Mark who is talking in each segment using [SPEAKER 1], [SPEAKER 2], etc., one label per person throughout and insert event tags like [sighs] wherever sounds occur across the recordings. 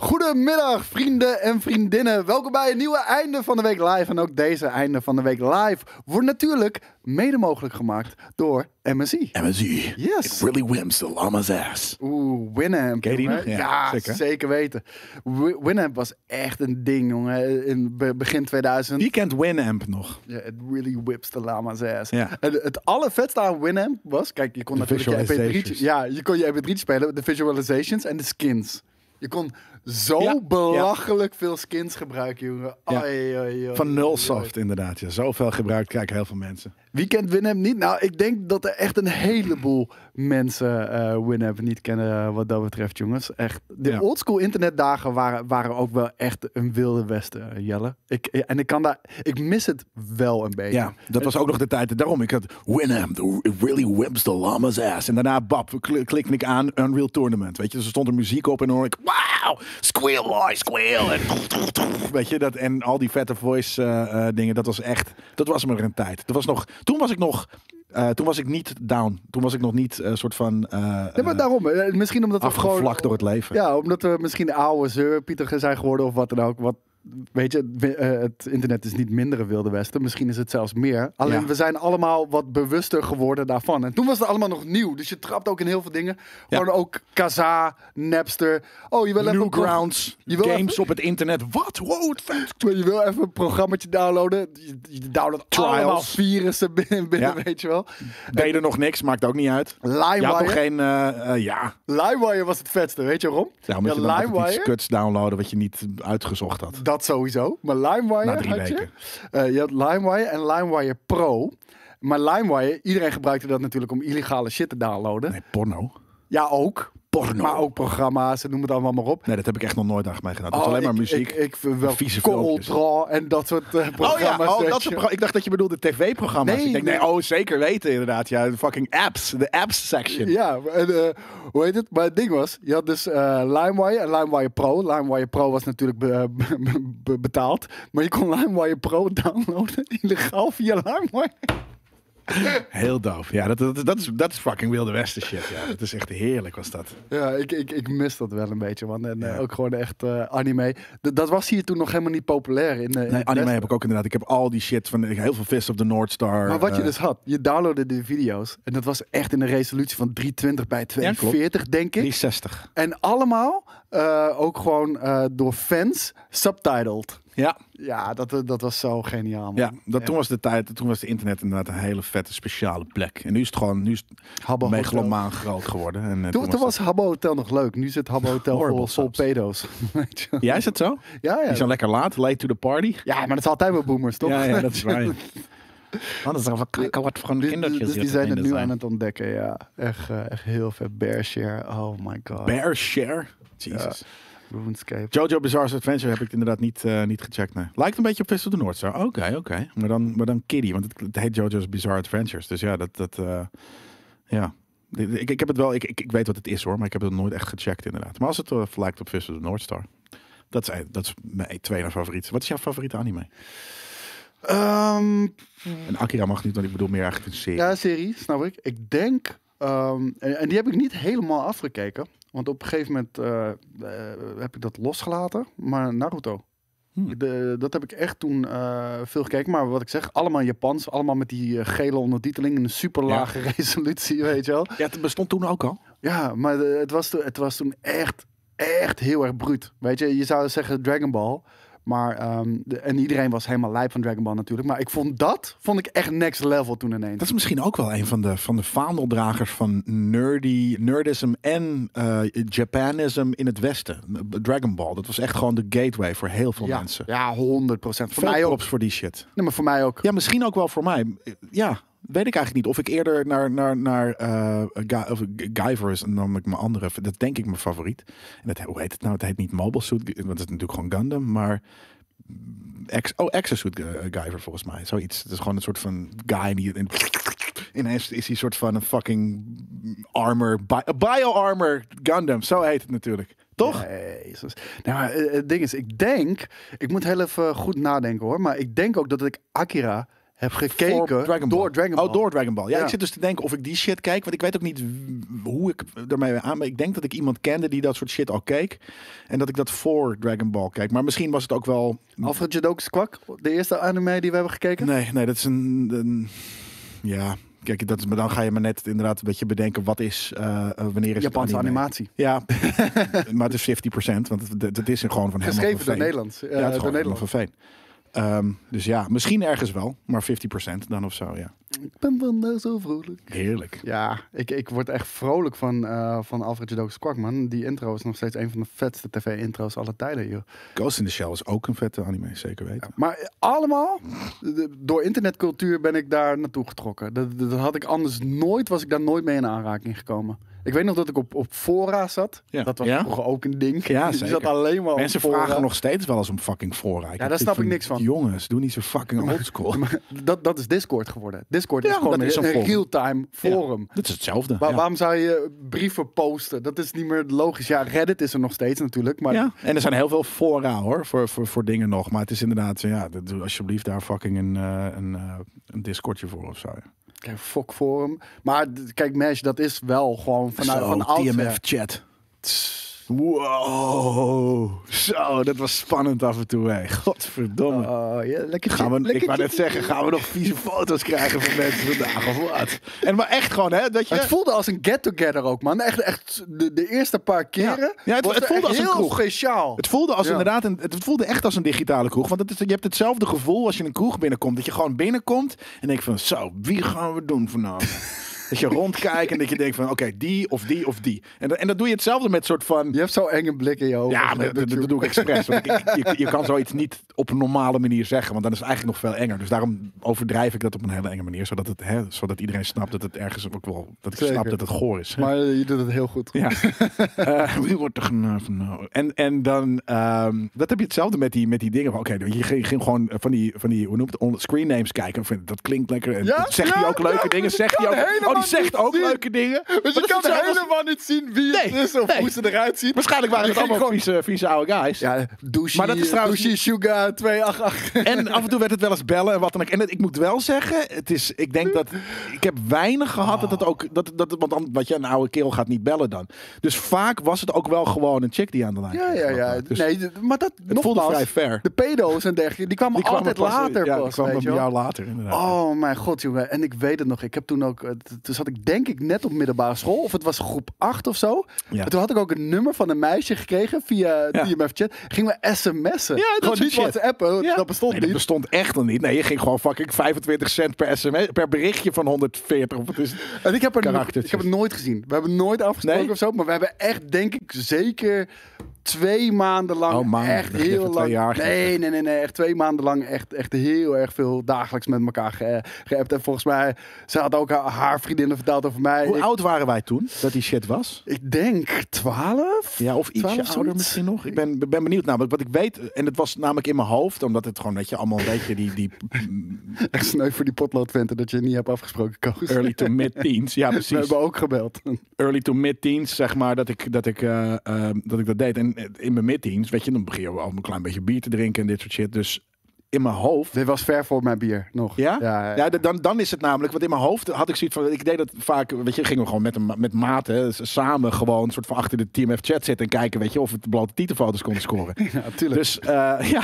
[SPEAKER 1] Goedemiddag, vrienden en vriendinnen. Welkom bij een nieuwe einde van de week live. En ook deze einde van de week live wordt natuurlijk mede mogelijk gemaakt door MSI.
[SPEAKER 2] MSI.
[SPEAKER 1] Yes.
[SPEAKER 2] It really wimps the llama's ass.
[SPEAKER 1] Oeh, Winamp.
[SPEAKER 2] Ken je die nog? Ja,
[SPEAKER 1] Ja,
[SPEAKER 2] zeker.
[SPEAKER 1] zeker. weten. Wi- Winamp was echt een ding, jongen. In be- begin 2000.
[SPEAKER 2] Wie kent Winamp nog?
[SPEAKER 1] Ja, it really whips the lama's ass.
[SPEAKER 2] Ja.
[SPEAKER 1] En het allervetste aan Winamp was, kijk, je kon
[SPEAKER 2] De
[SPEAKER 1] natuurlijk je MP3,
[SPEAKER 2] visualizations.
[SPEAKER 1] ja, je kon je MP3 spelen, de visualizations en de skins. Je kon zo
[SPEAKER 2] Ja,
[SPEAKER 1] belachelijk veel skins gebruiken, jongen.
[SPEAKER 2] Ja.
[SPEAKER 1] Ai,
[SPEAKER 2] Van
[SPEAKER 1] ai,
[SPEAKER 2] Nullsoft inderdaad. Ja. Zoveel gebruikt kijken heel veel mensen.
[SPEAKER 1] Wie kent Winamp niet? Nou, ik denk dat er echt een heleboel mensen eh Winamp niet kennen eh, wat dat betreft, jongens. Echt, de
[SPEAKER 2] Ja.
[SPEAKER 1] oldschool internetdagen waren, waren ook wel echt een wilde westen, eh, Jelle. Ik, en ik kan daar, ik mis het wel een beetje.
[SPEAKER 2] Ja, dat was ook nog de tijd. Daarom, ik had Winamp, really wimps the llama's ass. En daarna, bab, kl- klikte ik aan Unreal Tournament. Weet je, dus er stond er muziek op en dan hoor ik, wow, squeal boy, squeal. En, weet je, dat, en al die vette voice dingen, dat was echt, dat was maar een tijd. Dat was nog, toen was ik nog, eh, toen was ik niet down. Toen was ik nog niet een soort van eh,
[SPEAKER 1] Ja, maar
[SPEAKER 2] eh,
[SPEAKER 1] daarom. eh, Misschien omdat we gewoon...
[SPEAKER 2] afgevlakt door het leven.
[SPEAKER 1] Ja, omdat we misschien oude zeur Pieter zijn geworden of wat dan ook. Wat, weet je, eh, het internet is niet minder een wilde westen. Misschien is het zelfs meer. Alleen
[SPEAKER 2] Ja.
[SPEAKER 1] we zijn allemaal wat bewuster geworden daarvan. En toen was het allemaal nog nieuw. Dus je trapt ook in heel veel dingen.
[SPEAKER 2] Ja.
[SPEAKER 1] Gewoon ook Kaza, Napster. Oh, je wil even...
[SPEAKER 2] Newgrounds,
[SPEAKER 1] Je wil
[SPEAKER 2] games
[SPEAKER 1] even-
[SPEAKER 2] op het internet. Wat? Wow, het vet.
[SPEAKER 1] Je wil even een programmaatje downloaden. Je, downloadt
[SPEAKER 2] Trials.
[SPEAKER 1] allemaal virussen binnen, binnen
[SPEAKER 2] Ja.
[SPEAKER 1] weet je wel.
[SPEAKER 2] Deed er nog niks, maakt ook niet uit. Je had
[SPEAKER 1] LimeWire.
[SPEAKER 2] nog geen, eh, eh, ja.
[SPEAKER 1] LimeWire was het vetste, weet je waarom?
[SPEAKER 2] Ja, omdat
[SPEAKER 1] Ja,
[SPEAKER 2] je dan iets
[SPEAKER 1] LimeWire.
[SPEAKER 2] kuts downloaden wat je niet uitgezocht had.
[SPEAKER 1] Dat sowieso. Maar LimeWire had je. Eh, je had LimeWire en LimeWire Pro. Maar LimeWire, iedereen gebruikte dat natuurlijk om illegale shit te downloaden.
[SPEAKER 2] Nee, porno.
[SPEAKER 1] Ja, ook.
[SPEAKER 2] Porno.
[SPEAKER 1] Maar ook programma's, en noem het allemaal maar op.
[SPEAKER 2] Nee, dat heb ik echt nog nooit aan gedaan. Dat is alleen maar muziek.
[SPEAKER 1] Ik, ik vind wel
[SPEAKER 2] vieze
[SPEAKER 1] en dat soort eh,
[SPEAKER 2] oh ja,
[SPEAKER 1] programma's.
[SPEAKER 2] oh, dat soort ik dacht dat je bedoelde tv-programma's.
[SPEAKER 1] Nee,
[SPEAKER 2] ik denk, nee,
[SPEAKER 1] nee.
[SPEAKER 2] oh zeker weten inderdaad. Ja, de fucking apps. De apps section.
[SPEAKER 1] Ja, en eh, hoe heet het? Maar het ding was, je had dus eh, LimeWire en LimeWire Pro. LimeWire Pro was natuurlijk be- be- be- betaald. Maar je kon LimeWire Pro downloaden illegaal via LimeWire.
[SPEAKER 2] Heel doof. Ja, dat, dat, dat, is, dat is fucking Wilde Westen shit. Ja, dat is echt heerlijk was dat.
[SPEAKER 1] Ja, ik, ik, ik mis dat wel een beetje, man. En eh, ook gewoon echt eh, anime. D- dat was hier toen nog helemaal niet populair. In, eh,
[SPEAKER 2] Nee, anime
[SPEAKER 1] Westen.
[SPEAKER 2] heb ik ook inderdaad. Ik heb al die shit van heel veel Fist of the North Star.
[SPEAKER 1] Maar wat je dus had, je downloadde de video's. En dat was echt in een resolutie van 320 bij
[SPEAKER 2] klopt.
[SPEAKER 1] 240, denk ik.
[SPEAKER 2] 360.
[SPEAKER 1] En allemaal ook gewoon door fans subtitled.
[SPEAKER 2] Ja,
[SPEAKER 1] Ja, dat, eh, dat was zo geniaal, man.
[SPEAKER 2] ja dat,
[SPEAKER 1] Ja.
[SPEAKER 2] toen was de tijd, toen was de internet inderdaad een hele vette speciale plek. En nu is het gewoon, nu is het
[SPEAKER 1] Habbo Hotel.
[SPEAKER 2] megalomaan groot geworden. En, eh,
[SPEAKER 1] Toen, toen was Habbo Hotel nog leuk. Nu zit Habbo [laughs] Hotel vol,
[SPEAKER 2] Horrible
[SPEAKER 1] vol
[SPEAKER 2] soms.
[SPEAKER 1] pedo's. [laughs] Weet je?
[SPEAKER 2] dat- Ja, is het zo?
[SPEAKER 1] Ja,
[SPEAKER 2] Die
[SPEAKER 1] ja.
[SPEAKER 2] zijn lekker laat, late to the party.
[SPEAKER 1] ja, maar dat is altijd wel boomers, toch?
[SPEAKER 2] Ja, ja, dat is waar. [laughs] dat is wel kijken wat voor een
[SPEAKER 1] Dus, dus die zijn het nu aan het ontdekken, ja. Echt, eh, echt heel vet. Bear Share, oh my god.
[SPEAKER 2] Bear Share. Jesus.
[SPEAKER 1] RuneScape.
[SPEAKER 2] Jojo Bizarre's Adventure heb ik inderdaad niet, eh, niet gecheckt. Nee. Lijkt een beetje op Fist of the North Star. Oké, oké. Maar, dan, maar dan kiddie, want het, het heet Jojo's Bizarre Adventures. Dus ja, dat... dat eh, ja. Ik, ik heb het wel... Ik, ik, ik weet wat het is hoor, maar ik heb het nooit echt gecheckt inderdaad. Maar als het eh, lijkt op Fist of the North Star... Dat is, dat is mijn tweede favoriet. Wat is jouw favoriete anime?
[SPEAKER 1] Ehm,
[SPEAKER 2] En Akira mag niet, want ik bedoel meer eigenlijk een serie.
[SPEAKER 1] ja, serie, snap ik. Ik denk, ehm, en, en die heb ik niet helemaal afgekeken. Want op een gegeven moment eh, eh, heb ik dat losgelaten. Maar Naruto.
[SPEAKER 2] Hmm.
[SPEAKER 1] De, dat heb ik echt toen eh, veel gekeken. Maar wat ik zeg, allemaal Japans. Allemaal met die gele ondertiteling. in Een super lage [laughs] resolutie, weet je wel.
[SPEAKER 2] Ja, het bestond toen ook al.
[SPEAKER 1] Ja, maar de- het, was toen, het was toen echt, echt heel erg bruut. Weet je, je zou zeggen Dragon Ball. Maar, ehm, de- en iedereen was helemaal lijp van Dragon Ball natuurlijk. Maar ik vond dat, vond ik echt next level toen ineens.
[SPEAKER 2] Dat is misschien ook wel een van de, van de vaandeldragers van nerdy, nerdism en eh, Japanism in het Westen. Dragon Ball, dat was echt gewoon de gateway voor heel veel
[SPEAKER 1] ja,
[SPEAKER 2] mensen.
[SPEAKER 1] ja, 100 procent. Voor mij ook.
[SPEAKER 2] voor die shit.
[SPEAKER 1] Nee, maar voor mij ook.
[SPEAKER 2] Ja, misschien ook wel voor mij. Ja, weet ik eigenlijk niet. Of ik eerder naar, naar, naar eh, Gu- of Guyver is namelijk mijn andere, dat denk ik mijn favoriet. En dat, hoe heet het nou? Het heet niet Mobile Suit, want het is natuurlijk gewoon Gundam, maar Ex, oh, Exosuit Gu- Guyver volgens mij. Zoiets. Het is gewoon een soort van guy die... In, ineens is hij een soort van een fucking armor, bi- bio-armor Gundam. Zo heet het natuurlijk. Toch?
[SPEAKER 1] Jezus. Nou, eh, het ding is, ik denk, ik moet heel even goed nadenken hoor. Maar ik denk ook dat ik Akira heb gekeken
[SPEAKER 2] Dragon
[SPEAKER 1] door Dragon Ball.
[SPEAKER 2] Oh, door Dragon Ball. Ja,
[SPEAKER 1] Ja.
[SPEAKER 2] ik zit dus te denken of ik die shit kijk. Want ik weet ook niet hoe ik ermee aan ben. Ik denk dat ik iemand kende die dat soort shit al keek. En dat ik dat voor Dragon Ball keek. Maar misschien was het ook wel...
[SPEAKER 1] Alfred Jodokus Kwak, de eerste anime die we hebben gekeken.
[SPEAKER 2] Nee, nee, dat is een... een ja, kijk, dat is, maar dan ga je me net inderdaad een beetje bedenken... wat is... eh, eh, wanneer is
[SPEAKER 1] Japanse
[SPEAKER 2] anime?
[SPEAKER 1] animatie.
[SPEAKER 2] Ja, [laughs] maar het is 50%. Want het, het is gewoon van helemaal
[SPEAKER 1] Geschreven door eh,
[SPEAKER 2] Ja, het is
[SPEAKER 1] door
[SPEAKER 2] gewoon
[SPEAKER 1] Nederland.
[SPEAKER 2] van Veen. Ehm, dus ja, misschien ergens wel. Maar 50% dan of zo, ja.
[SPEAKER 1] Ik ben vandaag zo vrolijk.
[SPEAKER 2] Heerlijk.
[SPEAKER 1] Ja, ik, ik word echt vrolijk van, eh, van Alfred Jodokus Kwak, man. Die intro is nog steeds een van de vetste tv-intro's aller tijden, joh.
[SPEAKER 2] Ghost in the Shell is ook een vette anime, zeker weten.
[SPEAKER 1] Maar allemaal, door internetcultuur ben ik daar naartoe getrokken. Dat, dat had ik anders nooit, was ik daar nooit mee in aanraking gekomen. Ik weet nog dat ik op, op fora zat.
[SPEAKER 2] Ja.
[SPEAKER 1] Dat was
[SPEAKER 2] Ja?
[SPEAKER 1] vroeger ook een ding.
[SPEAKER 2] Ja,
[SPEAKER 1] Je [laughs]
[SPEAKER 2] zeker.
[SPEAKER 1] zat alleen maar
[SPEAKER 2] Mensen vragen nog steeds wel eens om fucking fora.
[SPEAKER 1] Ja, daar snap ik niks van.
[SPEAKER 2] Jongens, doe niet zo fucking oldschool. [laughs]
[SPEAKER 1] Dat, dat is Discord geworden. Discord is gewoon
[SPEAKER 2] dat is
[SPEAKER 1] een, real-time forum.
[SPEAKER 2] Dat is hetzelfde.
[SPEAKER 1] Waar-. Waarom zou je brieven posten? Dat is niet meer logisch. Ja, Reddit is er nog steeds natuurlijk. Maar
[SPEAKER 2] ja, en er zijn heel veel fora hoor, voor, voor, voor dingen nog. Maar het is inderdaad, ja, doe alsjeblieft daar fucking een, eh, een, eh, een Discordje voor of zo.
[SPEAKER 1] Kijk, fuck forum. Maar kijk, Mesh, dat is wel gewoon vanuit
[SPEAKER 2] Zo,
[SPEAKER 1] van oudsher.
[SPEAKER 2] TMF chat. Wow. Zo, dat was spannend af en toe. Hè. Godverdomme.
[SPEAKER 1] Oh, ja, lekker
[SPEAKER 2] Gaan we,
[SPEAKER 1] lekker
[SPEAKER 2] ik wou net zeggen, gaan we nog vieze foto's krijgen van mensen vandaag of wat? En maar echt gewoon, hè? Dat je,
[SPEAKER 1] Het voelde als een get-together ook, man. Echt, echt de, de eerste paar keren.
[SPEAKER 2] Ja, het- voelde als een
[SPEAKER 1] heel
[SPEAKER 2] kroeg.
[SPEAKER 1] speciaal.
[SPEAKER 2] Het voelde als
[SPEAKER 1] Ja.
[SPEAKER 2] inderdaad een, het voelde echt als een digitale kroeg. Want het is, je hebt hetzelfde gevoel als je een kroeg binnenkomt. Dat je gewoon binnenkomt en denkt van zo, wie gaan we doen vanavond? [laughs] dat je rondkijkt en dat je denkt van oké, die of die of die. En, dat- en dat doe je hetzelfde met soort van...
[SPEAKER 1] Je hebt zo'n enge blik in je ogen.
[SPEAKER 2] Ja, maar dat, doe ik expres. Want ik, ik- je, je kan zoiets niet op een normale manier zeggen. Want dan is het eigenlijk nog veel enger. Dus daarom overdrijf ik dat op een hele enge manier. Zodat, het, hè, zodat iedereen snapt dat het ergens ook wel... Dat ik
[SPEAKER 1] Zeker.
[SPEAKER 2] snap dat het goor is. hè.
[SPEAKER 1] Maar je doet het heel goed.
[SPEAKER 2] Ja. [laughs] Eh, wie wordt er vanavond? En, en dan, ehm, dat heb je hetzelfde met die, met die dingen. Oké, je ging, ging gewoon van die, van die, hoe noemt het, screen names kijken. Dat klinkt lekker. En
[SPEAKER 1] Ja,
[SPEAKER 2] zegt
[SPEAKER 1] ja,
[SPEAKER 2] hij ook leuke
[SPEAKER 1] ja,
[SPEAKER 2] dingen? Zegt hij ook, oh, die zegt ook
[SPEAKER 1] zien.
[SPEAKER 2] leuke dingen.
[SPEAKER 1] Dus je kan
[SPEAKER 2] als-
[SPEAKER 1] helemaal niet zien wie het
[SPEAKER 2] Nee,
[SPEAKER 1] is of
[SPEAKER 2] nee.
[SPEAKER 1] hoe ze eruit ziet.
[SPEAKER 2] Waarschijnlijk waren het allemaal
[SPEAKER 1] gewoon-
[SPEAKER 2] vieze, vieze oude guys.
[SPEAKER 1] Ja, douche,
[SPEAKER 2] Maar dat is trouwens-
[SPEAKER 1] douche Sugar 288.
[SPEAKER 2] En af en toe werd het wel eens bellen en wat dan ook. En het- ik moet wel zeggen, het is, ik denk dat ik heb weinig gehad dat het ook, dat, dat, want dan, wat je een oude kerel gaat niet bellen dan. Dus vaak was het ook wel gewoon een chick die aan de lijn
[SPEAKER 1] Ja, ja, ja.
[SPEAKER 2] Dus
[SPEAKER 1] nee, maar dat
[SPEAKER 2] het voelde vrij fair.
[SPEAKER 1] De pedo's en dergelijke, die kwamen
[SPEAKER 2] Die kwamen
[SPEAKER 1] altijd
[SPEAKER 2] pas-
[SPEAKER 1] later
[SPEAKER 2] ja, die
[SPEAKER 1] pas,
[SPEAKER 2] kwamen
[SPEAKER 1] weet je
[SPEAKER 2] een jaar later inderdaad.
[SPEAKER 1] Oh mijn god, jongen. En ik weet het nog. Ik heb toen ook... eh, Toen zat ik denk ik net op middelbare school. Of het was groep 8 of zo.
[SPEAKER 2] Ja.
[SPEAKER 1] En toen had ik ook een nummer van een meisje gekregen via
[SPEAKER 2] Ja.
[SPEAKER 1] TMF chat. Gingen we sms'en.
[SPEAKER 2] Ja, dat
[SPEAKER 1] Gewoon niet
[SPEAKER 2] shit.
[SPEAKER 1] WhatsAppen.
[SPEAKER 2] Ja.
[SPEAKER 1] Dat bestond
[SPEAKER 2] Nee,
[SPEAKER 1] niet.
[SPEAKER 2] dat bestond echt nog niet. Nee, je ging gewoon fucking 25 cent per sms, per berichtje van 140. Of het is,
[SPEAKER 1] En ik heb, er ik heb het nooit gezien. We hebben nooit afgesproken
[SPEAKER 2] Nee?
[SPEAKER 1] of zo. Maar we hebben echt, denk ik, zeker twee maanden lang.
[SPEAKER 2] Oh, man,
[SPEAKER 1] echt heel
[SPEAKER 2] twee
[SPEAKER 1] lang.
[SPEAKER 2] jaar.
[SPEAKER 1] nee, nee, nee, nee. Echt twee maanden lang echt, echt heel erg veel dagelijks met elkaar ge, geappt. En volgens mij, ze had ook haar, haar vriendinnen verteld over mij.
[SPEAKER 2] hoe
[SPEAKER 1] ik,
[SPEAKER 2] oud waren wij toen dat die shit was?
[SPEAKER 1] ik denk 12.
[SPEAKER 2] Ja, of ietsje
[SPEAKER 1] 12
[SPEAKER 2] ouder misschien nog. Ik ben, ben benieuwd namelijk. Wat ik weet, en het was namelijk in mijn hoofd, omdat het gewoon, weet je, allemaal een beetje die, die [laughs]
[SPEAKER 1] Echt sneu voor die potloodventen dat je niet hebt afgesproken, Koos.
[SPEAKER 2] early to mid-teens. Ja, [laughs]
[SPEAKER 1] We
[SPEAKER 2] precies.
[SPEAKER 1] hebben ook gebeld.
[SPEAKER 2] Early to mid-teens, zeg maar, dat ik dat, ik, eh, eh, dat ik dat deed. En in mijn mid-teens, weet je, dan begin je al een klein beetje bier te drinken en dit soort shit. Dus in mijn hoofd
[SPEAKER 1] Dit was ver voor mijn bier, nog.
[SPEAKER 2] Ja?
[SPEAKER 1] Ja,
[SPEAKER 2] Ja, dan, dan is het namelijk, want in mijn hoofd had ik zoiets van, ik deed dat vaak, weet je, gingen we gewoon met, een, met maten, samen gewoon soort van achter de TMF chat zitten en kijken, weet je, of we de blote titelfoto's konden scoren. [laughs]
[SPEAKER 1] ja tuurlijk.
[SPEAKER 2] Dus eh, [laughs] ja,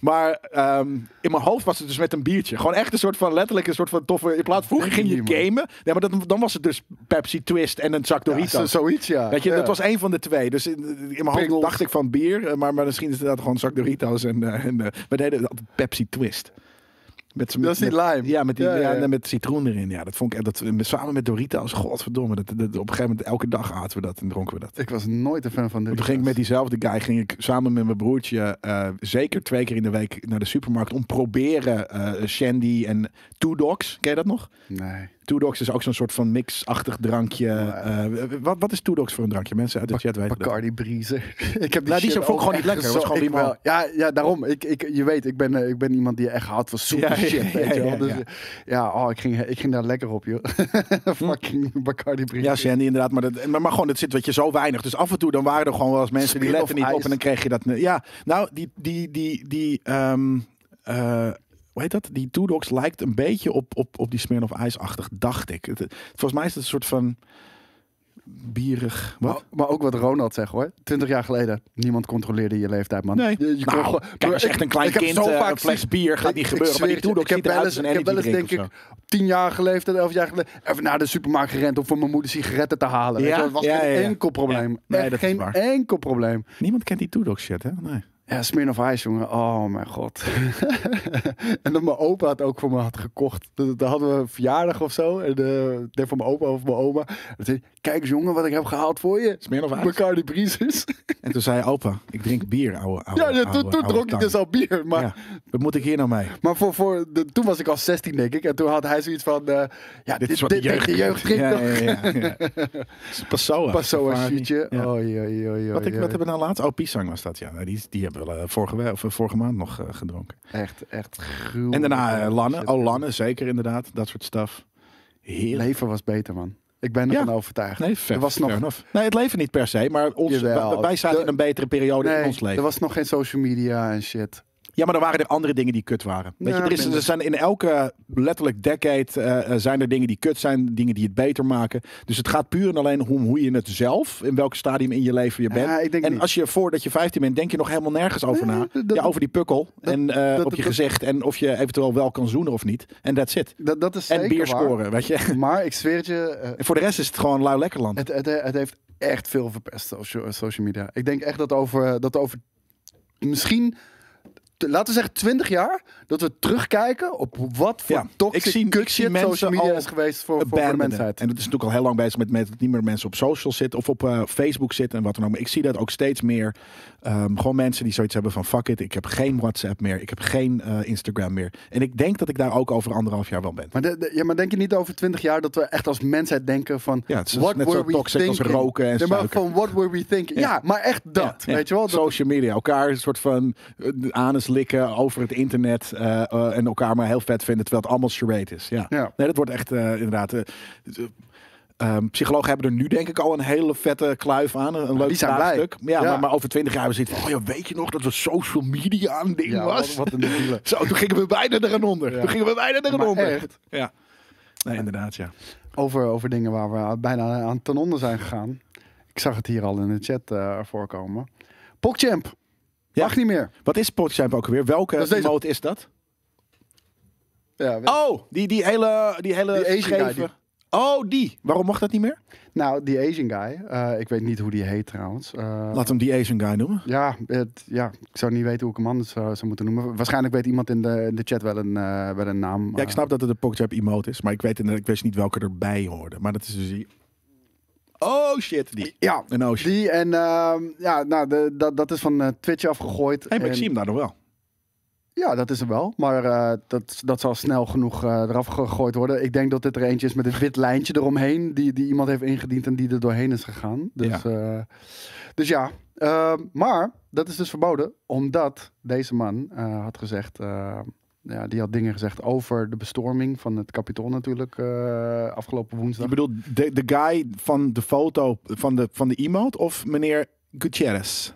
[SPEAKER 2] maar ehm, in mijn hoofd was het dus met een biertje. Gewoon echt een soort van, letterlijk een soort van toffe, in plaats vroeger ging je
[SPEAKER 1] Nee,
[SPEAKER 2] gamen, ja, maar dat, dan was het dus Pepsi Twist en een zak Doritos.
[SPEAKER 1] zo- zoiets, ja.
[SPEAKER 2] Weet je, dat was één van de twee. Dus in, in mijn hoofd
[SPEAKER 1] Pringles.
[SPEAKER 2] dacht ik van bier, eh, maar, maar misschien is het inderdaad gewoon zak Doritos en, eh, en eh, we deden Pepsi Twist. Met,
[SPEAKER 1] Dat is die
[SPEAKER 2] met-
[SPEAKER 1] lime.
[SPEAKER 2] Ja, met, die,
[SPEAKER 1] Ja,
[SPEAKER 2] met citroen erin. Ja, dat vond ik dat, met, samen met Doritos. Godverdomme. Dat, dat, op een gegeven moment elke dag aten we dat en dronken we dat.
[SPEAKER 1] Ik was nooit een fan van dit.
[SPEAKER 2] Toen ging ik met diezelfde guy ging ik samen met mijn broertje eh, zeker twee keer in de week naar de supermarkt om proberen eh Shandy en Two Dogs. Ken je dat nog?
[SPEAKER 1] Nee.
[SPEAKER 2] Two Dogs is ook zo'n soort van mixachtig drankje. Eh, wat, wat is Two Dogs voor een drankje? Mensen uit de chat weten.
[SPEAKER 1] Bacardi Breezer. [laughs] ik heb
[SPEAKER 2] Nou, die
[SPEAKER 1] shit
[SPEAKER 2] is ook gewoon niet lekker. Was gewoon
[SPEAKER 1] ik. Ja, ja, daarom. Ik, ik, je weet, ik ben, ik ben iemand die echt houdt van
[SPEAKER 2] Ja, ja, [laughs]
[SPEAKER 1] shit. Weet
[SPEAKER 2] ja,
[SPEAKER 1] je wel. Dus, oh, ik, ging, ik ging daar lekker op, joh. [laughs] Fucking Bacardi Breezer.
[SPEAKER 2] Ja, Shandy inderdaad. Maar, dat, maar, maar gewoon, het zit weet je, zo weinig. Dus af en toe dan waren er gewoon wel eens mensen die letten
[SPEAKER 1] of
[SPEAKER 2] niet op.
[SPEAKER 1] ijs.
[SPEAKER 2] En dan kreeg je dat... Ja, nou, die... die, die, die eh, hoe heet dat? Die Two Dogs lijkt een beetje op, op, op die Smirnoff Ice-achtig, dacht ik. Het- volgens mij is het een soort van bierig. Wat?
[SPEAKER 1] Maar, maar ook wat Ronald zegt hoor. 20 jaar geleden. Niemand controleerde je leeftijd, man.
[SPEAKER 2] Nee.
[SPEAKER 1] Je, je kon
[SPEAKER 2] Nou,
[SPEAKER 1] gewoon-
[SPEAKER 2] kijk, als je
[SPEAKER 1] ik-
[SPEAKER 2] echt een klein
[SPEAKER 1] ik heb
[SPEAKER 2] kind
[SPEAKER 1] zo
[SPEAKER 2] eh,
[SPEAKER 1] vaak
[SPEAKER 2] een fles bier gaat
[SPEAKER 1] ik-
[SPEAKER 2] niet
[SPEAKER 1] ik
[SPEAKER 2] gebeuren. Maar Two
[SPEAKER 1] het je,
[SPEAKER 2] Dogs
[SPEAKER 1] ik heb wel
[SPEAKER 2] een
[SPEAKER 1] eens- ik heb wel eens, denk ik, tien jaar geleden, elf jaar geleden, even naar de supermarkt gerend om voor mijn moeder sigaretten te halen. Weet
[SPEAKER 2] Ja?
[SPEAKER 1] je, dat was
[SPEAKER 2] Ja,
[SPEAKER 1] geen
[SPEAKER 2] ja, ja.
[SPEAKER 1] enkel probleem.
[SPEAKER 2] Ja. Nee,
[SPEAKER 1] Echt
[SPEAKER 2] dat is
[SPEAKER 1] geen
[SPEAKER 2] waar.
[SPEAKER 1] enkel probleem.
[SPEAKER 2] Niemand kent die Dogs shit, hè? Nee.
[SPEAKER 1] Ja, Smirnoff Ice, jongen. Oh, mijn god. [laughs] en dat mijn opa het ook voor me had gekocht. Dat, dat hadden we een verjaardag of zo. En deed voor mijn opa of mijn oma. En zei kijk eens jongen, wat ik heb gehaald voor je.
[SPEAKER 2] Smirnoff Ice?
[SPEAKER 1] Bacardi Breezes. [laughs]
[SPEAKER 2] En toen zei opa, ik drink bier, ouwe, ouwe,
[SPEAKER 1] ja, ja, toen,
[SPEAKER 2] ouwe-
[SPEAKER 1] toen
[SPEAKER 2] ouwe
[SPEAKER 1] dronk ik dus al bier. Maar,
[SPEAKER 2] Ja, wat moet ik hier nou mee?
[SPEAKER 1] maar voor, voor de, toen was ik al 16, denk ik. En toen had hij zoiets van... eh, ja,
[SPEAKER 2] Dit
[SPEAKER 1] dit,
[SPEAKER 2] is wat
[SPEAKER 1] dit,
[SPEAKER 2] de jeugd,
[SPEAKER 1] drinkt
[SPEAKER 2] ja. Ja, ja, ja. [laughs] Pas zo.
[SPEAKER 1] Pas zo een
[SPEAKER 2] Gevaarlijk.
[SPEAKER 1] shootje.
[SPEAKER 2] Ja.
[SPEAKER 1] Oei, oei, oei,
[SPEAKER 2] Wat, wat hebben we nou laatst? Oh, Pisang was dat, ja. Nou, Die, die hebben we eh, vorige, of, eh, vorige maand nog eh, gedronken.
[SPEAKER 1] Echt, echt gruwelijk.
[SPEAKER 2] En daarna Lanne. Oh, Lanne, zeker inderdaad. Dat soort stuff. Heerlijk.
[SPEAKER 1] Leven was beter, man. Ik ben ervan
[SPEAKER 2] Ja.
[SPEAKER 1] overtuigd.
[SPEAKER 2] Nee,
[SPEAKER 1] Er was nog-
[SPEAKER 2] enough. Nee, het leven niet per se, maar ons,
[SPEAKER 1] Jawel.
[SPEAKER 2] wij- zaten
[SPEAKER 1] De-
[SPEAKER 2] in een betere periode in ons leven.
[SPEAKER 1] er was nog geen social media en shit.
[SPEAKER 2] Ja, maar er waren er andere dingen die kut waren. Weet
[SPEAKER 1] Ja,
[SPEAKER 2] je, er, is, er zijn in elke letterlijk decade eh, eh, zijn er dingen die kut zijn, dingen die het beter maken. Dus het gaat puur en alleen om hoe je het zelf, in welk stadium in je leven je bent.
[SPEAKER 1] Ja, ik denk
[SPEAKER 2] en
[SPEAKER 1] niet.
[SPEAKER 2] als je voordat je 15 bent, denk je nog helemaal nergens over na.
[SPEAKER 1] dat-
[SPEAKER 2] ja, over die pukkel en eh,
[SPEAKER 1] dat-
[SPEAKER 2] op je gezicht en of je eventueel wel kan zoenen of niet. En that's it.
[SPEAKER 1] Dat, dat is
[SPEAKER 2] En bier scoren, weet je. [laughs]
[SPEAKER 1] Maar ik zweer het je,
[SPEAKER 2] En voor de rest is het gewoon lui lekkerland.
[SPEAKER 1] het, het, het heeft echt veel verpest, social, social media. Ik denk echt dat over, dat over misschien, laten we zeggen 20 jaar, dat we terugkijken op wat voor
[SPEAKER 2] Ja,
[SPEAKER 1] toxic
[SPEAKER 2] ik zie- ik
[SPEAKER 1] kut
[SPEAKER 2] zie
[SPEAKER 1] shit
[SPEAKER 2] mensen
[SPEAKER 1] social media
[SPEAKER 2] al
[SPEAKER 1] is geweest voor, voor, de mensheid.
[SPEAKER 2] En dat is natuurlijk al heel lang bezig met, met niet meer mensen op social zitten of op eh, Facebook zitten en wat dan ook. Maar ik zie dat ook steeds meer. Ehm, gewoon mensen die zoiets hebben van fuck it, ik heb geen WhatsApp meer, ik heb geen eh, Instagram meer. En ik denk dat ik daar ook over anderhalf jaar wel ben.
[SPEAKER 1] Maar, de- de- ja, maar denk je niet over 20 jaar dat we echt als mensheid denken van...
[SPEAKER 2] Ja, het is
[SPEAKER 1] what
[SPEAKER 2] net zo als roken en
[SPEAKER 1] Ja, maar
[SPEAKER 2] suiker.
[SPEAKER 1] van what were we thinking? Ja,
[SPEAKER 2] Ja.
[SPEAKER 1] maar echt dat,
[SPEAKER 2] Ja, ja.
[SPEAKER 1] weet je wel? Dat-
[SPEAKER 2] Social media, elkaar een soort van eh, de likken over het internet eh, eh, en elkaar maar heel vet vinden terwijl het allemaal charade is. Ja.
[SPEAKER 1] Ja.
[SPEAKER 2] Nee, dat wordt echt eh, inderdaad. eh, eh, ehm, psychologen hebben er nu denk ik al een hele vette kluif aan. Een, een leuk vraagstuk. Ja,
[SPEAKER 1] Ja.
[SPEAKER 2] Maar, maar over twintig jaar hebben ze zoiets van, oh ja, weet je nog dat we social media een ding
[SPEAKER 1] Ja,
[SPEAKER 2] was?
[SPEAKER 1] wat, een. [laughs]
[SPEAKER 2] Zo, toen gingen we bijna er aan onder. Toen gingen we bijna er aan onder.
[SPEAKER 1] echt.
[SPEAKER 2] Ja. Nee, inderdaad, ja.
[SPEAKER 1] Over, over dingen waar we bijna aan ten onder zijn gegaan. Ik zag het hier al in de chat voorkomen. PogChamp.
[SPEAKER 2] Ja.
[SPEAKER 1] Mag niet meer.
[SPEAKER 2] Wat is Podchamp ook weer? Welke
[SPEAKER 1] is
[SPEAKER 2] is dat?
[SPEAKER 1] Ja,
[SPEAKER 2] Oh, die, die hele, die hele
[SPEAKER 1] Die Asian guy, die-
[SPEAKER 2] Oh, die. Waarom mag dat niet meer?
[SPEAKER 1] Nou, die Asian guy. eh, ik weet niet hoe die heet trouwens. Eh,
[SPEAKER 2] Laat hem die Asian guy noemen.
[SPEAKER 1] ja, het, ja, ik zou niet weten hoe ik hem anders zou, zou moeten noemen. Waarschijnlijk weet iemand in de, in de chat wel een, eh, wel een naam.
[SPEAKER 2] Ja, ik
[SPEAKER 1] eh.
[SPEAKER 2] snap dat het een Pokjab emote is, maar ik weet, ik wist niet welke erbij hoorde. Maar dat is dus die... Oh shit, die.
[SPEAKER 1] Ja, die en ehm, ja, nou, de, dat, dat is van eh, Twitch afgegooid.
[SPEAKER 2] Hey, maar ik zie hem daar nog wel.
[SPEAKER 1] Ja, dat is er wel. Maar eh, dat, dat zal snel genoeg eh, eraf gegooid worden. Ik denk dat dit er eentje is met een wit lijntje eromheen. Die, die iemand heeft ingediend en die er doorheen is gegaan. Dus ja, dus ja. Ehm, maar dat is dus verboden. Omdat deze man had gezegd... ja, die had dingen gezegd over de bestorming van het kapitool natuurlijk eh, afgelopen woensdag.
[SPEAKER 2] Je bedoelt de, de guy van de foto van de, van de emote of meneer Gutierrez?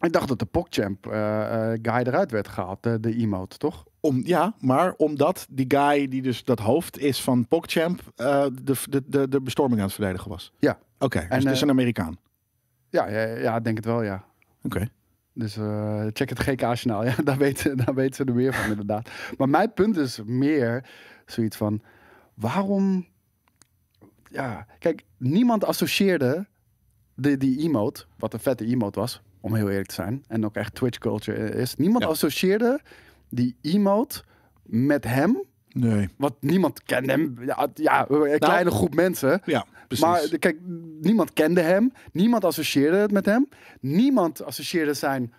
[SPEAKER 1] Ik dacht dat de PogChamp eh eh guy eruit werd gehaald, de, de emote, toch?
[SPEAKER 2] Om, ja, maar omdat die guy die dus dat hoofd is van PogChamp de, de, de, de bestorming aan het verdedigen was.
[SPEAKER 1] Ja.
[SPEAKER 2] Oké, dus
[SPEAKER 1] En,
[SPEAKER 2] het is een Amerikaan.
[SPEAKER 1] Ja, ja, ja, ik denk het wel, ja.
[SPEAKER 2] Oké.
[SPEAKER 1] Dus eh, check het GK-kanaal. [laughs] Ja, daar weten, daar weten ze er meer van, inderdaad. Maar mijn punt is meer zoiets van... Waarom... Ja, kijk, niemand associeerde de, die emote, wat een vette emote was, om heel eerlijk te zijn, en ook echt Twitch culture is. Niemand
[SPEAKER 2] Ja.
[SPEAKER 1] associeerde die emote met hem,
[SPEAKER 2] Nee.
[SPEAKER 1] want niemand kende hem. Ja, ja een kleine groep mensen.
[SPEAKER 2] Ja,
[SPEAKER 1] Maar kijk, niemand kende hem. Niemand associeerde het met hem. Niemand associeerde zijn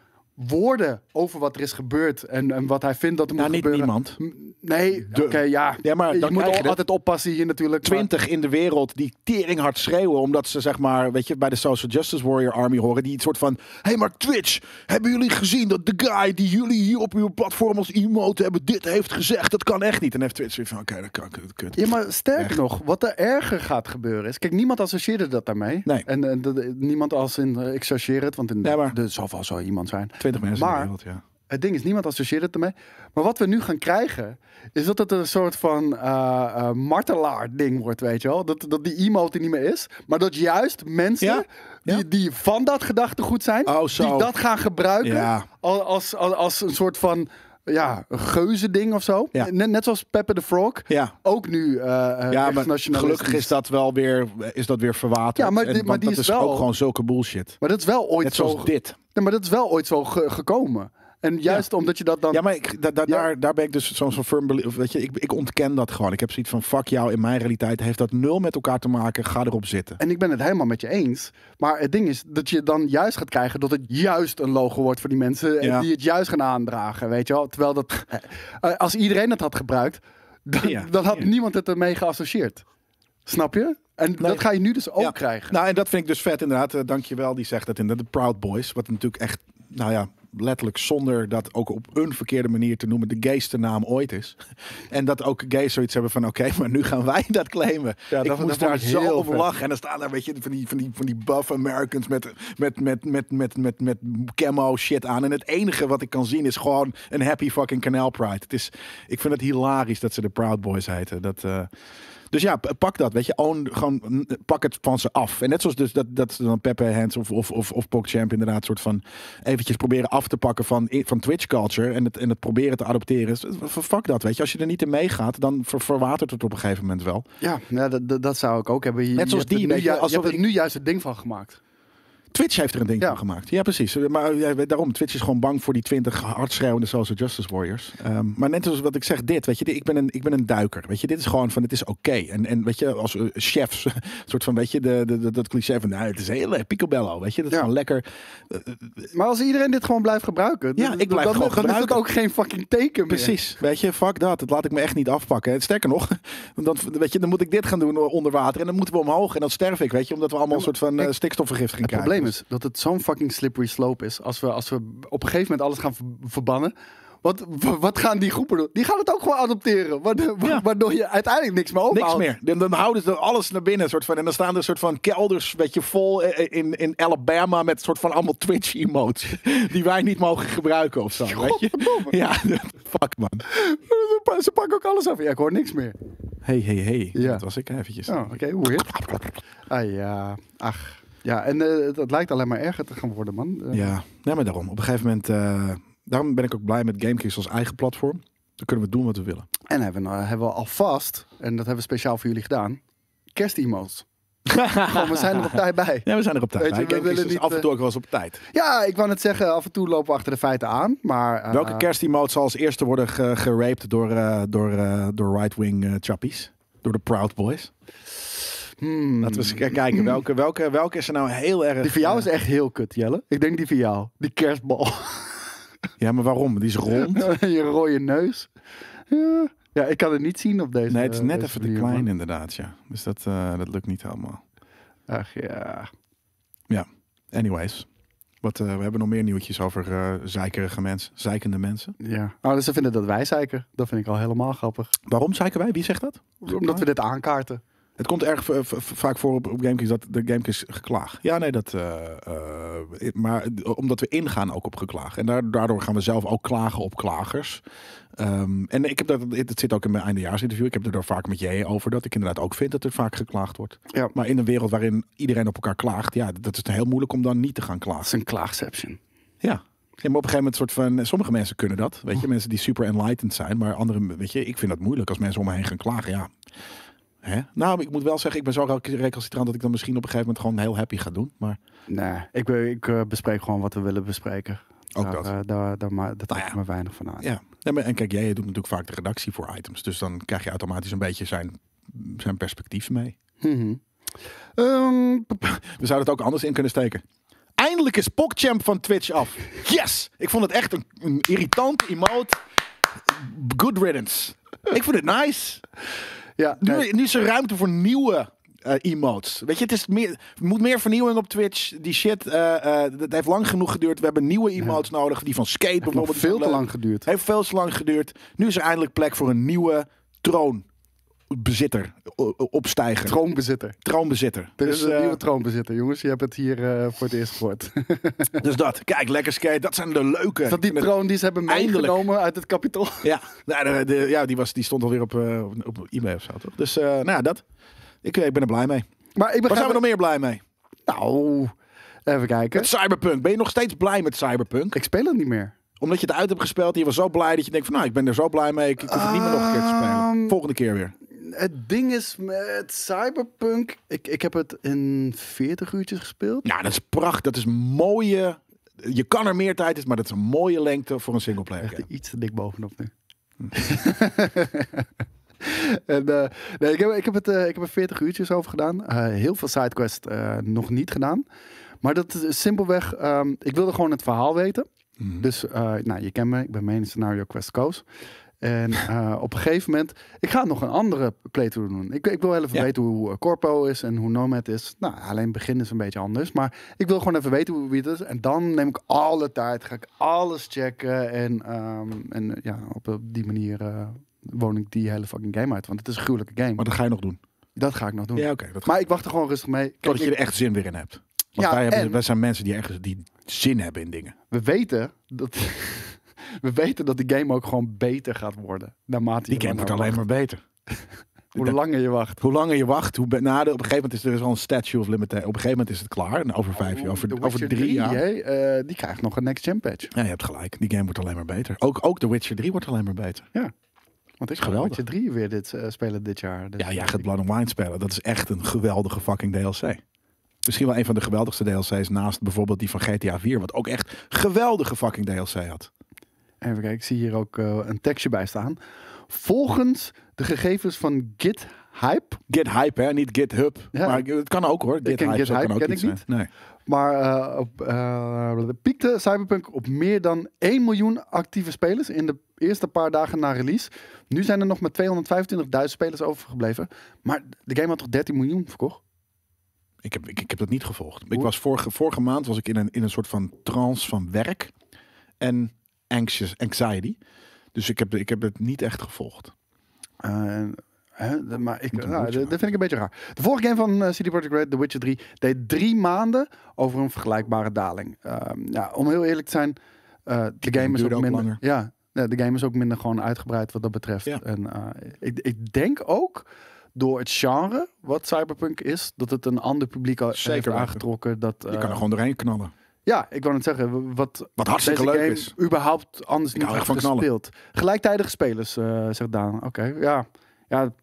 [SPEAKER 1] woorden over wat er is gebeurd en, en wat hij vindt dat er
[SPEAKER 2] nou,
[SPEAKER 1] moet
[SPEAKER 2] niet
[SPEAKER 1] gebeuren.
[SPEAKER 2] niemand.
[SPEAKER 1] Nee,
[SPEAKER 2] De-
[SPEAKER 1] oké, ja.
[SPEAKER 2] Ja, maar
[SPEAKER 1] je moet al-
[SPEAKER 2] de-
[SPEAKER 1] altijd oppassen hier natuurlijk. maar-
[SPEAKER 2] twintig in de wereld die tering hard schreeuwen. Omdat ze zeg maar, weet je, bij de Social Justice Warrior Army horen. Die het soort van, hé hey, maar Twitch, hebben jullie gezien dat de guy die jullie hier op uw platform als emote hebben dit heeft gezegd? Dat kan echt niet. En heeft Twitch weer van, oké, dat kan dat.
[SPEAKER 1] Ja, maar sterker
[SPEAKER 2] Echt.
[SPEAKER 1] nog, wat er erger gaat gebeuren is... Kijk, niemand associeerde dat daarmee.
[SPEAKER 2] Nee.
[SPEAKER 1] En, niemand als in, eh, ik associeer het, want in
[SPEAKER 2] Nee, maar-
[SPEAKER 1] er zal wel zo iemand zijn.
[SPEAKER 2] Twintig mensen in
[SPEAKER 1] Maar-
[SPEAKER 2] de wereld, ja.
[SPEAKER 1] Het ding is, niemand associeert het ermee. Maar wat we nu gaan krijgen, is dat het een soort van eh eh, martelaar-ding wordt, weet je wel? Dat, dat die emote niet meer is. Maar dat juist mensen
[SPEAKER 2] Ja, ja.
[SPEAKER 1] Die, die van dat gedachtegoed zijn,
[SPEAKER 2] Oh,
[SPEAKER 1] die dat gaan gebruiken
[SPEAKER 2] Ja.
[SPEAKER 1] als, als, als een soort van ja, geuze ding of zo.
[SPEAKER 2] Ja.
[SPEAKER 1] Net, net zoals Peppe the Frog.
[SPEAKER 2] Ja.
[SPEAKER 1] Ook nu eh eh,
[SPEAKER 2] Ja, maar gelukkig is dat wel weer, is dat weer verwaterd.
[SPEAKER 1] Ja, maar
[SPEAKER 2] En-
[SPEAKER 1] die- maar
[SPEAKER 2] want
[SPEAKER 1] die
[SPEAKER 2] dat
[SPEAKER 1] is
[SPEAKER 2] is
[SPEAKER 1] wel-
[SPEAKER 2] ook gewoon zulke bullshit.
[SPEAKER 1] Maar dat is wel ooit
[SPEAKER 2] Net
[SPEAKER 1] zo.
[SPEAKER 2] zoals dit.
[SPEAKER 1] Nee, maar dat is wel ooit zo ge- gekomen. En juist omdat je dat dan.
[SPEAKER 2] Ja, maar ik, da- da- Daar, daar ben ik dus zo'n zo'n firm belie- of Weet je, ik, ik ontken dat gewoon. Ik heb zoiets van, fuck jou, in mijn realiteit heeft dat nul met elkaar te maken. Ga erop zitten.
[SPEAKER 1] En ik ben het helemaal met je eens. Maar het ding is dat je dan juist gaat krijgen dat het juist een logo wordt voor die mensen
[SPEAKER 2] Ja.
[SPEAKER 1] die het juist gaan aandragen. Weet je wel? Terwijl dat. eh, als iedereen het had gebruikt, dan, had niemand het ermee geassocieerd. Snap je? En dat ga je nu dus ook krijgen.
[SPEAKER 2] Nou, en dat vind ik dus vet inderdaad. Uh, dankjewel, die zegt dat in de Proud Boys. Wat natuurlijk echt, nou ja, letterlijk zonder dat ook op een verkeerde manier te noemen, de gayste naam ooit is. [laughs] En dat ook gays zoiets hebben van, oké, maar nu gaan wij dat claimen.
[SPEAKER 1] Ja,
[SPEAKER 2] ik
[SPEAKER 1] dat-
[SPEAKER 2] moest
[SPEAKER 1] dat
[SPEAKER 2] daar
[SPEAKER 1] ik
[SPEAKER 2] zo op
[SPEAKER 1] vet.
[SPEAKER 2] lachen. En dan staan daar, weet je, van die, van die, van die buff Americans met, met, met, met, met, met, met camo shit aan. En het enige wat ik kan zien is gewoon een happy fucking Canal Pride. Het is, ik vind het hilarisch dat ze de Proud Boys heten. Dat... eh, dus ja, pak dat, weet je. Own, gewoon pak het van ze af. En net zoals dus dat, dat dan Pepe Hands of, of, of, of PogChamp inderdaad soort van eventjes proberen af te pakken van, van Twitch culture en het, en het proberen te adopteren. Dus, f- Fuck dat, weet je. Als je er niet in meegaat, dan ver- verwatert het op een gegeven moment wel.
[SPEAKER 1] Ja, ja dat, dat, dat zou ik ook hebben. Je,
[SPEAKER 2] Net zoals die,
[SPEAKER 1] nu,
[SPEAKER 2] je,
[SPEAKER 1] je hebt er nu juist het ding van gemaakt.
[SPEAKER 2] Twitch heeft er een ding
[SPEAKER 1] Ja.
[SPEAKER 2] van gemaakt. Ja, precies. Maar ja, daarom, Twitch is gewoon bang voor die 20 hardschreeuwende social justice warriors. Ehm, maar net zoals wat ik zeg, dit, weet je, ik ben een, ik ben een duiker. Weet je, dit is gewoon van, het is oké. En, en weet je, als eh, chefs, [laughs] soort van, weet je, de, de, de- dat cliché van, nou, het is heel lekker, picobello, weet je, dat is
[SPEAKER 1] Ja.
[SPEAKER 2] gewoon lekker.
[SPEAKER 1] Maar als iedereen dit gewoon blijft gebruiken,
[SPEAKER 2] Ja, ik blijf
[SPEAKER 1] dan,
[SPEAKER 2] gewoon
[SPEAKER 1] dan is het
[SPEAKER 2] gebruiken.
[SPEAKER 1] ook geen fucking teken meer.
[SPEAKER 2] Precies, weet je, fuck dat. Dat laat ik me echt niet afpakken. En sterker nog, [laughs] dan, weet je, dan moet ik dit gaan doen onder water en dan moeten we omhoog en dan sterf ik, weet je, omdat we allemaal een soort van eh, stikstofvergiftiging krijgen.
[SPEAKER 1] Probleem is dat het zo'n fucking slippery slope is. Als we, als we op een gegeven moment alles gaan ver- verbannen. Wat, wa- wat gaan die groepen doen? Die gaan het ook gewoon adopteren. Waardoor,
[SPEAKER 2] Ja.
[SPEAKER 1] waardoor je uiteindelijk niks meer
[SPEAKER 2] Niks
[SPEAKER 1] overhoudt.
[SPEAKER 2] meer. Dan, dan houden ze alles naar binnen. Soort van, en dan staan er soort van kelders weet je, vol eh, in, in Alabama met soort van allemaal Twitch emotes. [laughs] Die wij niet mogen gebruiken of zo. Weet je? Ja, [laughs] fuck man.
[SPEAKER 1] Ze pa- Ze pakken ook alles af. Ja, ik hoor niks meer.
[SPEAKER 2] Hey, hey, hey.
[SPEAKER 1] Ja.
[SPEAKER 2] Dat was ik eventjes.
[SPEAKER 1] Oh, oké. weird. Ah ja. Ach. Ja, en eh, het, het lijkt alleen maar erger te gaan worden, man. Eh,
[SPEAKER 2] Ja, nee, maar daarom. Op een gegeven moment... eh, daarom ben ik ook blij met GameKings als eigen platform. Dan kunnen we doen wat we willen.
[SPEAKER 1] En hebben we, hebben we alvast, en dat hebben we speciaal voor jullie gedaan, kerstemotes. [laughs] Gewoon, we zijn er op tijd bij.
[SPEAKER 2] Ja, we zijn er op tijd.
[SPEAKER 1] Weet je,
[SPEAKER 2] bij.
[SPEAKER 1] we willen niet,
[SPEAKER 2] af en
[SPEAKER 1] eh,
[SPEAKER 2] toe ook wel eens op tijd.
[SPEAKER 1] Ja, ik wou net zeggen, af en toe lopen we achter de feiten aan. Maar, eh,
[SPEAKER 2] Welke kerstemote zal als eerste worden ge- geraped door, eh, door, eh, door right-wing eh, chappies? Door de Proud Boys?
[SPEAKER 1] Hmm,
[SPEAKER 2] Laten we eens kijken. Welke, welke, welke is er nou heel erg...
[SPEAKER 1] Die voor jou
[SPEAKER 2] eh,
[SPEAKER 1] is echt heel kut, Jelle. Ik denk die voor jou. Die kerstbal. [laughs]
[SPEAKER 2] Ja, maar waarom? Die is rond. [laughs]
[SPEAKER 1] je rode neus. Ja. ja, ik kan het niet zien op deze
[SPEAKER 2] Nee, het is net even te klein
[SPEAKER 1] man.
[SPEAKER 2] inderdaad, ja. Dus dat, eh, dat lukt niet helemaal.
[SPEAKER 1] Ach ja.
[SPEAKER 2] Anyways. Wat, eh, we hebben nog meer nieuwtjes over eh zeikerige mensen. Zeikende mensen.
[SPEAKER 1] ja. Oh, dus ze vinden dat wij zeiken. Dat vind ik al helemaal grappig.
[SPEAKER 2] Waarom zeiken wij? Wie zegt dat?
[SPEAKER 1] Omdat we dit aankaarten.
[SPEAKER 2] Het komt erg vaak voor op, op dat de GameKings geklaag. Ja, nee, dat... eh, eh, maar omdat we ingaan ook op geklaag. En daar- daardoor gaan we zelf ook klagen op klagers. Ehm, en ik heb dat, het zit ook in mijn eindejaarsinterview. Ik heb het er vaak met jij over dat ik inderdaad ook vind dat er vaak geklaagd wordt.
[SPEAKER 1] Ja.
[SPEAKER 2] Maar in een wereld waarin iedereen op elkaar klaagt, ja, dat is heel moeilijk om dan niet te gaan klagen.
[SPEAKER 1] is een klaagception.
[SPEAKER 2] Ja. Ja, maar op een gegeven moment soort van, sommige mensen kunnen dat, weet je, mensen die super enlightened zijn, maar andere, weet je, ik vind dat moeilijk als mensen om me heen gaan klagen, ja. Hè? Nou, ik moet wel zeggen, ik ben zo recalcitrant dat ik dan misschien op een gegeven moment gewoon heel happy ga doen, maar
[SPEAKER 1] Nee, ik, ik eh, bespreek gewoon wat we willen bespreken.
[SPEAKER 2] ook
[SPEAKER 1] daar,
[SPEAKER 2] dat.
[SPEAKER 1] eh, daar, daar, ma- dat
[SPEAKER 2] Nou ja.
[SPEAKER 1] me weinig van aan.
[SPEAKER 2] Ja, Ja, maar- en kijk, jij doet natuurlijk vaak de redactie voor items, dus dan krijg je automatisch een beetje zijn, zijn perspectief mee.
[SPEAKER 1] Mhm. Ehm, [laughs]
[SPEAKER 2] We zouden het ook anders in kunnen steken. Eindelijk is PogChamp van Twitch af. Yes! Ik vond het echt een, een irritant emote. Good riddance. Ik vond het nice.
[SPEAKER 1] ja,
[SPEAKER 2] Nu,
[SPEAKER 1] nee,
[SPEAKER 2] nu is er ruimte voor nieuwe eh, emotes. Weet je, het is meer, er moet meer vernieuwing op Twitch. Die shit, eh, dat heeft lang genoeg geduurd. We hebben nieuwe emotes nodig. Die van Skate
[SPEAKER 1] het heeft
[SPEAKER 2] bijvoorbeeld.
[SPEAKER 1] veel te lang geduurd.
[SPEAKER 2] Heeft veel te lang geduurd. Nu is er eindelijk plek voor een nieuwe troon. Bezitter, opstijger,
[SPEAKER 1] Troonbezitter.
[SPEAKER 2] troonbezitter.
[SPEAKER 1] Dit
[SPEAKER 2] Dus,
[SPEAKER 1] is een
[SPEAKER 2] eh,
[SPEAKER 1] nieuwe troonbezitter, jongens. Je hebt het hier eh, voor het eerst gehoord. [laughs]
[SPEAKER 2] dus dat. Kijk, lekker skate. Dat zijn de leuke.
[SPEAKER 1] Is dat die troon die ze hebben
[SPEAKER 2] Eindelijk.
[SPEAKER 1] meegenomen uit het kapitol?
[SPEAKER 2] Ja, nou, de, de- ja die, was, die stond alweer op, eh, op, e-mail of zo, toch? Dus, nou ja, dat. Ik, ik ben er blij mee.
[SPEAKER 1] Maar ik
[SPEAKER 2] Waar zijn we nog meer blij mee?
[SPEAKER 1] Nou, even kijken.
[SPEAKER 2] Met Cyberpunk. Ben je nog steeds blij met Cyberpunk?
[SPEAKER 1] Ik speel het niet meer.
[SPEAKER 2] Omdat je het uit hebt gespeeld je was zo blij dat je denkt van... Nou, ik ben er zo blij mee. Ik, ik hoef het niet meer nog een keer te spelen.
[SPEAKER 1] Ehm,
[SPEAKER 2] Volgende keer weer.
[SPEAKER 1] Het ding is met Cyberpunk... Ik, ik heb het in 40 uurtjes gespeeld.
[SPEAKER 2] Nou, dat is prachtig. Dat is mooie... Je kan er meer tijd in, maar dat is een mooie lengte voor een singleplayer
[SPEAKER 1] Echt iets te dik bovenop nu. [laughs] en, eh, nee, ik, heb, ik, heb het, eh, ik heb er 40 uurtjes over gedaan. Eh, heel veel sidequest eh nog niet gedaan. Maar dat is simpelweg... ehm, ik wilde gewoon het verhaal weten.
[SPEAKER 2] Mhm.
[SPEAKER 1] Dus, nou, je kent me. Ik ben main scenario quest Koos. En eh, op een gegeven moment... Ik ga nog een andere playthrough doen. Ik, ik wil even
[SPEAKER 2] Ja.
[SPEAKER 1] weten hoe eh, Corpo is en hoe Nomad is. Nou, alleen begin is een beetje anders. Maar ik wil gewoon even weten hoe wie het is. En dan neem ik alle tijd. Ga ik alles checken. En, ehm, en eh, ja, op, op die manier eh, woon ik die hele fucking game uit. Want het is een gruwelijke game.
[SPEAKER 2] Maar dat ga je nog doen.
[SPEAKER 1] dat ga ik nog doen.
[SPEAKER 2] Ja, oké. dat
[SPEAKER 1] Maar ik wacht er gewoon rustig mee. Kijk,
[SPEAKER 2] Totdat je er echt zin weer in hebt. Want
[SPEAKER 1] Ja,
[SPEAKER 2] wij, hebben,
[SPEAKER 1] en-
[SPEAKER 2] wij zijn mensen die echt die zin hebben in dingen.
[SPEAKER 1] we weten dat... [laughs] we weten dat die game ook gewoon beter gaat worden. Naarmate
[SPEAKER 2] Die game wordt alleen maar beter. [laughs]
[SPEAKER 1] Hoe langer je wacht.
[SPEAKER 2] Hoe langer je wacht, hoe nou, de- op een gegeven moment is er dus al een statue of limitation. Op een gegeven moment is het klaar. En over vijf jaar, over, over drie jaar.
[SPEAKER 1] eh, die krijgt nog een next-gen patch.
[SPEAKER 2] Ja, je hebt gelijk. Die game wordt alleen maar beter. Ook, ook The Witcher 3 wordt alleen maar beter.
[SPEAKER 1] Want ik ga. Witcher 3 weer dit eh, spelen dit jaar. Dus
[SPEAKER 2] Ja, jij gaat Blood and Wine spelen. Dat is echt een geweldige fucking DLC. Misschien wel een van de geweldigste DLC's naast bijvoorbeeld die van GTA 4. Wat ook echt geweldige fucking DLC had.
[SPEAKER 1] Even kijken, ik zie hier ook eh, een tekstje bij staan. Volgens de gegevens van GitHype,
[SPEAKER 2] Get Hype, hè? Niet GitHub.
[SPEAKER 1] Ja.
[SPEAKER 2] Maar het kan ook hoor.
[SPEAKER 1] ken
[SPEAKER 2] GitHype
[SPEAKER 1] GitHype,
[SPEAKER 2] kan ook
[SPEAKER 1] ken ik niet.
[SPEAKER 2] Nee.
[SPEAKER 1] maar op, eh, piekte Cyberpunk op meer dan 1 miljoen actieve spelers in de eerste paar dagen na release. Nu zijn er nog maar 225.000 spelers overgebleven. Maar de game had toch 13 miljoen verkocht?
[SPEAKER 2] Ik heb, ik, ik heb dat niet gevolgd. Ik was vorige, vorige maand was ik in een, in een soort van trance van werk en anxious, anxiety. Dus ik heb, ik heb het niet echt gevolgd.
[SPEAKER 1] Eh, hè, de- maar ik, nou, dat vind ik een beetje raar. De vorige game van eh, CD Projekt Red, The Witcher 3, deed drie maanden over een vergelijkbare daling. Ehm, ja, om heel eerlijk te zijn, eh, de game is ook
[SPEAKER 2] ook
[SPEAKER 1] minder.
[SPEAKER 2] langer.
[SPEAKER 1] Ja, de game is ook minder gewoon uitgebreid wat dat betreft.
[SPEAKER 2] Ja.
[SPEAKER 1] En ik, ik denk ook door het genre wat Cyberpunk is, dat het een ander publiek al
[SPEAKER 2] Zeker
[SPEAKER 1] heeft aangetrokken. Dat,
[SPEAKER 2] Je kan er gewoon doorheen knallen.
[SPEAKER 1] Ja, ik wou net zeggen, wat,
[SPEAKER 2] Wat hartstikke leuk
[SPEAKER 1] game
[SPEAKER 2] is.
[SPEAKER 1] überhaupt anders
[SPEAKER 2] Ik
[SPEAKER 1] niet
[SPEAKER 2] echt van knallen.
[SPEAKER 1] gespeeld. Gelijktijdige spelers, eh zegt Daan. Oké, ja. Ja,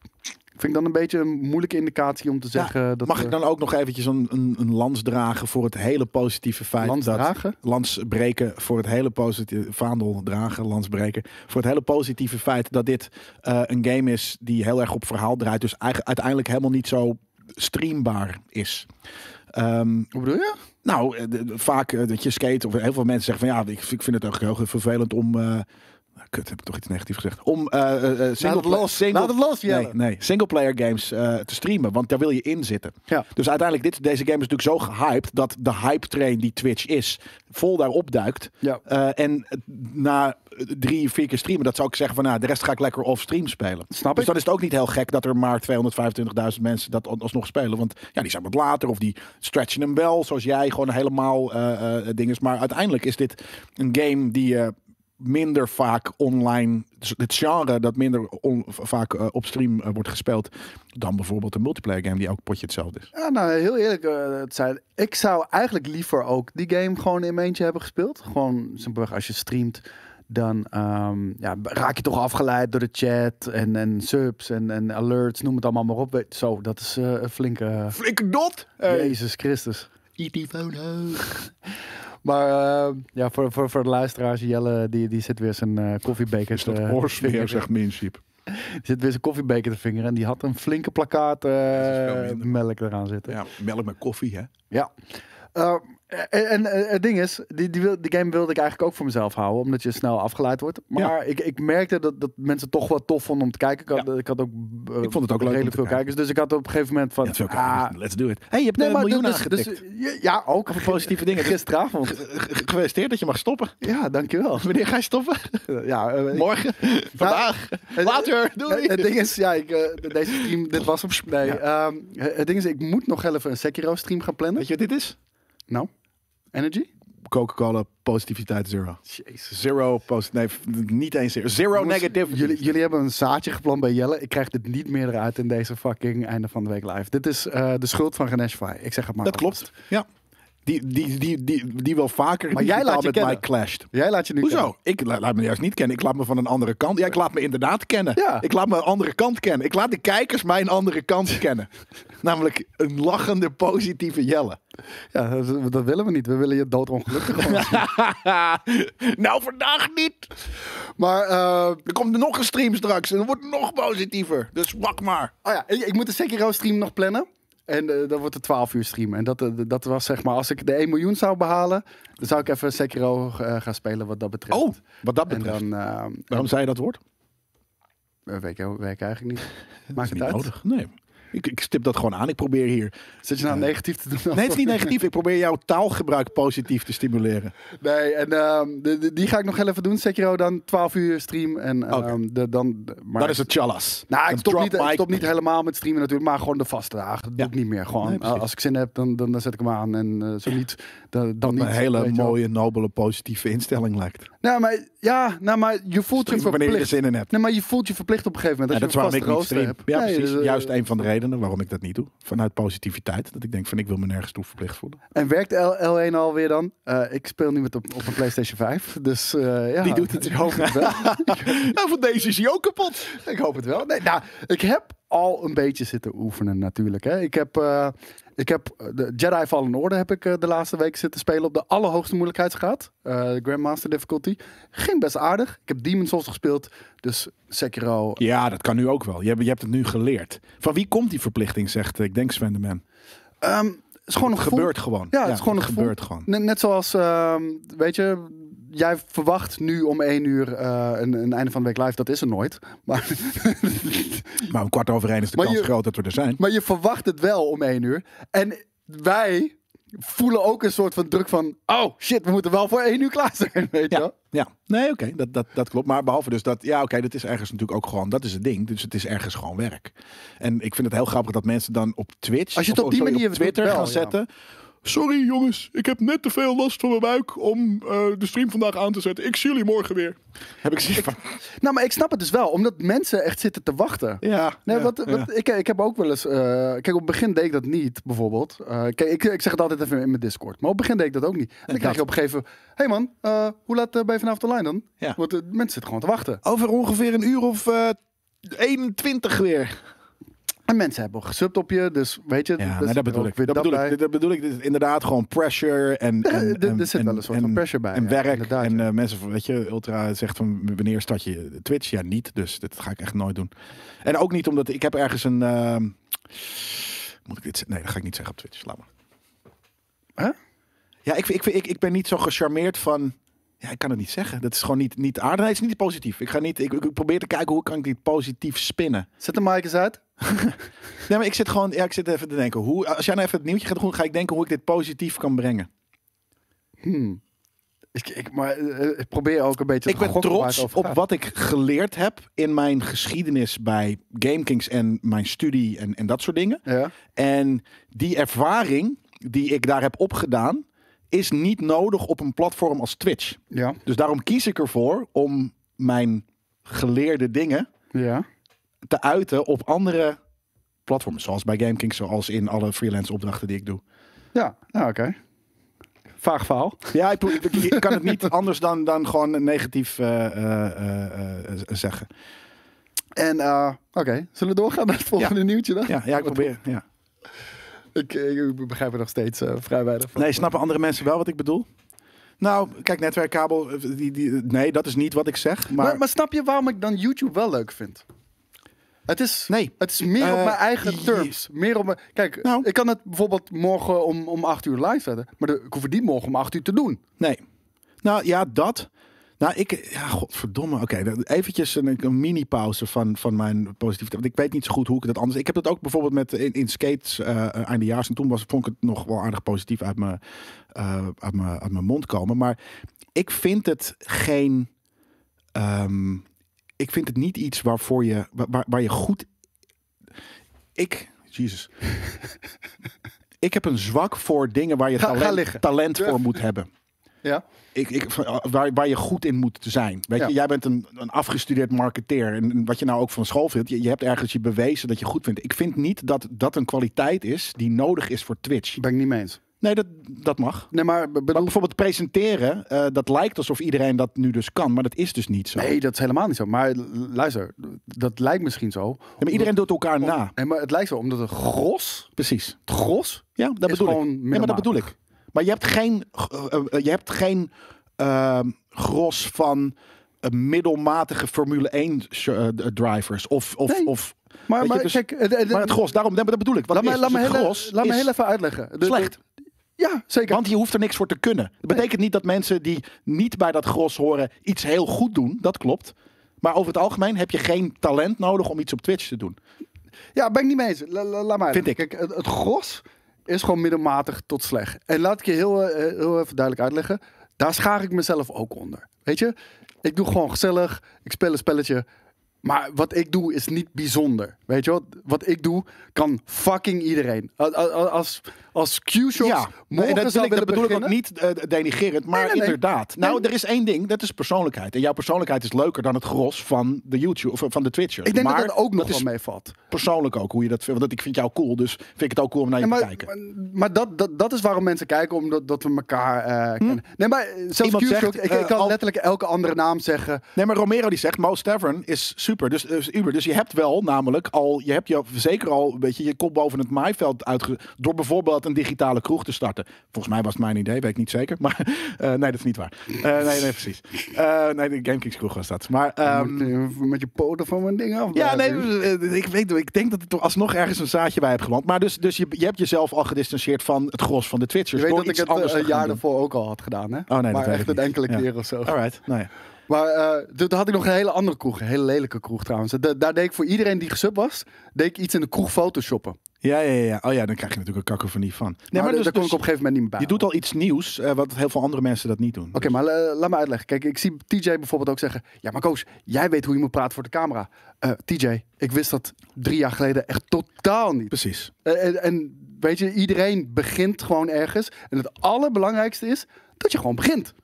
[SPEAKER 1] vind ik dan een beetje een moeilijke indicatie om te zeggen dat...
[SPEAKER 2] Mag ik dan ook nog eventjes een, een, een lans dragen voor het hele positieve feit
[SPEAKER 1] Lans
[SPEAKER 2] dat
[SPEAKER 1] dragen?
[SPEAKER 2] lans breken voor het hele positieve vaandel dragen, lans breken voor het hele positieve feit dat dit eh, een game is die heel erg op verhaal draait, dus eigenlijk uiteindelijk helemaal niet zo streambaar is. Ehm,
[SPEAKER 1] Hoe bedoel je?
[SPEAKER 2] nou, eh, de- de- vaak eh, dat je skate, of heel veel mensen zeggen van ja, ik, ik vind het ook heel vervelend om. eh kut, heb ik toch iets negatiefs gezegd? Om eh, single,
[SPEAKER 1] het los.
[SPEAKER 2] single,
[SPEAKER 1] Laat het los,
[SPEAKER 2] nee, nee, single player games te streamen, want daar wil je in zitten.
[SPEAKER 1] Ja.
[SPEAKER 2] Dus uiteindelijk, dit, deze game is natuurlijk zo gehyped dat de hype train die Twitch is, vol daarop duikt.
[SPEAKER 1] Ja.
[SPEAKER 2] En na drie, vier keer streamen, dat zou ik zeggen van nou, de rest ga ik lekker off stream spelen.
[SPEAKER 1] Snap
[SPEAKER 2] Dus
[SPEAKER 1] ik.
[SPEAKER 2] dan is het ook niet heel gek dat er maar 225.000 mensen dat al- alsnog spelen. Want ja, die zijn wat later of die stretchen hem wel, zoals jij, gewoon helemaal dinges. Maar uiteindelijk is dit een game die je minder vaak online, dus het genre dat minder on- vaak eh, op stream eh, wordt gespeeld dan bijvoorbeeld een multiplayer game die elk potje hetzelfde is.
[SPEAKER 1] Ja, nou, heel eerlijk, eh, het zijn, ik zou eigenlijk liever ook die game gewoon in mijn eentje hebben gespeeld. Gewoon simpelweg als je streamt, dan ehm, ja, raak je toch afgeleid door de chat en, en subs en, en alerts, noem het allemaal maar op. Weet- Zo, dat is eh, een flinke...
[SPEAKER 2] Flinke dot!
[SPEAKER 1] Jezus Christus. [laughs] Maar eh, ja, voor, voor, voor de luisteraars, Jelle die, die zit weer zijn eh, koffiebeker
[SPEAKER 2] Is dat
[SPEAKER 1] te
[SPEAKER 2] oorsmeer,
[SPEAKER 1] vingeren.
[SPEAKER 2] zegt Minship. [laughs]
[SPEAKER 1] Die zit weer zijn koffiebeker te vingeren en die had een flinke plakkaat eh, melk eraan zitten.
[SPEAKER 2] Ja, melk met koffie, hè?
[SPEAKER 1] Ja. Eh, En, en eh, het ding is, die, die, wil, die game wilde ik eigenlijk ook voor mezelf houden, omdat je snel afgeleid wordt. Maar ik, ik merkte dat, dat mensen toch wel tof vonden om te kijken. Ik had, ik had ook, eh,
[SPEAKER 2] Ik vond het ook leuk om
[SPEAKER 1] redelijk
[SPEAKER 2] te
[SPEAKER 1] veel
[SPEAKER 2] kijken.
[SPEAKER 1] kijkers. Dus ik had op een gegeven moment van,
[SPEAKER 2] Ja,
[SPEAKER 1] ah.
[SPEAKER 2] Let's do it. Hey, je hebt
[SPEAKER 1] nee,
[SPEAKER 2] een
[SPEAKER 1] maar
[SPEAKER 2] miljoen
[SPEAKER 1] dus,
[SPEAKER 2] aangetikt.
[SPEAKER 1] dus, ja, ook.
[SPEAKER 2] Over positieve dingen. [laughs]
[SPEAKER 1] Gisteravond.
[SPEAKER 2] Gefeliciteerd dat je mag stoppen.
[SPEAKER 1] Ja, dankjewel.
[SPEAKER 2] Wanneer ga je stoppen? [laughs]
[SPEAKER 1] Ja, eh, ik-
[SPEAKER 2] Morgen? [laughs] Vandaag?
[SPEAKER 1] het-
[SPEAKER 2] Later? Doei!
[SPEAKER 1] Het, het ding is, ja, ik, eh, deze stream, dit was hem. Nee, ehm, het ding is, ik moet nog even een Sekiro stream gaan plannen.
[SPEAKER 2] Weet je wat dit is?
[SPEAKER 1] Nou, Energy?
[SPEAKER 2] Coca-Cola positiviteit zero.
[SPEAKER 1] Jezus.
[SPEAKER 2] Zero post... Nee, niet eens zero. Zero negative.
[SPEAKER 1] Jullie, jullie hebben een zaadje geplant bij Jelle. Ik krijg dit niet meer eruit in deze fucking einde van de week live. Dit is eh, de schuld van Ganesh Fry. Ik zeg het maar.
[SPEAKER 2] Dat klopt. Ja. Die, die, die, die, die wel vaker
[SPEAKER 1] Maar jij laat je
[SPEAKER 2] met mij
[SPEAKER 1] kennen.
[SPEAKER 2] clasht.
[SPEAKER 1] Jij laat je nu
[SPEAKER 2] Hoezo?
[SPEAKER 1] kennen.
[SPEAKER 2] Ik la- laat me juist niet kennen. Ik laat me van een andere kant. Ja, ik laat me inderdaad kennen.
[SPEAKER 1] Ja.
[SPEAKER 2] Ik laat me een andere kant kennen. Ik laat de kijkers mijn andere kant [laughs] kennen. Namelijk een lachende, positieve Jelle.
[SPEAKER 1] Ja, dat, dat willen we niet. We willen je doodongelukkig [laughs]
[SPEAKER 2] nou, vandaag niet.
[SPEAKER 1] Maar, eh,
[SPEAKER 2] Er komt nog een stream straks en dan wordt het nog positiever. Dus wacht maar.
[SPEAKER 1] oh ja, ik, ik moet de Sekiro stream nog plannen. En eh, dat wordt een 12 uur stream. En dat, eh, dat was zeg maar, als ik de 1 miljoen zou behalen, dan zou ik even Sekiro eh, gaan spelen wat dat betreft.
[SPEAKER 2] Oh, wat dat
[SPEAKER 1] en
[SPEAKER 2] betreft.
[SPEAKER 1] dan,
[SPEAKER 2] Waarom zei je dat woord?
[SPEAKER 1] weet, ik, weet ik eigenlijk niet. [laughs] Maakt het
[SPEAKER 2] niet
[SPEAKER 1] uit?
[SPEAKER 2] nodig. Nee. Ik, ik stip dat gewoon aan. Ik probeer hier.
[SPEAKER 1] Zit je nou negatief te doen?
[SPEAKER 2] Nee, het is niet negatief. Ik probeer jouw taalgebruik positief te stimuleren.
[SPEAKER 1] Nee, en ehm, de, de- die ga ik nog heel even doen. Sekiro dan 12 uur stream. En ehm, de, dan, maar,
[SPEAKER 2] Dat is het chalas.
[SPEAKER 1] Nou, ik stop, niet, ik stop niet helemaal met streamen natuurlijk, maar gewoon de vaste dagen. Dat
[SPEAKER 2] Ja.
[SPEAKER 1] doe ik niet meer. Gewoon,
[SPEAKER 2] Nee,
[SPEAKER 1] eh, als ik zin heb, dan, dan, dan zet ik hem aan. En eh, zo niet, dan, dan niet.
[SPEAKER 2] Een hele mooie, nobele, positieve instelling lijkt.
[SPEAKER 1] Nou, maar, ja, nou, maar je voelt je
[SPEAKER 2] Wanneer je er
[SPEAKER 1] verplicht.
[SPEAKER 2] zin in hebt.
[SPEAKER 1] Nee, maar je voelt je verplicht op een gegeven moment.
[SPEAKER 2] dat
[SPEAKER 1] Als
[SPEAKER 2] is
[SPEAKER 1] je
[SPEAKER 2] waarom
[SPEAKER 1] een rooster hebt.
[SPEAKER 2] Ja,
[SPEAKER 1] Nee,
[SPEAKER 2] precies.
[SPEAKER 1] dus, eh,
[SPEAKER 2] Juist een van de redenen waarom ik dat niet doe. Vanuit positiviteit. Dat ik denk van ik wil me nergens toe verplicht voelen.
[SPEAKER 1] En werkt L, L1 alweer dan? Eh, ik speel nu met op, op een PlayStation 5. Dus eh, ja,
[SPEAKER 2] Die doet het.
[SPEAKER 1] Ik hoop het wel. [laughs]
[SPEAKER 2] nou, van deze is hij ook kapot.
[SPEAKER 1] ik hoop het wel. Nee, nou, ik heb al een beetje zitten oefenen natuurlijk. Hè. Ik heb, ik heb eh, de Jedi Fallen Order heb ik eh, de laatste week zitten spelen op de allerhoogste moeilijkheidsgraad. Eh Grandmaster difficulty. Ging best aardig. Ik heb Demon's Souls gespeeld. Dus Sekiro.
[SPEAKER 2] Ja, dat kan nu ook wel. Je hebt, je hebt het nu geleerd. Van wie komt die verplichting, zegt ik denk Sven de Man.
[SPEAKER 1] Ehm, het is gewoon
[SPEAKER 2] Het gebeurt gewoon.
[SPEAKER 1] Ja, het is gewoon gevoel.
[SPEAKER 2] gebeurt gewoon.
[SPEAKER 1] Net, net zoals, ehm, weet je, jij verwacht nu om één uur eh, een, een einde van de week live. Dat is er nooit. Maar, [laughs]
[SPEAKER 2] Maar om kwart over één is de
[SPEAKER 1] Maar
[SPEAKER 2] kans
[SPEAKER 1] je-
[SPEAKER 2] groot dat we er zijn.
[SPEAKER 1] maar je verwacht het wel om één uur. En wij voelen ook een soort van druk van... Oh shit, we moeten wel voor één uur klaar zijn, weet je
[SPEAKER 2] Ja,
[SPEAKER 1] wel?
[SPEAKER 2] ja. nee, oké, dat, dat, dat klopt. Maar behalve dus dat, ja, oké, dat is ergens natuurlijk ook gewoon, dat is het ding. Dus het is ergens gewoon werk. En ik vind het heel grappig dat mensen dan op Twitch,
[SPEAKER 1] Als je het op die
[SPEAKER 2] sorry,
[SPEAKER 1] manier
[SPEAKER 2] op Twitter
[SPEAKER 1] doet,
[SPEAKER 2] gaan
[SPEAKER 1] wel, ja.
[SPEAKER 2] Sorry jongens, ik heb net te veel last van mijn buik om eh, de stream vandaag aan te zetten. Ik zie jullie morgen weer. Heb ik zoiets van,
[SPEAKER 1] Nou, maar ik snap het dus wel. Omdat mensen echt zitten te wachten.
[SPEAKER 2] ja.
[SPEAKER 1] Nee,
[SPEAKER 2] ja,
[SPEAKER 1] wat,
[SPEAKER 2] ja.
[SPEAKER 1] wat, ik, ik heb ook wel eens. eh, kijk, op het begin deed ik dat niet, bijvoorbeeld. Eh, kijk, ik, ik zeg het altijd even in mijn Discord. Maar op het begin deed ik dat ook niet. En dan krijg je op een gegeven moment. Hé hey man, eh, hoe laat ben je vanavond online dan?
[SPEAKER 2] Ja.
[SPEAKER 1] Want mensen zitten gewoon te wachten.
[SPEAKER 2] Over ongeveer een uur of eh 21 weer.
[SPEAKER 1] En mensen hebben gesubt op je, dus weet je.
[SPEAKER 2] Ja,
[SPEAKER 1] dus
[SPEAKER 2] nee, dat bedoel ik.
[SPEAKER 1] weer
[SPEAKER 2] Dat bedoel ik. Dat bedoel ik. Is inderdaad gewoon pressure en. En,
[SPEAKER 1] er-
[SPEAKER 2] en-
[SPEAKER 1] er zit wel een soort
[SPEAKER 2] en-
[SPEAKER 1] van pressure bij.
[SPEAKER 2] En
[SPEAKER 1] ja,
[SPEAKER 2] werk. En eh, mensen weet je, Ultra zegt van wanneer start je Twitch? Ja, niet. Dus dat ga ik echt nooit doen. En ook niet omdat ik heb ergens een. ehm, moet ik dit? Nee, dat ga ik niet zeggen op Twitch. Laat maar.
[SPEAKER 1] Huh?
[SPEAKER 2] Ja, ik, ik, ik, ik ben niet zo gecharmeerd van. Ja, ik kan het niet zeggen. Dat is gewoon niet, niet aardig. Nee, het is niet positief. Ik, ga niet, ik, ik probeer te kijken hoe kan ik dit positief spinnen.
[SPEAKER 1] Zet de mic eens uit. [laughs]
[SPEAKER 2] Nee, maar ik zit gewoon, ja, ik zit even te denken. Hoe, als jij nou even het nieuwtje gaat doen, ga ik denken hoe ik dit positief kan brengen.
[SPEAKER 1] Hmm. Ik, ik, maar eh, ik probeer ook een beetje
[SPEAKER 2] Ik
[SPEAKER 1] te
[SPEAKER 2] ben trots op wat ik geleerd heb in mijn geschiedenis bij GameKings en mijn studie en, en dat soort dingen.
[SPEAKER 1] Ja.
[SPEAKER 2] En die ervaring die ik daar heb opgedaan, is niet nodig op een platform als Twitch.
[SPEAKER 1] Ja.
[SPEAKER 2] Dus daarom kies ik ervoor om mijn geleerde dingen
[SPEAKER 1] Ja.
[SPEAKER 2] te uiten op andere platforms. Zoals bij GameKings, zoals in alle freelance opdrachten die ik doe.
[SPEAKER 1] Ja, nou, oké. Vaag verhaal.
[SPEAKER 2] Ja, ik, kan het niet [laughs] anders dan, dan gewoon negatief eh, eh, eh, zeggen.
[SPEAKER 1] En, oké, zullen we doorgaan naar het volgende nieuwtje dan?
[SPEAKER 2] Ja, ja ik probeer. Ja. [laughs]
[SPEAKER 1] Ik, ik begrijp er nog steeds eh, vrij weinig van.
[SPEAKER 2] Nee, snappen andere mensen wel wat ik bedoel? Nou, kijk, netwerkkabel. eh, Die, die, nee, dat is niet wat ik zeg. Maar,
[SPEAKER 1] Maar, maar snap je waarom ik dan YouTube wel leuk vind? Het is,
[SPEAKER 2] Nee.
[SPEAKER 1] het is meer op
[SPEAKER 2] Eh,
[SPEAKER 1] mijn eigen terms. Meer op mijn, kijk,
[SPEAKER 2] Nou.
[SPEAKER 1] ik kan het bijvoorbeeld morgen om, om 8 uur live zetten. Maar de, ik hoef het niet morgen om 8 uur te doen.
[SPEAKER 2] Nee. Nou ja, dat. Nou, ik, ja, godverdomme. Oké, eventjes een, een mini-pauze van, van mijn positiviteit. Want ik weet niet zo goed hoe ik dat anders. Ik heb dat ook bijvoorbeeld met in, in skates eh eindejaars. En toen was, vond ik het nog wel aardig positief uit mijn, eh, uit, mijn, uit mijn mond komen. Maar ik vind het geen. ehm, ik vind het niet iets waarvoor je, waar- waar, je goed. Ik, Jezus. [laughs] ik heb een zwak voor dingen waar je
[SPEAKER 1] Ga- ga
[SPEAKER 2] talent, talent voor moet hebben.
[SPEAKER 1] Ja?
[SPEAKER 2] Ik, ik, waar, waar je goed in moet zijn. Weet
[SPEAKER 1] Ja.
[SPEAKER 2] je, jij bent een, een afgestudeerd marketeer. En wat je nou ook van school vindt, je, je hebt ergens je bewezen dat je goed vindt. Ik vind niet dat dat een kwaliteit is die nodig is voor Twitch.
[SPEAKER 1] Ben ik niet mee eens.
[SPEAKER 2] Nee, dat, dat mag.
[SPEAKER 1] Nee, maar
[SPEAKER 2] bijvoorbeeld presenteren, eh, dat lijkt alsof iedereen dat nu dus kan. Maar dat is dus niet zo.
[SPEAKER 1] nee, dat is helemaal niet zo. Maar luister, dat lijkt misschien zo.
[SPEAKER 2] Maar iedereen doet elkaar na.
[SPEAKER 1] Nee, maar het lijkt zo, omdat het gros,
[SPEAKER 2] Precies.
[SPEAKER 1] het gros,
[SPEAKER 2] Ja, dat bedoel ik. Nee, maar dat bedoel ik. Maar je hebt geen, eh, eh, je hebt geen ehm, gros van eh, middelmatige Formule 1 sh- eh, drivers. Of, of,
[SPEAKER 1] Nee.
[SPEAKER 2] of
[SPEAKER 1] Maar,
[SPEAKER 2] je,
[SPEAKER 1] maar
[SPEAKER 2] dus-
[SPEAKER 1] kijk,
[SPEAKER 2] Maar het gros, daarom dat bedoel ik. Wat
[SPEAKER 1] laat,
[SPEAKER 2] het
[SPEAKER 1] me,
[SPEAKER 2] is,
[SPEAKER 1] laat,
[SPEAKER 2] dus het
[SPEAKER 1] heel,
[SPEAKER 2] gros
[SPEAKER 1] laat me
[SPEAKER 2] is
[SPEAKER 1] heel even uitleggen. De-
[SPEAKER 2] slecht.
[SPEAKER 1] ja, zeker.
[SPEAKER 2] Want je hoeft er niks voor te kunnen. Dat betekent niet dat mensen die niet bij dat gros horen iets heel goed doen. Dat klopt. Maar over het algemeen heb je geen talent nodig om iets op Twitch te doen.
[SPEAKER 1] Ja, ben ik niet mee eens. La- la- laat maar.
[SPEAKER 2] Vind ik.
[SPEAKER 1] Kijk, het, het gros is gewoon middelmatig tot slecht. En laat ik je heel, eh, heel even duidelijk uitleggen. Daar schaar ik mezelf ook onder. Weet je? Ik doe gewoon gezellig. Ik speel een spelletje. Maar wat ik doe is niet bijzonder. Weet je wat? Wat ik doe kan fucking iedereen. A- a- a- Als, als Q-shops
[SPEAKER 2] Ja,
[SPEAKER 1] morgen
[SPEAKER 2] dat,
[SPEAKER 1] zou
[SPEAKER 2] ik, dat bedoel ik ook niet eh, denigerend. Maar
[SPEAKER 1] Nee, nee, nee.
[SPEAKER 2] inderdaad. Nou, er is één ding. Dat is persoonlijkheid. En jouw persoonlijkheid is leuker dan het gros van de YouTube of van de Twitcher.
[SPEAKER 1] Ik denk
[SPEAKER 2] maar
[SPEAKER 1] dat dat ook nog wel meevalt.
[SPEAKER 2] persoonlijk ook hoe je dat vindt. Want ik vind jou cool, dus vind ik het ook cool om naar je te
[SPEAKER 1] maar
[SPEAKER 2] kijken.
[SPEAKER 1] maar dat, dat, dat is waarom mensen kijken, omdat dat we elkaar eh, kennen. Nee, maar zelfs
[SPEAKER 2] Hm? Iemand
[SPEAKER 1] Q-shops,
[SPEAKER 2] zegt,
[SPEAKER 1] ik,
[SPEAKER 2] eh,
[SPEAKER 1] ik kan
[SPEAKER 2] al-
[SPEAKER 1] letterlijk elke andere naam zeggen.
[SPEAKER 2] Nee, maar Romero die zegt, Most Tavern is super. Dus, dus Uber. Dus je hebt wel namelijk al, je hebt je zeker al een beetje je kop boven het maaiveld uitge... Door bijvoorbeeld een digitale kroeg te starten. Volgens mij was het mijn idee, weet ik niet zeker. Maar [laughs] eh, nee, dat is niet waar. Eh, nee, nee, precies. Eh, nee, de GameKings kroeg was dat. Maar ehm,
[SPEAKER 1] je met je poten van mijn ding af.
[SPEAKER 2] ja, nee, ik, weet, ik denk dat het toch alsnog ergens een zaadje bij hebt geland. Maar dus, dus je, je hebt jezelf al gedistanceerd van het gros van de
[SPEAKER 1] Je
[SPEAKER 2] Twitchers.
[SPEAKER 1] weet
[SPEAKER 2] door
[SPEAKER 1] dat ik het een jaar daarvoor ook al had gedaan, hè?
[SPEAKER 2] Oh nee,
[SPEAKER 1] maar
[SPEAKER 2] weet
[SPEAKER 1] echt
[SPEAKER 2] ik
[SPEAKER 1] een enkele
[SPEAKER 2] Ja.
[SPEAKER 1] keer of zo.
[SPEAKER 2] Alright, nou ja.
[SPEAKER 1] Maar eh, toen had ik nog een hele andere kroeg. Een hele lelijke kroeg trouwens. Da- daar deed ik voor iedereen die gesub was, deed ik iets in de kroeg photoshoppen.
[SPEAKER 2] Ja, ja, ja. Oh ja, dan krijg je natuurlijk een kakkervanie van. Nee,
[SPEAKER 1] maar,
[SPEAKER 2] maar dus,
[SPEAKER 1] daar kon
[SPEAKER 2] dus
[SPEAKER 1] ik op een gegeven moment niet meer bij.
[SPEAKER 2] je doet al iets nieuws, eh, wat heel veel andere mensen dat niet doen.
[SPEAKER 1] Oké, maar eh, laat me uitleggen. Kijk, ik zie TJ bijvoorbeeld ook zeggen... Ja, maar Koos, jij weet hoe je moet praten voor de camera. Eh, TJ, ik wist dat drie jaar geleden echt totaal niet.
[SPEAKER 2] Precies.
[SPEAKER 1] En, en weet je, iedereen begint gewoon ergens. En het allerbelangrijkste is dat je gewoon begint.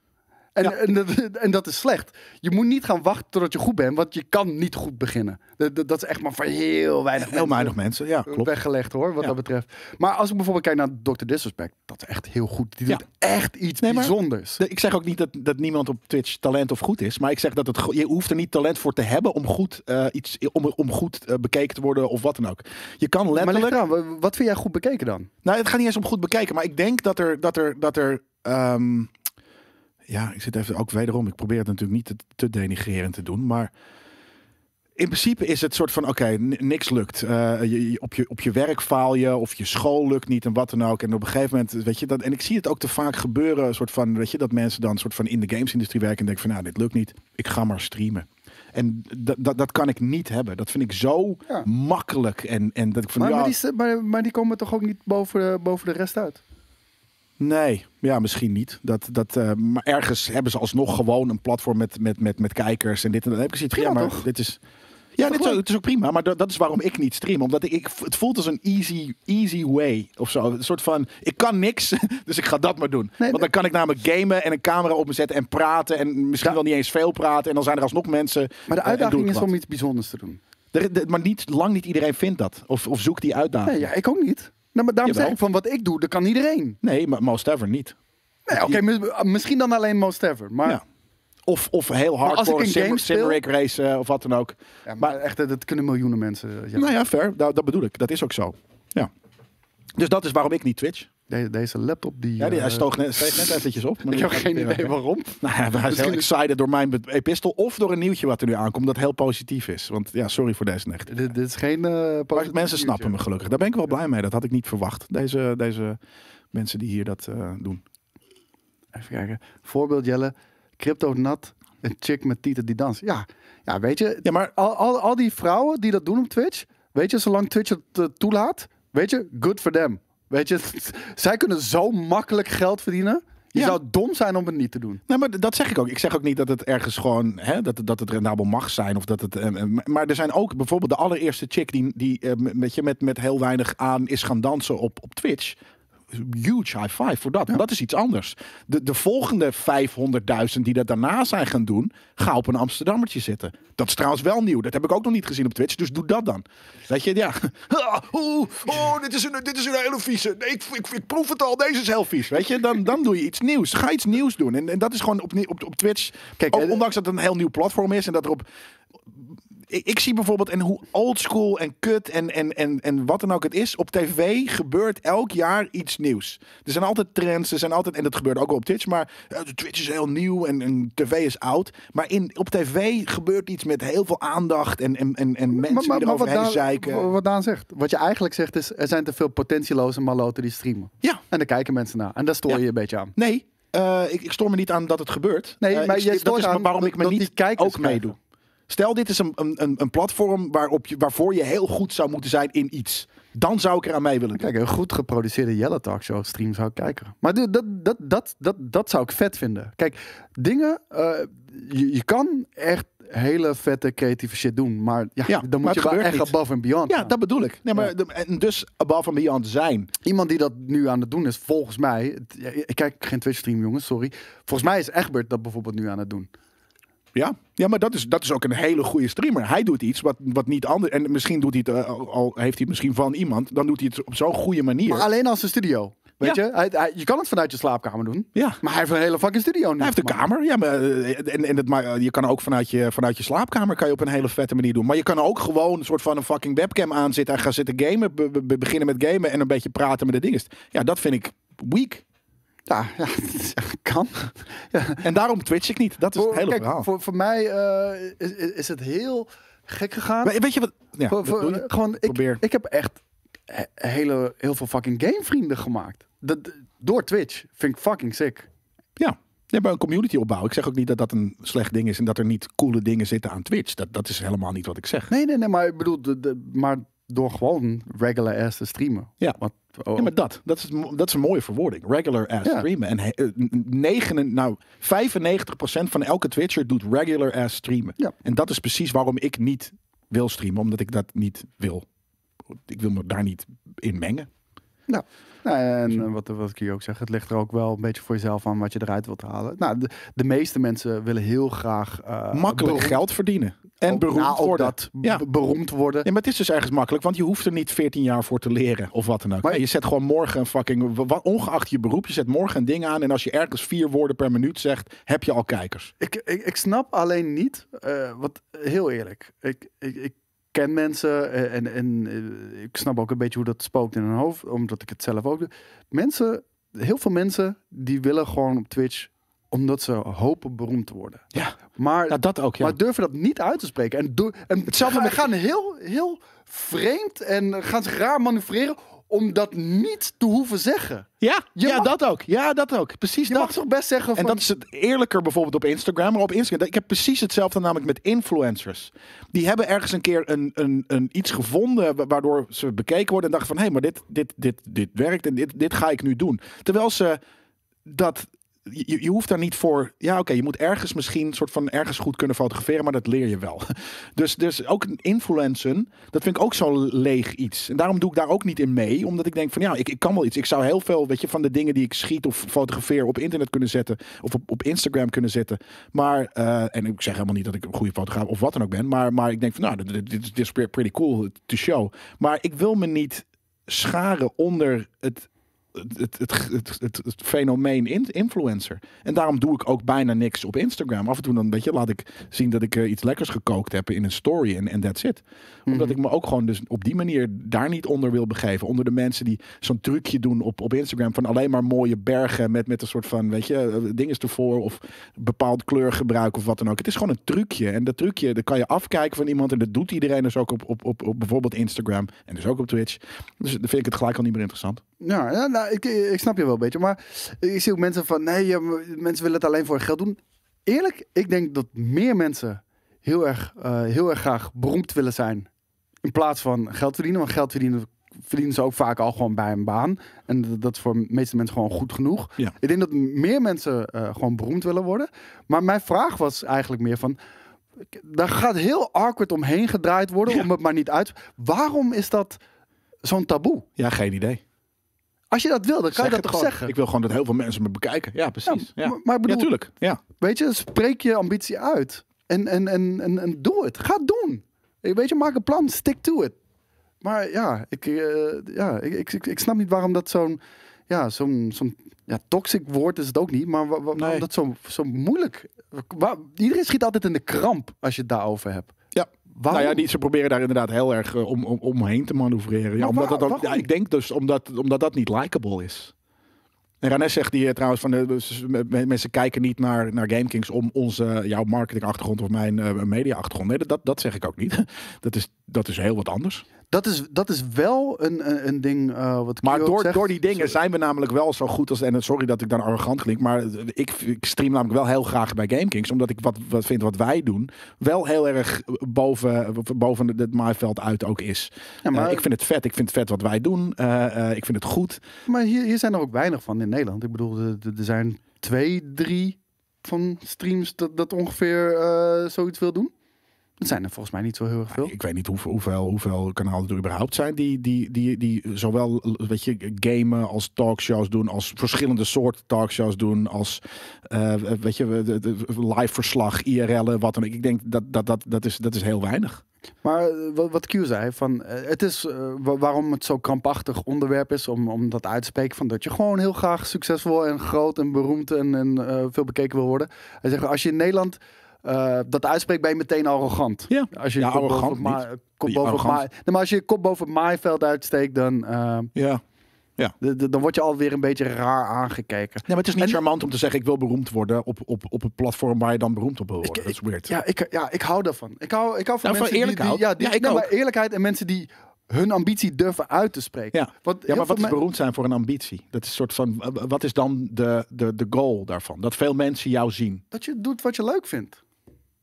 [SPEAKER 1] En,
[SPEAKER 2] Ja.
[SPEAKER 1] en, dat, [laughs] en dat is slecht. Je moet niet gaan wachten totdat je goed bent, want je kan niet goed beginnen. Dat, dat, dat is echt maar voor heel weinig
[SPEAKER 2] Heel
[SPEAKER 1] mensen
[SPEAKER 2] weinig mensen, ja, klopt.
[SPEAKER 1] weggelegd hoor, wat
[SPEAKER 2] Ja.
[SPEAKER 1] dat betreft. Maar als ik bijvoorbeeld kijk naar Dr. Disrespect, dat is echt heel goed. Die
[SPEAKER 2] Ja.
[SPEAKER 1] doet echt iets
[SPEAKER 2] Nee, maar-
[SPEAKER 1] bijzonders.
[SPEAKER 2] De- Ik zeg ook niet dat, dat niemand op Twitch talent of goed is. Maar ik zeg dat het, je hoeft er niet talent voor te hebben om goed, eh, iets, om, om goed eh, bekeken te worden of wat dan ook. Je kan
[SPEAKER 1] Maar
[SPEAKER 2] letterlijk...
[SPEAKER 1] eraan, wa- wat vind jij goed bekeken dan?
[SPEAKER 2] Nou, het gaat niet eens om goed bekeken. Maar ik denk dat er... Dat er, dat er ehm, ja, ik zit even ook wederom. Ik probeer het natuurlijk niet te, te denigrerend te doen. Maar in principe is het soort van: oké, niks lukt. Eh, je, je- op, je, op je werk faal je. Of je school lukt niet en wat dan ook. En op een gegeven moment, weet je dat. En ik zie het ook te vaak gebeuren. Een soort van, weet je, dat mensen dan soort van in de gamesindustrie werken. En denken van: nou, dit lukt niet. Ik ga maar streamen. En dat, dat, dat kan ik niet hebben. Dat vind ik zo
[SPEAKER 1] Ja.
[SPEAKER 2] makkelijk. En, en dat ik van
[SPEAKER 1] Maar,
[SPEAKER 2] ja,
[SPEAKER 1] maar, die, maar, maar die komen toch ook niet boven boven de rest uit?
[SPEAKER 2] Nee, ja, misschien niet. Dat, dat, eh, maar ergens hebben ze alsnog gewoon een platform met, met, met, met kijkers en dit en dat. Heb ik van, ja, maar
[SPEAKER 1] toch?
[SPEAKER 2] dit is... Ja, dit is, het is ook prima, maar dat, is waarom ik niet stream. Omdat ik, ik, het voelt als een easy, easy way of zo. Een soort van, ik kan niks, [laughs] dus ik ga dat maar doen.
[SPEAKER 1] Nee,
[SPEAKER 2] Want dan kan ik namelijk gamen en een camera op me zetten en praten. En misschien
[SPEAKER 1] Ja.
[SPEAKER 2] wel niet eens veel praten. En dan zijn er alsnog mensen.
[SPEAKER 1] Maar de
[SPEAKER 2] eh,
[SPEAKER 1] uitdaging is
[SPEAKER 2] wat.
[SPEAKER 1] om iets bijzonders te doen.
[SPEAKER 2] Maar niet, lang niet iedereen vindt dat. Of, of zoekt die uitdaging.
[SPEAKER 1] Nee, ja, ik ook niet. Nou, maar daarom
[SPEAKER 2] Jawel.
[SPEAKER 1] zeg ik van wat ik doe, dat kan iedereen.
[SPEAKER 2] Nee, maar most ever niet.
[SPEAKER 1] Nee, oké, mis- misschien dan alleen Most Ever. Maar,
[SPEAKER 2] Ja. Of, of heel hardcore sim, racen of wat dan ook.
[SPEAKER 1] Ja, maar, echt, dat kunnen miljoenen mensen. Ja.
[SPEAKER 2] Nou ja, fair. Dat, dat bedoel ik. Dat is ook zo. Ja. Dus dat is waarom ik niet Twitch.
[SPEAKER 1] De- deze laptop die...
[SPEAKER 2] Ja, die, hij
[SPEAKER 1] eh,
[SPEAKER 2] stoog net, steeg net eventjes op. maar [laughs]
[SPEAKER 1] ik heb geen idee waarom. [laughs]
[SPEAKER 2] Nou hij is heel
[SPEAKER 1] Misschien-
[SPEAKER 2] excited door mijn epistel of door een nieuwtje wat er nu aankomt dat heel positief is. Want ja, sorry voor deze negatief.
[SPEAKER 1] Dit, dit is geen...
[SPEAKER 2] Maar
[SPEAKER 1] positief
[SPEAKER 2] mensen snappen me gelukkig. Daar ben ik wel blij mee. Dat had ik niet verwacht. Deze, deze mensen die hier dat eh, doen.
[SPEAKER 1] Even kijken. Voorbeeld Jelle. Crypto nat. Een chick met tieten die danst. Ja, ja weet je.
[SPEAKER 2] Ja, maar
[SPEAKER 1] Al, al, al die vrouwen die dat doen op Twitch. Weet je, zolang Twitch het toelaat. Weet je, good for them. Weet je, [laughs] zij kunnen zo makkelijk geld verdienen. Je
[SPEAKER 2] Ja.
[SPEAKER 1] zou dom zijn om het niet te doen.
[SPEAKER 2] Nee, maar dat zeg ik ook. Ik zeg ook niet dat het ergens gewoon hè, dat, het- dat het rendabel mag zijn. Of dat het, eh, eh, maar er zijn ook bijvoorbeeld de allereerste chick die, die eh, met, je, met, met heel weinig aan is gaan dansen op, op Twitch. Huge high five voor dat. Dat is iets anders. De, de volgende 500.000 die dat daarna zijn gaan doen, ga op een Amsterdammertje zitten. Dat is trouwens wel nieuw. Dat heb ik ook nog niet gezien op Twitch. Dus doe dat dan. Weet je, ja. [laughs] Oeh, oh, dit is een, dit is een hele vieze. Nee, ik, ik, ik proef het al. Deze is heel vies. Weet je, dan, dan doe je iets nieuws. Ga iets nieuws doen. En, en dat is gewoon op, op, op Twitch.
[SPEAKER 1] Kijk,
[SPEAKER 2] ook,
[SPEAKER 1] eh,
[SPEAKER 2] ondanks dat het een heel nieuw platform is en dat er op ik, ik zie bijvoorbeeld en hoe oldschool en kut en, en, en, en wat dan ook het is. Op tv gebeurt elk jaar iets nieuws. Er zijn altijd trends, er zijn altijd, en dat gebeurt ook wel op Twitch, maar eh, Twitch is heel nieuw en, en tv is oud. Maar in, op tv gebeurt iets met heel veel aandacht en, en, en, en mensen die eroverheen
[SPEAKER 1] Daan,
[SPEAKER 2] zeiken.
[SPEAKER 1] wat Daan zegt. Wat je eigenlijk zegt is, er zijn te veel potentieloze maloten die streamen.
[SPEAKER 2] Ja,
[SPEAKER 1] En daar kijken mensen naar. En daar stoor je
[SPEAKER 2] Ja.
[SPEAKER 1] je een beetje aan.
[SPEAKER 2] nee, eh, ik, ik stoor me niet aan dat het gebeurt.
[SPEAKER 1] Nee,
[SPEAKER 2] Eh,
[SPEAKER 1] maar
[SPEAKER 2] ik-
[SPEAKER 1] jij
[SPEAKER 2] dat
[SPEAKER 1] stoort
[SPEAKER 2] is
[SPEAKER 1] aan
[SPEAKER 2] waarom
[SPEAKER 1] dat-
[SPEAKER 2] ik me
[SPEAKER 1] dat
[SPEAKER 2] niet ook meedoe. Stel, dit is een, een, een, platform waarop je, waarvoor je heel goed zou moeten zijn in iets. Dan zou ik eraan mee willen.
[SPEAKER 1] Kijk, een goed geproduceerde Yellow Talk Show stream zou ik kijken. Maar dat, dat, dat, dat, dat zou ik vet vinden. Kijk, dingen, eh, je, je kan echt hele vette creatieve shit doen. Maar ja,
[SPEAKER 2] Ja,
[SPEAKER 1] dan moet je wel
[SPEAKER 2] gebeurt
[SPEAKER 1] echt
[SPEAKER 2] niet.
[SPEAKER 1] above and beyond
[SPEAKER 2] Ja,
[SPEAKER 1] gaan.
[SPEAKER 2] dat bedoel ik. Nee, maar
[SPEAKER 1] Ja.
[SPEAKER 2] en dus above and beyond zijn.
[SPEAKER 1] Iemand die dat nu aan het doen is, volgens mij... Ik kijk geen Twitch stream, jongens, sorry. Volgens mij is Egbert dat bijvoorbeeld nu aan het doen.
[SPEAKER 2] Ja, ja maar dat is, dat is ook een hele goede streamer. Hij doet iets wat, wat niet anders. En misschien doet hij het, eh, al, heeft hij het misschien van iemand. Dan doet hij het op zo'n goede manier.
[SPEAKER 1] Maar alleen als een studio. Weet
[SPEAKER 2] Ja.
[SPEAKER 1] je? Hij, hij- je kan het vanuit je slaapkamer doen.
[SPEAKER 2] ja.
[SPEAKER 1] Maar hij heeft een hele fucking studio nu.
[SPEAKER 2] Hij heeft een kamer. Ja, maar, eh, en, en het, maar eh, je kan ook vanuit je, vanuit je slaapkamer kan je op een hele vette manier doen. Maar je kan ook gewoon een soort van een fucking webcam aanzetten en gaan zitten gamen. Be- be- beginnen met gamen en een beetje praten met de dingen. Ja, dat vind ik weak.
[SPEAKER 1] Ja, [laughs] ja, kan. [laughs] Ja.
[SPEAKER 2] En daarom twitch ik niet. Dat is het
[SPEAKER 1] Voor,
[SPEAKER 2] hele
[SPEAKER 1] kijk,
[SPEAKER 2] verhaal.
[SPEAKER 1] voor, voor mij eh, is, het heel gek gegaan.
[SPEAKER 2] Maar weet je wat? Ja,
[SPEAKER 1] Voor-
[SPEAKER 2] je.
[SPEAKER 1] gewoon, ik,
[SPEAKER 2] Probeer.
[SPEAKER 1] ik heb echt he- hele, heel veel fucking gamevrienden gemaakt. Dat, door Twitch. Vind ik fucking sick.
[SPEAKER 2] Ja. Ja, bij een community opbouwen. Ik zeg ook niet dat dat een slecht ding is en dat er niet coole dingen zitten aan Twitch. Dat, dat is helemaal niet wat ik zeg.
[SPEAKER 1] Nee, nee, nee, maar ik bedoel, de, de- maar door gewoon regular ass te streamen.
[SPEAKER 2] Ja.
[SPEAKER 1] Oh,
[SPEAKER 2] Ja, maar dat, dat, is, dat is een mooie verwoording. Regular ass
[SPEAKER 1] Ja.
[SPEAKER 2] streamen. En he- eh, negen, nou, 95% van elke Twitcher doet regular ass streamen.
[SPEAKER 1] Ja.
[SPEAKER 2] En dat is precies waarom ik niet wil streamen. Omdat ik dat niet wil. Ik wil me daar niet in mengen.
[SPEAKER 1] Nou, nou, en eh, wat, wat ik hier ook zeg, het ligt er ook wel een beetje voor jezelf aan wat je eruit wilt halen. Nou, de, de meeste mensen willen heel graag eh,
[SPEAKER 2] Makkelijk
[SPEAKER 1] beroemd-
[SPEAKER 2] geld verdienen. En
[SPEAKER 1] ook-
[SPEAKER 2] beroemd
[SPEAKER 1] nou, ook
[SPEAKER 2] worden.
[SPEAKER 1] dat,
[SPEAKER 2] Ja.
[SPEAKER 1] be- beroemd worden.
[SPEAKER 2] Ja, maar het is dus ergens makkelijk, want je hoeft er niet 14 jaar voor te leren of wat dan ook.
[SPEAKER 1] Maar-
[SPEAKER 2] Nee, je zet gewoon morgen een fucking, ongeacht je beroep, je zet morgen een ding aan en als je ergens vier woorden per minuut zegt, heb je al kijkers.
[SPEAKER 1] Ik, ik, ik snap alleen niet, eh, wat heel eerlijk, ik, ik, ik ken mensen eh, en, en eh, ik snap ook een beetje hoe dat spookt in hun hoofd, omdat ik het zelf ook doe. Mensen, heel veel mensen, die willen gewoon op Twitch omdat ze hopen beroemd te worden.
[SPEAKER 2] Ja,
[SPEAKER 1] Maar,
[SPEAKER 2] nou, dat ook. Ja.
[SPEAKER 1] maar durven dat niet uit te spreken. En, do- en
[SPEAKER 2] Hetzelfde
[SPEAKER 1] gaan,
[SPEAKER 2] met-
[SPEAKER 1] gaan heel, heel vreemd en gaan zich raar manoeuvreren om dat niet te hoeven zeggen.
[SPEAKER 2] ja,
[SPEAKER 1] Je
[SPEAKER 2] ja
[SPEAKER 1] mag-
[SPEAKER 2] dat ook. Ja, dat ook. Precies
[SPEAKER 1] Je
[SPEAKER 2] dat.
[SPEAKER 1] mag toch best zeggen
[SPEAKER 2] En
[SPEAKER 1] van...
[SPEAKER 2] dat is het eerlijker bijvoorbeeld op Instagram. Maar op Instagram, ik heb precies hetzelfde namelijk met influencers. Die hebben ergens een keer een, een, een iets gevonden wa- waardoor ze bekeken worden en dachten van hé, hey, maar dit, dit, dit, dit werkt en dit, dit ga ik nu doen. Terwijl ze dat. Je, je hoeft daar niet voor. Ja, oké, je moet ergens misschien soort van ergens goed kunnen fotograferen, maar dat leer je wel. [laughs] Dus, dus ook influencen, dat vind ik ook zo leeg iets. En daarom doe ik daar ook niet in mee, omdat ik denk van ja, ik, ik kan wel iets. Ik zou heel veel, weet je, van de dingen die ik schiet of fotografeer op internet kunnen zetten of op, op Instagram kunnen zetten. Maar, eh, en ik zeg helemaal niet dat ik een goede fotograaf of wat dan ook ben, maar, maar ik denk van nou, dit, dit is pretty cool to show. Maar ik wil me niet scharen onder het het, het, het, fenomeen in, influencer. En daarom doe ik ook bijna niks op Instagram. Af en toe dan weet je, laat ik zien dat ik eh, iets lekkers gekookt heb in een story en en that's it. Omdat
[SPEAKER 1] Mhm.
[SPEAKER 2] ik me ook gewoon dus op die manier daar niet onder wil begeven. Onder de mensen die zo'n trucje doen op, op Instagram van alleen maar mooie bergen met, met een soort van, weet je, eh, dinges ervoor of bepaald kleur gebruiken of wat dan ook. Het is gewoon een trucje. En dat trucje, dat kan je afkijken van iemand en dat doet iedereen dus ook op, op, op, op bijvoorbeeld Instagram en dus ook op Twitch. Dus dan vind ik het gelijk al niet meer interessant.
[SPEAKER 1] Ja, ja nou, ik, ik snap je wel een beetje. Maar ik zie ook mensen van, nee, ja, mensen willen het alleen voor geld doen. Eerlijk, ik denk dat meer mensen heel erg, eh, heel erg graag beroemd willen zijn. In plaats van geld verdienen. Want geld verdienen, verdienen ze ook vaak al gewoon bij een baan. En dat- is voor de meeste mensen gewoon goed genoeg.
[SPEAKER 2] Ja.
[SPEAKER 1] Ik denk dat meer mensen eh, gewoon beroemd willen worden. Maar mijn vraag was eigenlijk meer van... Daar gaat heel awkward omheen gedraaid worden,
[SPEAKER 2] Ja.
[SPEAKER 1] om het maar niet uit. Waarom is dat zo'n taboe?
[SPEAKER 2] Ja, geen idee.
[SPEAKER 1] Als je dat wil, dan kan
[SPEAKER 2] Zeg
[SPEAKER 1] je dat toch
[SPEAKER 2] gewoon.
[SPEAKER 1] zeggen?
[SPEAKER 2] Ik wil gewoon dat heel veel mensen me bekijken. Ja, precies. Ja,
[SPEAKER 1] maar- maar ik bedoel-
[SPEAKER 2] ja tuurlijk. Ja.
[SPEAKER 1] Weet je, spreek je ambitie uit. En, en, en, en, en doe het. Ga het doen. Weet je, maak een plan. Stick to it. Maar ja, ik, eh, ja, ik, ik, ik, ik snap niet waarom dat zo'n... Ja, zo'n zo'n ja, toxic woord is het ook niet. Maar wa- wa- waarom
[SPEAKER 2] Nee.
[SPEAKER 1] dat zo, zo moeilijk... Waar, iedereen schiet altijd in de kramp als je het daarover hebt. Waarom?
[SPEAKER 2] Nou ja, die, ze proberen daar inderdaad heel erg eh, om, om, omheen te manoeuvreren. Ja, omdat
[SPEAKER 1] waar-
[SPEAKER 2] dat, ook- ja, ik denk dus omdat, omdat dat niet likable is. En Ranes zegt hier trouwens van de, dus me- mensen kijken niet naar, naar GameKings om onze jouw marketingachtergrond of mijn eh mediaachtergrond. Nee, dat, dat zeg ik ook niet. [laughs] Dat is, dat is heel wat anders.
[SPEAKER 1] Dat, is, dat is wel een, een, een ding uh, wat
[SPEAKER 2] Maar door,
[SPEAKER 1] zegt.
[SPEAKER 2] door die dingen zijn we namelijk wel zo goed als. En sorry dat ik dan arrogant klink. Maar ik, ik stream namelijk wel heel graag bij GameKings. Omdat ik wat, wat vind wat wij doen. Wel heel erg boven, boven het maaiveld uit ook is.
[SPEAKER 1] Ja, maar-
[SPEAKER 2] Eh, ik vind het vet. Ik vind het vet wat wij doen. Eh, eh, ik vind het goed.
[SPEAKER 1] Maar hier, hier zijn er ook weinig van in Nederland. Ik bedoel, er- er zijn twee, drie van streams dat, dat ongeveer eh, zoiets wil doen. Dat zijn er volgens mij niet zo heel erg veel.
[SPEAKER 2] Ik weet niet hoeveel, hoeveel, hoeveel kanalen er überhaupt zijn. Die, die, die, die zowel weet je, gamen als talkshows doen. Als verschillende soorten talkshows doen. Als eh, weet je, de- de- live verslag, IRL'en, wat dan ook. Ik denk dat dat, dat, dat, is, dat is heel weinig.
[SPEAKER 1] Maar eh, wat, wat Q zei, van, eh, het is wa- waarom het zo'n krampachtig onderwerp is om, om dat uit te spreken. Van dat je gewoon heel graag succesvol en groot en beroemd en, en veel bekeken wil worden. Hij zegt, als je in Nederland eh, dat uitspreekt, ben je meteen arrogant.
[SPEAKER 2] Ja.
[SPEAKER 1] Als je je
[SPEAKER 2] Ja,
[SPEAKER 1] kop boven
[SPEAKER 2] arrogant
[SPEAKER 1] het ma-
[SPEAKER 2] niet.
[SPEAKER 1] kop boven het ma-
[SPEAKER 2] arrogant.
[SPEAKER 1] Nee, maar als je je kop boven het maaiveld uitsteekt, dan, eh,
[SPEAKER 2] Ja.
[SPEAKER 1] de- de- dan word je alweer een beetje raar aangekeken.
[SPEAKER 2] Ja, maar het is niet
[SPEAKER 1] En-
[SPEAKER 2] charmant om te zeggen ik wil beroemd worden op, op, op een platform waar je dan beroemd op wil worden.
[SPEAKER 1] Ik-
[SPEAKER 2] dat is weird.
[SPEAKER 1] Ja, ik, ja, ik hou daarvan. Ik hou, ik hou van
[SPEAKER 2] Nou,
[SPEAKER 1] mensen die-
[SPEAKER 2] eerlijkheid.
[SPEAKER 1] die, ja, die,
[SPEAKER 2] Ja, ik
[SPEAKER 1] nee, maar
[SPEAKER 2] ook.
[SPEAKER 1] eerlijkheid en mensen die hun ambitie durven uit te spreken.
[SPEAKER 2] Ja.
[SPEAKER 1] Want
[SPEAKER 2] Ja, maar wat is beroemd zijn voor een ambitie? Dat is een soort van, wat is dan de, de, de goal daarvan? Dat veel mensen jou zien.
[SPEAKER 1] Dat je doet wat je leuk vindt.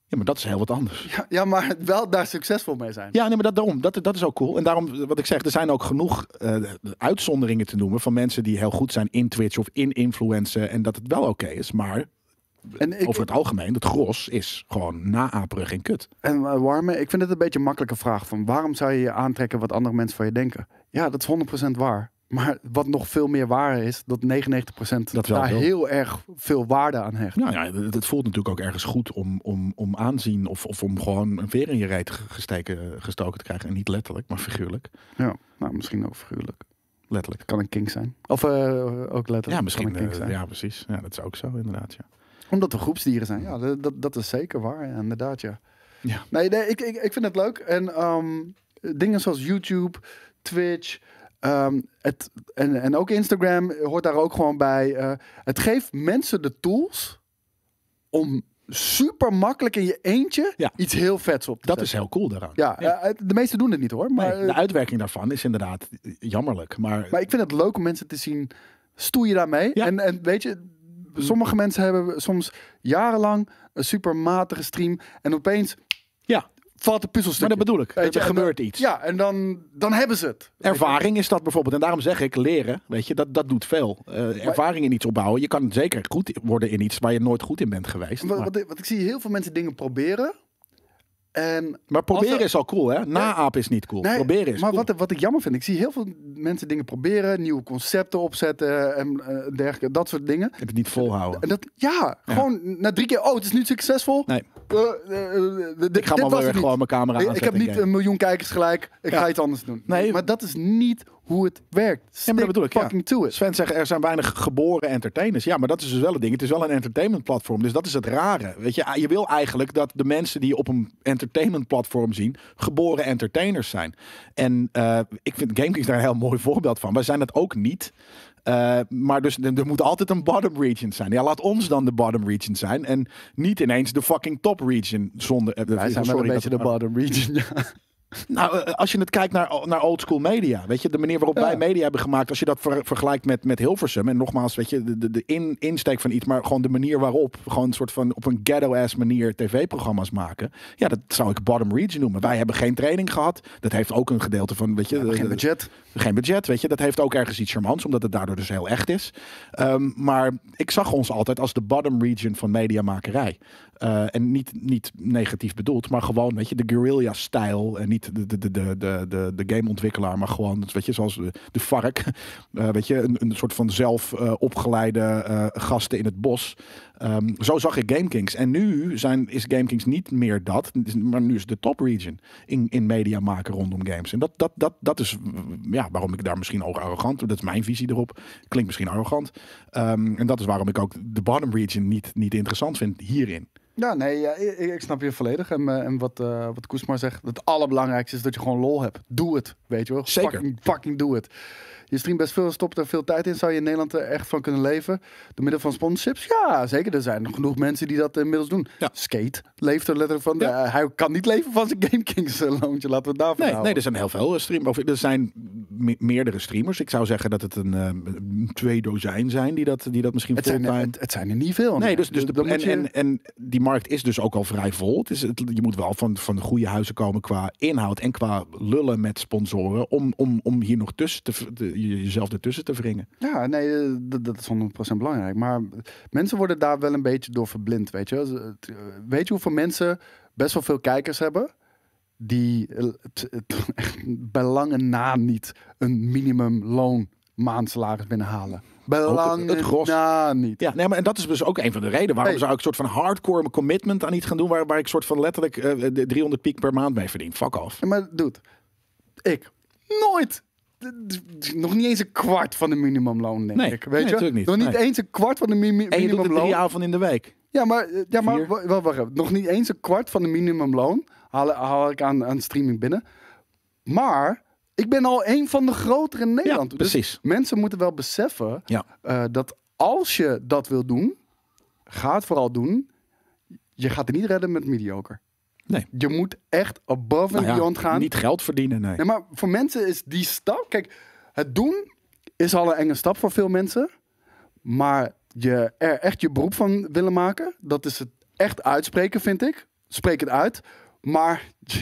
[SPEAKER 2] Ja, maar dat is heel wat anders.
[SPEAKER 1] Ja, ja maar wel daar succesvol mee zijn.
[SPEAKER 2] Ja, nee, maar dat, daarom, dat, dat is ook cool. En daarom, wat ik zeg, er zijn ook genoeg eh, uitzonderingen te noemen van mensen die heel goed zijn in Twitch of in influencen en dat het wel oké is. Maar
[SPEAKER 1] En, ik,
[SPEAKER 2] over het algemeen, het gros is gewoon naaperig en kut.
[SPEAKER 1] en uh, Warme, ik vind het een beetje een makkelijke vraag. Van waarom zou je je aantrekken wat andere mensen van je denken? Ja, dat is 100% waar. Maar wat nog veel meer waar is, dat 99%
[SPEAKER 2] Dat
[SPEAKER 1] daar heel erg veel waarde aan hecht.
[SPEAKER 2] Nou ja, het, het voelt natuurlijk ook ergens goed om, om, om aanzien of, of om gewoon een veer in je reet gesteken, gestoken te krijgen. En niet letterlijk, maar figuurlijk.
[SPEAKER 1] Ja, nou misschien ook figuurlijk.
[SPEAKER 2] Letterlijk.
[SPEAKER 1] Kan een kink zijn. Of eh, ook letterlijk.
[SPEAKER 2] Ja, misschien.
[SPEAKER 1] Kan een kink
[SPEAKER 2] eh,
[SPEAKER 1] zijn.
[SPEAKER 2] ja, precies. Ja, dat is ook zo, inderdaad. Ja.
[SPEAKER 1] Omdat we groepsdieren zijn. Ja, dat, dat, dat is zeker waar. Ja, inderdaad, ja.
[SPEAKER 2] Ja.
[SPEAKER 1] Nee, nee ik, ik, ik vind het leuk. En ehm, dingen zoals YouTube, Twitch... ehm, het, en, en ook Instagram hoort daar ook gewoon bij. Eh, het geeft mensen de tools om super makkelijk in je eentje
[SPEAKER 2] Ja.
[SPEAKER 1] iets heel vets op te
[SPEAKER 2] Dat is heel cool daaraan.
[SPEAKER 1] Ja, eh, de meesten doen het niet hoor. Maar,
[SPEAKER 2] Nee, de uitwerking daarvan is inderdaad jammerlijk. Maar,
[SPEAKER 1] maar ik vind het leuk om mensen te zien stoeien daarmee.
[SPEAKER 2] Ja.
[SPEAKER 1] En, en weet je, sommige mensen hebben soms jarenlang een super matige stream. En opeens
[SPEAKER 2] ja,
[SPEAKER 1] valt de puzzelstuk.
[SPEAKER 2] maar dat bedoel ik.
[SPEAKER 1] Weet je,
[SPEAKER 2] er gebeurt iets.
[SPEAKER 1] Ja, en dan, dan hebben ze het.
[SPEAKER 2] Ervaring is dat bijvoorbeeld. En daarom zeg ik leren. Weet je, dat, dat doet veel. Eh, ervaring in iets opbouwen. Je kan zeker goed worden in iets waar je nooit goed in bent geweest.
[SPEAKER 1] Wat, wat, wat ik zie heel veel mensen dingen proberen. En
[SPEAKER 2] maar proberen
[SPEAKER 1] er-
[SPEAKER 2] is al cool, hè? Naapen is niet cool.
[SPEAKER 1] Nee,
[SPEAKER 2] proberen is
[SPEAKER 1] maar
[SPEAKER 2] cool.
[SPEAKER 1] wat, wat ik jammer vind, ik zie heel veel mensen dingen proberen, nieuwe concepten opzetten en eh, dergelijke, dat soort dingen.
[SPEAKER 2] Het niet volhouden.
[SPEAKER 1] En dat, ja, gewoon na drie keer, oh, het is niet succesvol.
[SPEAKER 2] Nee.
[SPEAKER 1] eh, eh,
[SPEAKER 2] Ik ga maar weer gewoon mijn camera
[SPEAKER 1] Ik, ik
[SPEAKER 2] aanzetten.
[SPEAKER 1] heb niet een miljoen kijkers gelijk. Ik
[SPEAKER 2] Ja.
[SPEAKER 1] ga iets anders doen.
[SPEAKER 2] Nee.
[SPEAKER 1] maar dat is niet hoe het werkt.
[SPEAKER 2] Ja,
[SPEAKER 1] Stick
[SPEAKER 2] maar dat bedoel ik. Ja.
[SPEAKER 1] fucking to it.
[SPEAKER 2] Sven zegt, er zijn weinig geboren entertainers. Ja, maar dat is dus wel een ding. Het is wel een entertainmentplatform. Dus dat is het rare. Weet je, je wil eigenlijk dat de mensen die je op een entertainmentplatform zien, geboren entertainers zijn. En eh, ik vind GameKings daar een heel mooi voorbeeld van. Wij zijn dat ook niet. Eh, maar dus er moet altijd een bottom region zijn. Ja, laat ons dan de bottom region zijn. En niet ineens de fucking top region zonder. eh,
[SPEAKER 1] Wij zijn
[SPEAKER 2] sorry
[SPEAKER 1] een beetje de bottom region. Ja.
[SPEAKER 2] Nou, eh, als je het kijkt naar, naar old school media, weet je, de manier waarop
[SPEAKER 1] Ja.
[SPEAKER 2] wij media hebben gemaakt, als je dat ver- vergelijkt met, met Hilversum, en nogmaals, weet je, de, de, in, insteek van iets, maar gewoon de manier waarop, gewoon een soort van op een ghetto-ass manier tv-programma's maken, ja, dat zou ik bottom region noemen. Wij hebben geen training gehad, dat heeft ook een gedeelte van, weet je,
[SPEAKER 1] Geen budget.
[SPEAKER 2] geen budget, weet je. Dat heeft ook ergens iets charmants, omdat het daardoor dus heel echt is. Ehm, maar ik zag ons altijd als de bottom region van mediamakerij. Eh, en niet, niet negatief bedoeld, maar gewoon, weet je, de guerrilla-stijl. En niet de, de, de, de, de, de, gameontwikkelaar, maar gewoon, weet je, zoals de, de vark. [laughs] Eh, weet je, een, een soort van zelf eh, opgeleide gasten in het bos. Ehm, zo zag ik GameKings. En nu zijn, is GameKings niet meer dat, maar nu is de top region in, in media maken rondom games. En dat, dat, dat, dat is ja, waarom ik daar misschien ook arrogant, dat is mijn visie erop. Klinkt misschien arrogant. Ehm, en dat is waarom ik ook de bottom region niet, niet interessant vind hierin.
[SPEAKER 1] Ja, nee, ja, ik, ik snap je volledig. En, eh, en wat, eh wat Koesma zegt, het allerbelangrijkste is dat je gewoon lol hebt. Doe het, weet je wel.
[SPEAKER 2] Zeker.
[SPEAKER 1] Fucking, fucking doe het. Je streamt best veel, stopt er veel tijd in. Zou je in Nederland er echt van kunnen leven? Door middel van sponsorships? Ja, zeker. Er zijn nog genoeg mensen die dat inmiddels doen.
[SPEAKER 2] Ja.
[SPEAKER 1] Skate leeft er letterlijk van.
[SPEAKER 2] Ja.
[SPEAKER 1] Eh, hij kan niet leven van zijn GameKings eh, loontje. Laten we het daarvan
[SPEAKER 2] Nee,
[SPEAKER 1] houden.
[SPEAKER 2] nee, er zijn heel veel eh, streamers. Of er zijn me- meerdere streamers. Ik zou zeggen dat het een een twee dozijn zijn die dat, die dat misschien
[SPEAKER 1] het, zijn, het, het zijn er niet veel.
[SPEAKER 2] Nee, dus, dus de, en,
[SPEAKER 1] je-
[SPEAKER 2] en, en die markt is dus ook al vrij vol. Het is, het, je moet wel van, van de goede huizen komen qua inhoud en qua lullen met sponsoren. Om, om, om hier nog tussen te, te- je- jezelf ertussen te wringen.
[SPEAKER 1] Ja, nee, eh, dat, dat is 100% belangrijk. Maar mensen worden daar wel een beetje door verblind, weet je. eh, Weet je hoeveel mensen best wel veel kijkers hebben... die eh, bij lange na niet een minimumloon maandsalaris binnenhalen. Lange
[SPEAKER 2] het gros.
[SPEAKER 1] na niet.
[SPEAKER 2] Ja, nee, maar en dat is dus ook een van de redenen. Waarom zou ik een soort van hardcore commitment aan iets gaan doen... waar, waar ik soort van letterlijk de 300 piek per maand mee verdien? Fuck off.
[SPEAKER 1] Ja, maar doet ik nooit... Nog niet eens een kwart van de minimumloon, denk
[SPEAKER 2] Nee,
[SPEAKER 1] ik. Weet
[SPEAKER 2] nee,
[SPEAKER 1] je?
[SPEAKER 2] natuurlijk niet.
[SPEAKER 1] Nog niet
[SPEAKER 2] Nee.
[SPEAKER 1] eens een kwart van de mi-
[SPEAKER 2] En je doet het
[SPEAKER 1] minimumloon.
[SPEAKER 2] drie avonden in de week.
[SPEAKER 1] Ja, maar, ja, maar wacht. Nog niet eens een kwart van de minimumloon haal, haal ik aan, aan streaming binnen. Maar ik ben al een van de grotere in Nederland.
[SPEAKER 2] Ja,
[SPEAKER 1] Dus
[SPEAKER 2] precies.
[SPEAKER 1] mensen moeten wel beseffen
[SPEAKER 2] Ja.
[SPEAKER 1] eh, dat als je dat wil doen, ga het vooral doen. Je gaat het niet redden met mediocre.
[SPEAKER 2] Nee.
[SPEAKER 1] Je moet echt above and
[SPEAKER 2] Nou ja,
[SPEAKER 1] beyond gaan.
[SPEAKER 2] Niet geld verdienen, nee.
[SPEAKER 1] Nee, maar voor mensen is die stap... Kijk, het doen is al een enge stap voor veel mensen. Maar je er echt je beroep van willen maken... dat is het echt uitspreken, vind ik. Spreek het uit. Maar [laughs]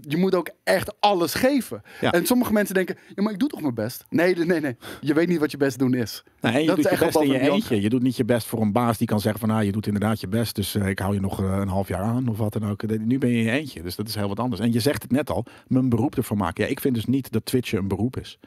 [SPEAKER 1] je, moet ook echt alles geven.
[SPEAKER 2] Ja.
[SPEAKER 1] En sommige mensen denken... Ja, maar ik doe toch mijn best? Nee, nee, nee. Je weet niet wat je best doen is.
[SPEAKER 2] Nee, je
[SPEAKER 1] Dat
[SPEAKER 2] doet
[SPEAKER 1] is
[SPEAKER 2] je
[SPEAKER 1] echt
[SPEAKER 2] best in je eentje. Je doet niet je best voor een baas die kan zeggen van... Ah, je doet inderdaad je best, dus eh, ik hou je nog eh, een half jaar aan of wat dan ook. Nu ben je in je eentje, dus dat is heel wat anders. En je zegt het net al, mijn beroep ervan maken. Ja, ik vind dus niet dat Twitch een beroep is.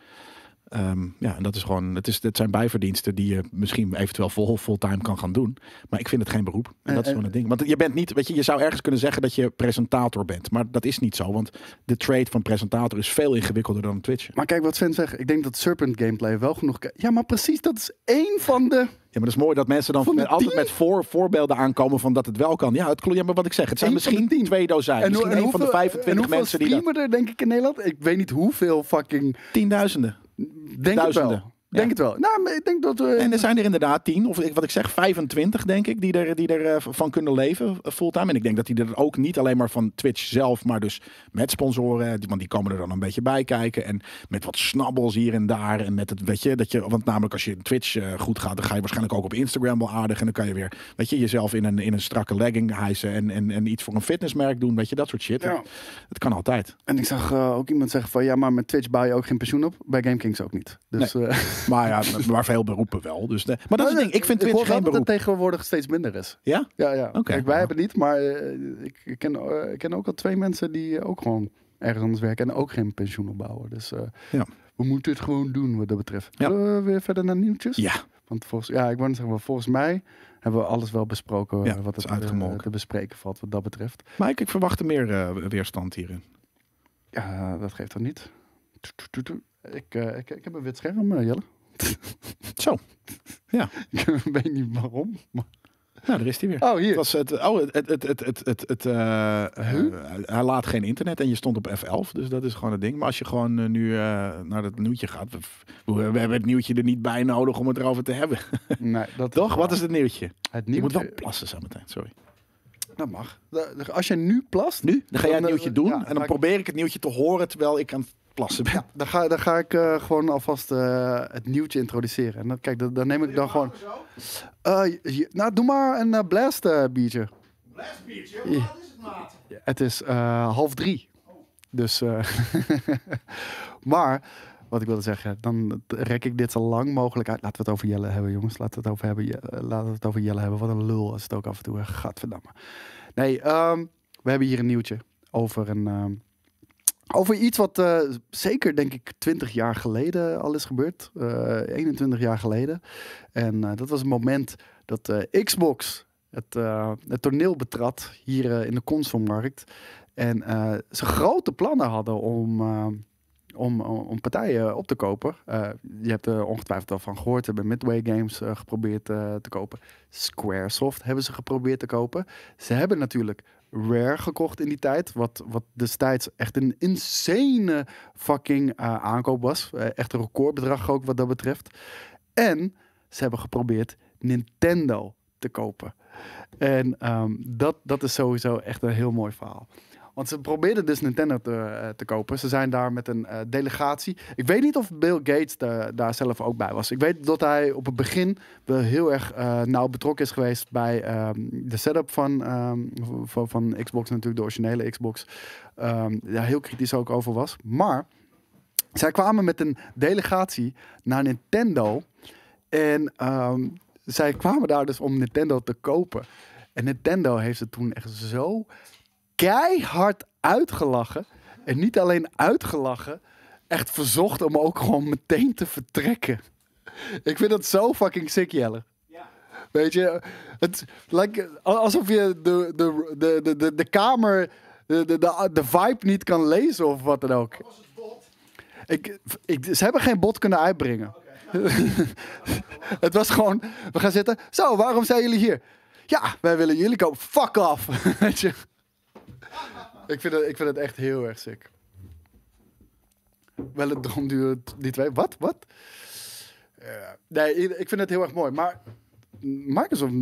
[SPEAKER 2] Ehm, ja, en dat is gewoon, het, is, het zijn bijverdiensten die je misschien eventueel vol, fulltime kan gaan doen. Maar ik vind het geen beroep. En
[SPEAKER 1] En-
[SPEAKER 2] dat is
[SPEAKER 1] en-
[SPEAKER 2] gewoon het ding. Want je bent niet, weet je, je zou ergens kunnen zeggen dat je presentator bent. Maar dat is niet zo, want de trade van presentator is veel ingewikkelder dan Twitch.
[SPEAKER 1] Maar kijk wat Sven zegt. Ik denk dat Serpent gameplay wel genoeg... Ja, maar precies. Dat is één van de...
[SPEAKER 2] Ja, maar dat is mooi dat mensen dan met- altijd met voor, voorbeelden aankomen van dat het wel kan. Ja, het klopt. Ja, maar wat ik zeg, het zijn
[SPEAKER 1] Eén
[SPEAKER 2] misschien
[SPEAKER 1] tien.
[SPEAKER 2] twee dozijn. misschien één van de
[SPEAKER 1] hoeveel-
[SPEAKER 2] 25
[SPEAKER 1] en hoeveel
[SPEAKER 2] mensen die dat...
[SPEAKER 1] er denk ik in Nederland? Ik weet niet hoeveel fucking...
[SPEAKER 2] Tienduizenden.
[SPEAKER 1] Denk
[SPEAKER 2] Duizenden.
[SPEAKER 1] wel. Denk het wel. Nou, maar ik denk dat we...
[SPEAKER 2] En er zijn er inderdaad tien, of wat ik zeg, 25 denk ik, die er, die er eh, van kunnen leven eh, fulltime. En ik denk dat die er ook niet alleen maar van Twitch zelf, maar dus met sponsoren, want die komen er dan een beetje bij kijken. En met wat snabbels hier en daar. En met het, weet je, dat je, want namelijk als je in Twitch eh, goed gaat, dan ga je waarschijnlijk ook op Instagram wel aardig. En dan kan je weer, weet je, jezelf in een, in een strakke legging hijsen en, en, en iets voor een fitnessmerk doen. Weet je, dat soort shit.
[SPEAKER 1] Ja.
[SPEAKER 2] Het kan altijd.
[SPEAKER 1] En ik zag ook iemand zeggen van... Ja, maar met Twitch bouw je ook geen pensioen op. Bij GameKings ook niet. Dus, [laughs]
[SPEAKER 2] Maar ja, maar veel beroepen wel. Dus de, maar dat is het ding. Ik vind Twitch
[SPEAKER 1] wel
[SPEAKER 2] geen
[SPEAKER 1] dat het
[SPEAKER 2] beroep.
[SPEAKER 1] tegenwoordig steeds minder is.
[SPEAKER 2] Ja?
[SPEAKER 1] Ja, ja.
[SPEAKER 2] Oké.
[SPEAKER 1] Wij hebben het niet, maar eh, ik, ik ken, eh, ik ken ook al twee mensen die ook gewoon ergens anders werken en ook geen pensioen opbouwen. Dus eh,
[SPEAKER 2] Ja.
[SPEAKER 1] we moeten het gewoon doen wat dat betreft.
[SPEAKER 2] Ja.
[SPEAKER 1] Zullen we weer verder naar nieuwtjes?
[SPEAKER 2] Ja.
[SPEAKER 1] Want volgens, ja, ik wou zeggen, maar volgens mij hebben we alles wel besproken
[SPEAKER 2] Ja,
[SPEAKER 1] wat
[SPEAKER 2] het
[SPEAKER 1] er
[SPEAKER 2] is
[SPEAKER 1] te, bespreken valt wat dat betreft.
[SPEAKER 2] Maar ik, ik verwacht er meer eh, weerstand hierin.
[SPEAKER 1] Ja, dat geeft toch niet. Ik, eh, ik, ik heb een wit scherm, Jelle. [laughs]
[SPEAKER 2] Zo. Ja.
[SPEAKER 1] ik [laughs] weet niet waarom. maar-
[SPEAKER 2] Ja, daar is hij weer.
[SPEAKER 1] Oh,
[SPEAKER 2] Het
[SPEAKER 1] hier.
[SPEAKER 2] was het, oh, het, het, het, het, het, het, het, eh, eh,
[SPEAKER 1] Huh?
[SPEAKER 2] hij laat geen internet en je stond op F11, dus dat is gewoon het ding. Maar als je gewoon eh, nu naar het nieuwtje gaat, we, we hebben het nieuwtje er niet bij nodig om het erover te hebben. [laughs]
[SPEAKER 1] Nee, dat
[SPEAKER 2] Toch? Wat is het nieuwtje?
[SPEAKER 1] het
[SPEAKER 2] Je moet
[SPEAKER 1] nieuwtje?
[SPEAKER 2] wel plassen zometeen, sorry.
[SPEAKER 1] Dat mag. Als je nu plast...
[SPEAKER 2] Nu? Dan ga jij het nieuwtje doen
[SPEAKER 1] ja,
[SPEAKER 2] en dan
[SPEAKER 1] ik-
[SPEAKER 2] probeer ik het nieuwtje te horen terwijl ik aan het plassen ben.
[SPEAKER 1] Ja, dan ga, dan ga ik eh, gewoon alvast eh, het nieuwtje introduceren. En dan, kijk, dan, dan neem ik dan gewoon... Eh, je- nou, doe maar een blast eh, biertje.
[SPEAKER 2] Blastbiertje,
[SPEAKER 1] hoe laat
[SPEAKER 2] is het maat?
[SPEAKER 1] Ja, Het is eh, half drie. Dus, eh, [laughs] maar, wat ik wilde zeggen, dan rek ik dit zo lang mogelijk uit. Laten we het over Jelle hebben, jongens. Laten we het over, hebben, laten we het over Jelle hebben. Wat een lul als het ook af en toe gaat Gadverdamme. Nee, ehm, we hebben hier een nieuwtje over een... ehm, over iets wat eh, zeker, denk ik, 20 jaar geleden al is gebeurd. Eh 21 jaar geleden. En eh, dat was een moment dat Xbox het, het toneel betrad hier in de consolemarkt. En ze grote plannen hadden om, om, om partijen op te kopen. Je hebt er ongetwijfeld al van gehoord. Hebben Midway Games geprobeerd te kopen. Squaresoft hebben ze geprobeerd te kopen. Ze hebben natuurlijk Rare gekocht in die tijd. Wat, wat destijds echt een insane fucking eh, aankoop was. Eh, echt een recordbedrag ook wat dat betreft. En ze hebben geprobeerd Nintendo te kopen. En ehm, dat, dat is sowieso echt een heel mooi verhaal. Want ze probeerden dus Nintendo te, eh, te kopen. Ze zijn daar met een eh, delegatie. Ik weet niet of Bill Gates da- daar zelf ook bij was. Ik weet dat hij op het begin wel heel erg eh, nauw betrokken is geweest bij ehm, de setup van, ehm, van, van Xbox, natuurlijk de originele Xbox. Ehm daar heel kritisch ook over was. Maar zij kwamen met een delegatie naar Nintendo. En zij kwamen daar dus om Nintendo te kopen. En Nintendo heeft het toen echt zo keihard uitgelachen. En niet alleen uitgelachen, echt verzocht om ook gewoon meteen te vertrekken. Ik vind dat zo fucking sick, Jelle. Weet je, het like, alsof je de, de, de, de, de, de kamer, de, de, de, de vibe niet kan lezen of wat dan ook. Ik, ik, ze hebben geen bot kunnen uitbrengen. [laughs] het was gewoon, we gaan zitten. Zo, waarom zijn jullie hier? Ja, wij willen jullie kopen. Fuck off. [laughs] Weet je? Ik vind, het, ik vind het echt heel erg sick. Wel het drom duurt die twee. Wat? Wat? Eh, nee, ik ik vind het heel erg mooi. Maar Microsoft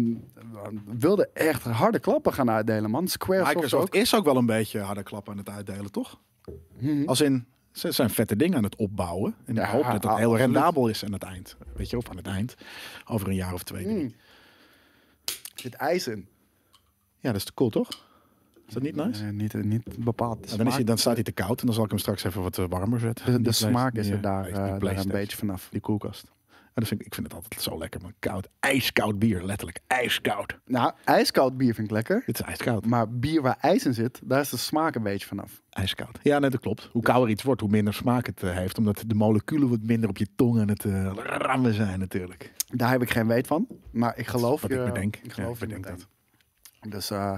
[SPEAKER 1] wilde echt harde klappen gaan uitdelen, man. Squaresoft
[SPEAKER 2] Microsoft
[SPEAKER 1] ook.
[SPEAKER 2] is ook wel een beetje harde klap aan het uitdelen, toch?
[SPEAKER 1] Mhm.
[SPEAKER 2] Als in, ze zijn vette dingen aan het opbouwen. En ik
[SPEAKER 1] Ja,
[SPEAKER 2] hoop dat het heel rendabel is aan het eind. Weet je, of aan het eind. Over een jaar of twee.
[SPEAKER 1] Mm. Er zit ijs in.
[SPEAKER 2] Ja, dat is te cool, toch? Is dat niet nice?
[SPEAKER 1] Eh, niet, niet bepaald.
[SPEAKER 2] Ja, dan, is hij,
[SPEAKER 1] smaak,
[SPEAKER 2] dan staat hij te koud en dan zal ik hem straks even wat eh, warmer zetten.
[SPEAKER 1] de, smaak is er daar, eh, daar een beetje vanaf.
[SPEAKER 2] Die koelkast. En dat vind ik, ik vind het altijd zo lekker, man. Koud, ijskoud bier. Letterlijk, ijskoud.
[SPEAKER 1] Nou, ijskoud bier vind ik lekker.
[SPEAKER 2] Dit is ijskoud.
[SPEAKER 1] Maar bier waar ijs in zit, daar is de smaak een beetje vanaf.
[SPEAKER 2] Ijskoud. Ja, nee, dat klopt. Hoe kouder iets wordt, hoe minder smaak het eh, heeft. Omdat de moleculen wat minder op je tong aan het eh, rammen zijn natuurlijk.
[SPEAKER 1] Daar heb ik geen weet van. Maar ik geloof je.
[SPEAKER 2] ik bedenk.
[SPEAKER 1] Ik geloof
[SPEAKER 2] Ja, ik bedenk
[SPEAKER 1] meteen. Dus eh,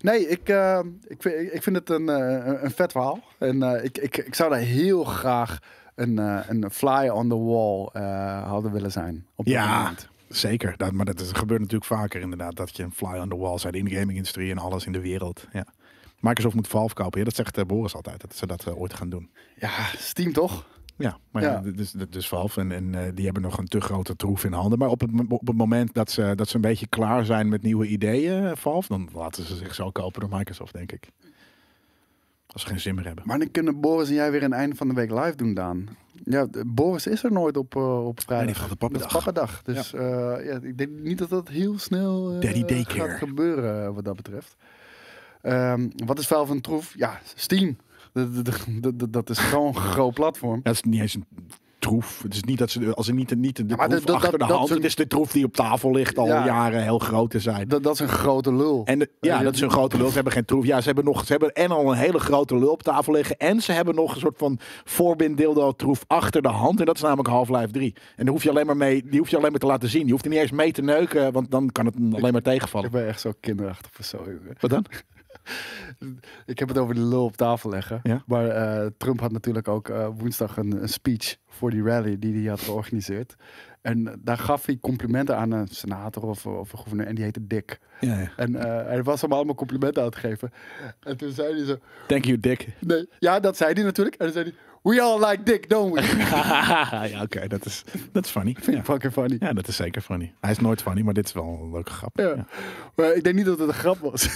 [SPEAKER 1] nee, ik, eh, ik, vind, ik vind het een, eh, een- vet verhaal. En ik, ik, ik zou daar heel graag een, een fly on the wall hadden willen zijn. Op
[SPEAKER 2] Ja,
[SPEAKER 1] moment.
[SPEAKER 2] zeker. Dat, maar dat is- gebeurt natuurlijk vaker inderdaad. Dat je een fly on the wall bent in de gaming-industrie en alles in de wereld. Ja. Microsoft moet Valve kopen. Ja, dat zegt Boris altijd. Dat ze dat ooit gaan doen.
[SPEAKER 1] Ja, Steam toch?
[SPEAKER 2] Ja, maar ja. Dus, dus Valve en, en eh, die hebben nog een te grote troef in handen. Maar op het, op het moment dat ze, dat ze een beetje klaar zijn met nieuwe ideeën, eh, Valve, dan laten ze zich zo kopen door Microsoft, denk ik. Als ze geen zin meer hebben.
[SPEAKER 1] Maar dan kunnen Boris en jij weer een einde van de week live doen, Daan. Ja, de- Boris is er nooit op, eh, op vrijdag.
[SPEAKER 2] Nee, die gaat op pappendag.
[SPEAKER 1] Pappendag. Dus ja. ja, ik denk niet dat dat heel snel gaat gebeuren wat dat betreft. Ehm, wat is vuil van troef? Ja, Steam. Dat, is gewoon een [laughs] groot platform.
[SPEAKER 2] Dat is niet eens een troef. Het is niet dat ze, als ze niet, niet de troef achter de
[SPEAKER 1] dat
[SPEAKER 2] hand. Het is de troef die op tafel ligt al
[SPEAKER 1] Ja.
[SPEAKER 2] jaren heel groot te zijn.
[SPEAKER 1] Dat, dat is een grote lul.
[SPEAKER 2] En de- ja, dat is een grote lul. Ze hebben geen troef. Ja, ze hebben nog, ze hebben en al een hele grote lul op tafel liggen. En ze hebben nog een soort van voorbinddildo troef achter de hand. En dat is namelijk Half-Life 3. En daar hoef je alleen maar mee, die hoef je alleen maar te laten zien. Je hoeft er niet eens mee te neuken, want dan kan het alleen maar tegenvallen.
[SPEAKER 1] Ik ben echt zo kinderachtig persoon.
[SPEAKER 2] Wat dan? [laughs] [laughs]
[SPEAKER 1] Ik heb het over de lul op tafel leggen.
[SPEAKER 2] Ja.
[SPEAKER 1] Maar eh, Trump had natuurlijk ook eh, woensdag een, een speech voor die rally die hij had georganiseerd. En eh, daar gaf hij complimenten aan een senator of, of een gouverneur. En die heette Dick.
[SPEAKER 2] Ja, ja.
[SPEAKER 1] En hij was hem allemaal complimenten aan het geven. En toen zei hij zo...
[SPEAKER 2] Thank you, Dick.
[SPEAKER 1] Nee, ja, dat zei hij natuurlijk. En dan zei hij... We all like Dick, don't we? [laughs] [laughs]
[SPEAKER 2] ja, oké, dat is, dat is funny. Ja.
[SPEAKER 1] Fucking funny.
[SPEAKER 2] ja, dat is zeker funny. Hij is nooit funny, maar dit is wel een leuke grap.
[SPEAKER 1] Ja.
[SPEAKER 2] Ja.
[SPEAKER 1] Maar ik denk niet dat het een grap was. [laughs]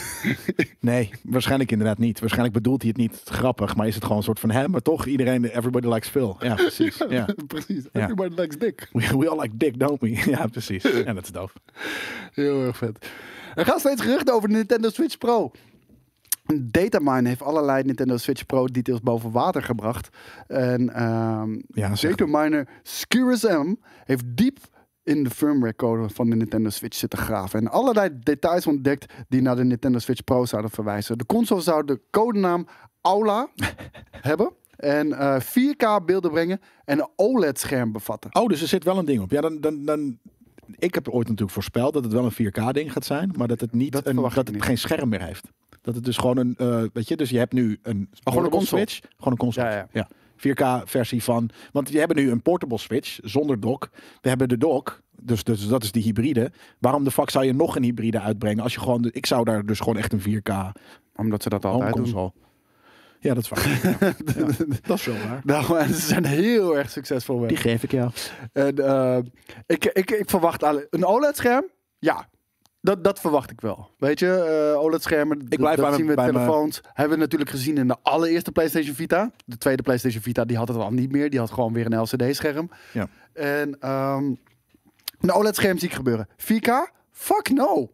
[SPEAKER 2] Nee, waarschijnlijk inderdaad niet. Waarschijnlijk bedoelt hij het niet grappig, maar is het gewoon een soort van hem, maar toch iedereen, everybody likes Phil. Ja, precies. Ja.
[SPEAKER 1] Precies.
[SPEAKER 2] Ja.
[SPEAKER 1] Everybody likes Dick.
[SPEAKER 2] We, we all like Dick, don't we? Ja, precies. Ja, dat is doof.
[SPEAKER 1] Heel erg vet. Er gaan steeds geruchten over de Nintendo Switch Pro. Datamine heeft allerlei Nintendo Switch Pro details boven water gebracht. En ehm
[SPEAKER 2] Ja,
[SPEAKER 1] dataminer Skirus M heeft diep in de firmware code van de Nintendo Switch zitten graven. En allerlei details ontdekt die naar de Nintendo Switch Pro zouden verwijzen. De console zou de codenaam Aula [laughs] hebben. En eh, 4K beelden brengen en een OLED-scherm bevatten.
[SPEAKER 2] Oh, dus er zit wel een ding op. Ja, dan, dan, dan, ik heb ooit natuurlijk voorspeld dat het wel een 4K-ding gaat zijn, maar dat het, niet
[SPEAKER 1] Dat
[SPEAKER 2] een, dat het
[SPEAKER 1] niet.
[SPEAKER 2] geen scherm meer heeft. Dat het dus gewoon een, eh, weet je, dus je hebt nu een
[SPEAKER 1] Oh, gewoon een.
[SPEAKER 2] Switch, gewoon een console.
[SPEAKER 1] Ja, ja.
[SPEAKER 2] 4K-versie van, want we hebben nu een portable Switch zonder dock. We hebben de dock, dus, dus dat is die hybride. Waarom de fuck zou je nog een hybride uitbrengen als je gewoon, de- ik zou daar dus gewoon echt een 4K
[SPEAKER 1] Omdat ze dat altijd doen.
[SPEAKER 2] Ja, dat is waar. [laughs] Ja, dat is wel waar. [laughs]
[SPEAKER 1] Nou, ze zijn heel erg succesvol mee.
[SPEAKER 2] Die geef ik jou.
[SPEAKER 1] En, eh, ik, ik, ik verwacht alle- een OLED-scherm. Ja, dat, dat verwacht ik wel. Weet je, eh, OLED-schermen, dat,
[SPEAKER 2] blijf
[SPEAKER 1] dat
[SPEAKER 2] bij
[SPEAKER 1] zien we
[SPEAKER 2] bij mijn-
[SPEAKER 1] telefoons. Hebben we natuurlijk gezien in de allereerste PlayStation Vita. De tweede PlayStation Vita, die had het al niet meer. Die had gewoon weer een LCD-scherm.
[SPEAKER 2] Ja.
[SPEAKER 1] En ehm, een OLED-scherm zie ik gebeuren. 4K? Fuck no.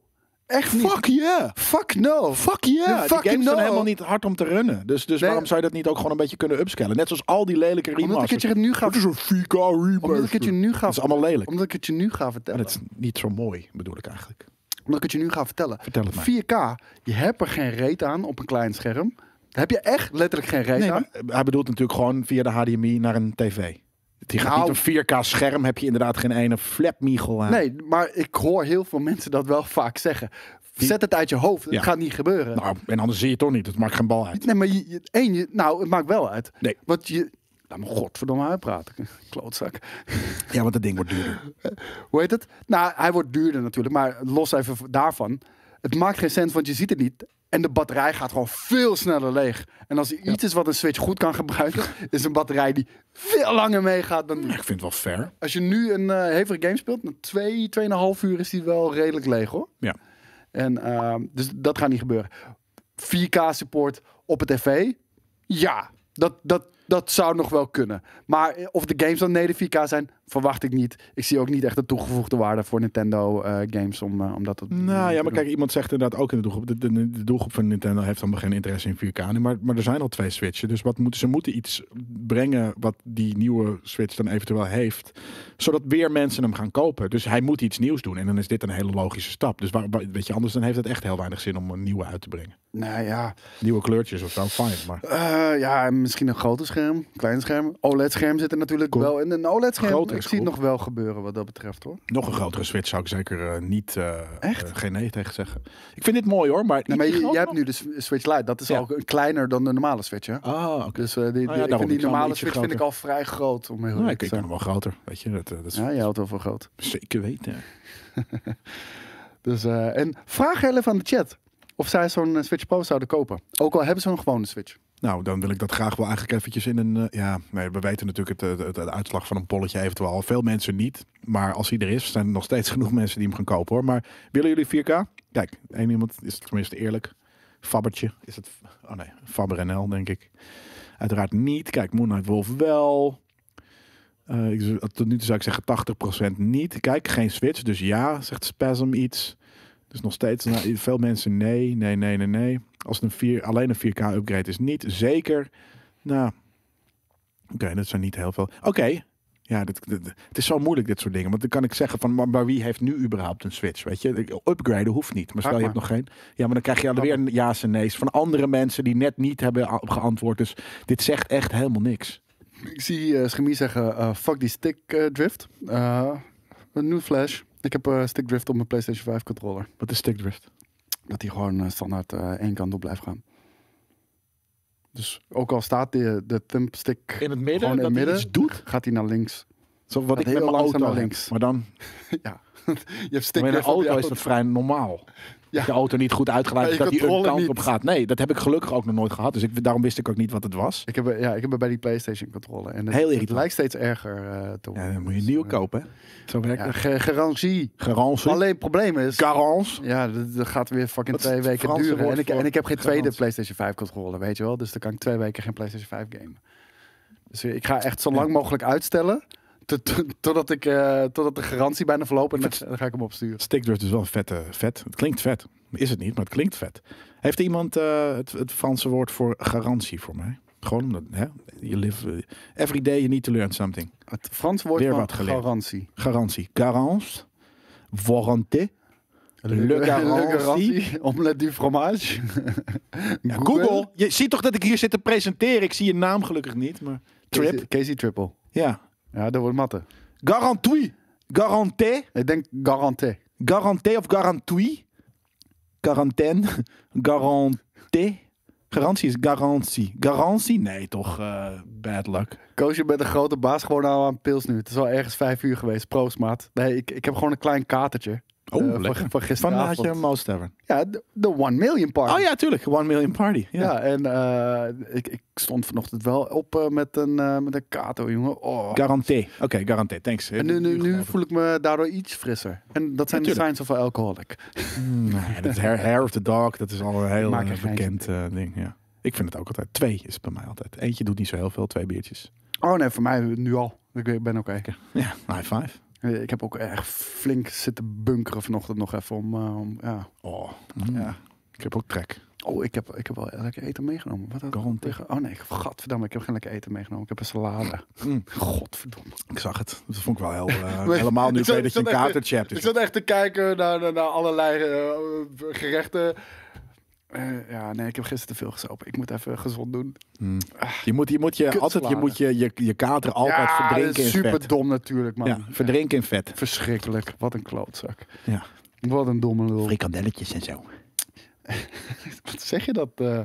[SPEAKER 1] Echt niet.
[SPEAKER 2] Fuck yeah!
[SPEAKER 1] Fuck no.
[SPEAKER 2] Fuck yeah! Die games zijn
[SPEAKER 1] know.
[SPEAKER 2] helemaal niet hard om te runnen. Dus, dus
[SPEAKER 1] Nee.
[SPEAKER 2] waarom zou je dat niet ook gewoon een beetje kunnen upscalen? Net zoals al die lelijke
[SPEAKER 1] Omdat ik
[SPEAKER 2] remasters.
[SPEAKER 1] het je nu ga,
[SPEAKER 2] Het is een 4K remaster.
[SPEAKER 1] omdat ik het je nu ga,
[SPEAKER 2] Dat is allemaal lelijk.
[SPEAKER 1] omdat ik het je nu ga
[SPEAKER 2] En
[SPEAKER 1] vertellen.
[SPEAKER 2] dat is niet zo mooi, bedoel ik eigenlijk.
[SPEAKER 1] Omdat ik het je nu ga vertellen.
[SPEAKER 2] Vertel het maar.
[SPEAKER 1] 4K, je hebt er geen reet aan op een klein scherm. Daar heb je echt letterlijk geen reet
[SPEAKER 2] Nee,
[SPEAKER 1] aan.
[SPEAKER 2] maar hij bedoelt natuurlijk gewoon via de HDMI naar een tv. Die gaat
[SPEAKER 1] Nou-
[SPEAKER 2] niet een 4K scherm, heb je inderdaad geen ene flapmiegel aan.
[SPEAKER 1] Nee, maar ik hoor heel veel mensen dat wel vaak zeggen. Zet het uit je hoofd, het
[SPEAKER 2] Ja.
[SPEAKER 1] gaat niet gebeuren.
[SPEAKER 2] Nou, en anders zie je het toch niet. Het maakt geen bal uit.
[SPEAKER 1] Nee, maar je, je- één, je, nou, het maakt wel uit.
[SPEAKER 2] Nee.
[SPEAKER 1] Want je, laat me godverdomme uitpraten, [laughs] klootzak.
[SPEAKER 2] Ja, want dat ding wordt duurder. [laughs]
[SPEAKER 1] Hoe heet het? Nou, hij wordt duurder natuurlijk, maar los even daarvan. Het maakt geen sens, want je ziet het niet. En de batterij gaat gewoon veel sneller leeg. En als er iets is wat een Switch goed kan gebruiken, is een batterij die veel langer meegaat dan die.
[SPEAKER 2] Ik vind het wel fair.
[SPEAKER 1] Als je nu een eh hevige game speelt, na twee, tweeënhalf uur is die wel redelijk leeg hoor.
[SPEAKER 2] Ja.
[SPEAKER 1] En, ehm, dus dat gaat niet gebeuren. 4K support op het tv? Ja, dat, dat, dat zou nog wel kunnen. Maar eh, of de games dan neder 4K zijn, verwacht ik niet. Ik zie ook niet echt de toegevoegde waarde voor Nintendo eh, games om, om dat te
[SPEAKER 2] Nou ja, maar kijk, iemand zegt inderdaad ook in de doelgroep. De, de, de doelgroep van Nintendo heeft dan geen interesse in 4K. nu, Maar, maar er zijn al twee Switchen. Dus wat moeten, ze moeten iets brengen wat die nieuwe Switch dan eventueel heeft. Zodat weer mensen hem gaan kopen. Dus hij moet iets nieuws doen. En dan is dit een hele logische stap. Dus waar, weet je, anders dan heeft het echt heel weinig zin om een nieuwe uit te brengen.
[SPEAKER 1] Nou ja,
[SPEAKER 2] Nieuwe kleurtjes of zo, fijn. Maar
[SPEAKER 1] eh, ja, misschien een grote scherm, klein scherm. OLED-scherm zit er natuurlijk
[SPEAKER 2] Cool.
[SPEAKER 1] wel in. Een OLED-scherm,
[SPEAKER 2] Groter
[SPEAKER 1] ik zie het nog wel gebeuren wat dat betreft hoor.
[SPEAKER 2] nog een grotere Switch zou ik zeker eh, niet... eh,
[SPEAKER 1] Echt?
[SPEAKER 2] eh, geen nee tegen zeggen. Ik vind dit mooi hoor, maar...
[SPEAKER 1] Nee, maar
[SPEAKER 2] niet
[SPEAKER 1] je, je hebt nu de Switch Lite. Dat is
[SPEAKER 2] Ja.
[SPEAKER 1] al kleiner dan de normale Switch, hè?
[SPEAKER 2] Ah, oké.
[SPEAKER 1] Dus die, die,
[SPEAKER 2] ja,
[SPEAKER 1] ik vind normale Switch vind ik al vrij groot. Om heel
[SPEAKER 2] Nou, ik,
[SPEAKER 1] zijn.
[SPEAKER 2] hem wel groter. Weet je, dat, dat is
[SPEAKER 1] Ja, je houdt wel groot.
[SPEAKER 2] zeker weten. [laughs]
[SPEAKER 1] Dus, en vraag heel even aan de chat of zij zo'n Switch Pro zouden kopen. Ook al hebben ze een gewone Switch.
[SPEAKER 2] Nou, dan wil ik dat graag wel eigenlijk eventjes in een... eh, ja, we weten natuurlijk het, het, het- uitslag van een polletje eventueel. Veel mensen niet. Maar als hij er is, zijn er nog steeds [laughs] genoeg mensen die hem gaan kopen hoor. Maar willen jullie 4K? Kijk, één iemand is tenminste eerlijk. Fabbertje. Is het... Oh nee, Fabber NL denk ik. Uiteraard niet. Kijk, Moonlight Wolf wel. Eh, tot nu toe zou ik zeggen 80% niet. Kijk, geen Switch. Dus ja, zegt Spasm iets. Dus nog steeds nou, veel mensen nee, nee, nee, nee, nee. Als het een 4, alleen een 4K upgrade is niet. Zeker. Nou, oké, dat zijn niet heel veel. Oké, Ja, dit, dit- het is zo moeilijk dit soort dingen. Want dan kan ik zeggen van, maar, maar wie heeft nu überhaupt een Switch? Weet je, upgraden hoeft niet. Maar stel je hebt nog geen. Ja, maar dan krijg je alweer een ja's en nee's van andere mensen die net niet hebben geantwoord. Dus dit zegt echt helemaal niks.
[SPEAKER 1] Ik zie eh Schemie zeggen, eh, fuck die stick eh, drift. Eh een nieuw flash. Ik heb eh stick drift op mijn PlayStation 5 controller.
[SPEAKER 2] Wat is stickdrift?
[SPEAKER 1] Dat die gewoon eh, standaard eh, één kant op blijft gaan. Dus ook al staat de, de thumbstick
[SPEAKER 2] In het midden,
[SPEAKER 1] gewoon in
[SPEAKER 2] dat
[SPEAKER 1] het
[SPEAKER 2] hij
[SPEAKER 1] midden,
[SPEAKER 2] iets doet?
[SPEAKER 1] gaat hij naar links.
[SPEAKER 2] Zo wat
[SPEAKER 1] Dat
[SPEAKER 2] ik met mijn auto
[SPEAKER 1] naar
[SPEAKER 2] heb.
[SPEAKER 1] links.
[SPEAKER 2] Maar dan [laughs]
[SPEAKER 1] ja, [laughs] je hebt stick
[SPEAKER 2] maar in een
[SPEAKER 1] je
[SPEAKER 2] auto is dat vrij normaal.
[SPEAKER 1] Ja.
[SPEAKER 2] De auto niet goed uitgeleid is,
[SPEAKER 1] Ja, je
[SPEAKER 2] dat hij een
[SPEAKER 1] controle
[SPEAKER 2] kant
[SPEAKER 1] niet.
[SPEAKER 2] op gaat. Nee, dat heb ik gelukkig ook nog nooit gehad. Dus ik, daarom wist ik ook niet wat het was.
[SPEAKER 1] Ik heb, er- ja, ik heb er bij die PlayStation controller. En het,
[SPEAKER 2] Heel
[SPEAKER 1] het
[SPEAKER 2] irritant.
[SPEAKER 1] lijkt steeds erger eh, te worden.
[SPEAKER 2] Ja, dan moet je een
[SPEAKER 1] Dus,
[SPEAKER 2] nieuwe
[SPEAKER 1] eh,
[SPEAKER 2] kopen. hè? Zo werkt
[SPEAKER 1] Ja,
[SPEAKER 2] het.
[SPEAKER 1] garantie.
[SPEAKER 2] Garantie.
[SPEAKER 1] Alleen het probleem is...
[SPEAKER 2] Garance.
[SPEAKER 1] Ja, dat, dat gaat weer fucking twee weken
[SPEAKER 2] Franse
[SPEAKER 1] duren. En ik, en ik heb geen tweede
[SPEAKER 2] garantie?
[SPEAKER 1] PlayStation 5 controller, weet je wel. Dus dan kan ik twee weken geen PlayStation 5 gamen. Dus ik ga echt zo lang mogelijk uitstellen. Tot- tot- Totdat, ik, eh, totdat de garantie bijna verlopen en dan, dan ga ik hem opsturen.
[SPEAKER 2] Stickdrift is wel vet, eh, vet. Het klinkt vet. Is het niet, maar het klinkt vet. Heeft iemand eh, het, het Franse woord voor garantie voor mij? Gewoon omdat, hè? You live, eh, every day you need to learn something.
[SPEAKER 1] Het Frans woord
[SPEAKER 2] Weer wat
[SPEAKER 1] garantie.
[SPEAKER 2] Garantie. Garance. Warranté. Le [laughs] garantie.
[SPEAKER 1] Omelette du fromage.
[SPEAKER 2] Ja, Google. Je ziet toch dat ik hier zit te presenteren. Ik zie je naam gelukkig niet, maar... Trip.
[SPEAKER 1] Casey, Casey Triple.
[SPEAKER 2] Ja.
[SPEAKER 1] Ja, dat wordt matte.
[SPEAKER 2] Garantie. Garanté.
[SPEAKER 1] Ik denk garantie.
[SPEAKER 2] Garanté of garantie? Quarantaine. Garanté. Garantie is garantie. Garantie? Nee, toch. eh, bad luck.
[SPEAKER 1] Koos, je bent een grote baas gewoon al aan pils nu. Het is al ergens vijf uur geweest. Proost, maat. Nee, ik, ik heb gewoon een klein katertje.
[SPEAKER 2] Oh,
[SPEAKER 1] van,
[SPEAKER 2] lekker.
[SPEAKER 1] van
[SPEAKER 2] Van
[SPEAKER 1] gisteravond.
[SPEAKER 2] je Tavern.
[SPEAKER 1] Ja, de, de One Million Party.
[SPEAKER 2] Oh ja, tuurlijk. One Million Party. Ja.
[SPEAKER 1] Ja, en eh, ik, ik stond vanochtend wel op eh, met, een, met een kato, jongen. Oh.
[SPEAKER 2] Garanté. Oké, garanté. Thanks.
[SPEAKER 1] En nu, nu, nu voel ik me daardoor iets frisser. En dat zijn de
[SPEAKER 2] tuurlijk.
[SPEAKER 1] signs of alcoholic.
[SPEAKER 2] Mm, nee, dat hair, hair of the dog, dat is al een heel bekend ding. Ja. Ik vind het ook altijd. Twee is het bij mij altijd. Eentje doet niet zo heel veel, twee biertjes.
[SPEAKER 1] Oh nee, voor mij nu al. Ik ben oké.
[SPEAKER 2] Ja, high five.
[SPEAKER 1] Eh, Ik heb ook echt flink zitten bunkeren vanochtend nog even om... eh, om ja.
[SPEAKER 2] Oh, mm.
[SPEAKER 1] Ja.
[SPEAKER 2] ik heb ook trek.
[SPEAKER 1] Oh, ik heb, ik heb wel lekker eten meegenomen. Wat had ik tegen? Oh nee, ik- godverdamme, ik heb geen lekker eten meegenomen. Ik heb een salade.
[SPEAKER 2] Mm.
[SPEAKER 1] Godverdomme.
[SPEAKER 2] Ik zag het. Dat vond ik wel heel... eh, [laughs] helemaal nu
[SPEAKER 1] Ik zat-
[SPEAKER 2] ik weet dat je
[SPEAKER 1] ik
[SPEAKER 2] een katertje hebt.
[SPEAKER 1] Ik
[SPEAKER 2] Dus
[SPEAKER 1] zat echt te kijken naar, naar, naar allerlei gerechten. Eh, ja, nee, ik heb gisteren te veel gesopen. Ik moet even gezond doen.
[SPEAKER 2] Mm. je moet je, moet je, altijd, je, moet je, je, je kater altijd
[SPEAKER 1] ja,
[SPEAKER 2] verdrinken in
[SPEAKER 1] super
[SPEAKER 2] vet.
[SPEAKER 1] dom natuurlijk, man.
[SPEAKER 2] Ja, verdrinken in vet.
[SPEAKER 1] Verschrikkelijk. Wat een klootzak.
[SPEAKER 2] Ja.
[SPEAKER 1] Wat een domme lul.
[SPEAKER 2] Frikandelletjes en zo. [laughs]
[SPEAKER 1] Wat zeg je dat, eh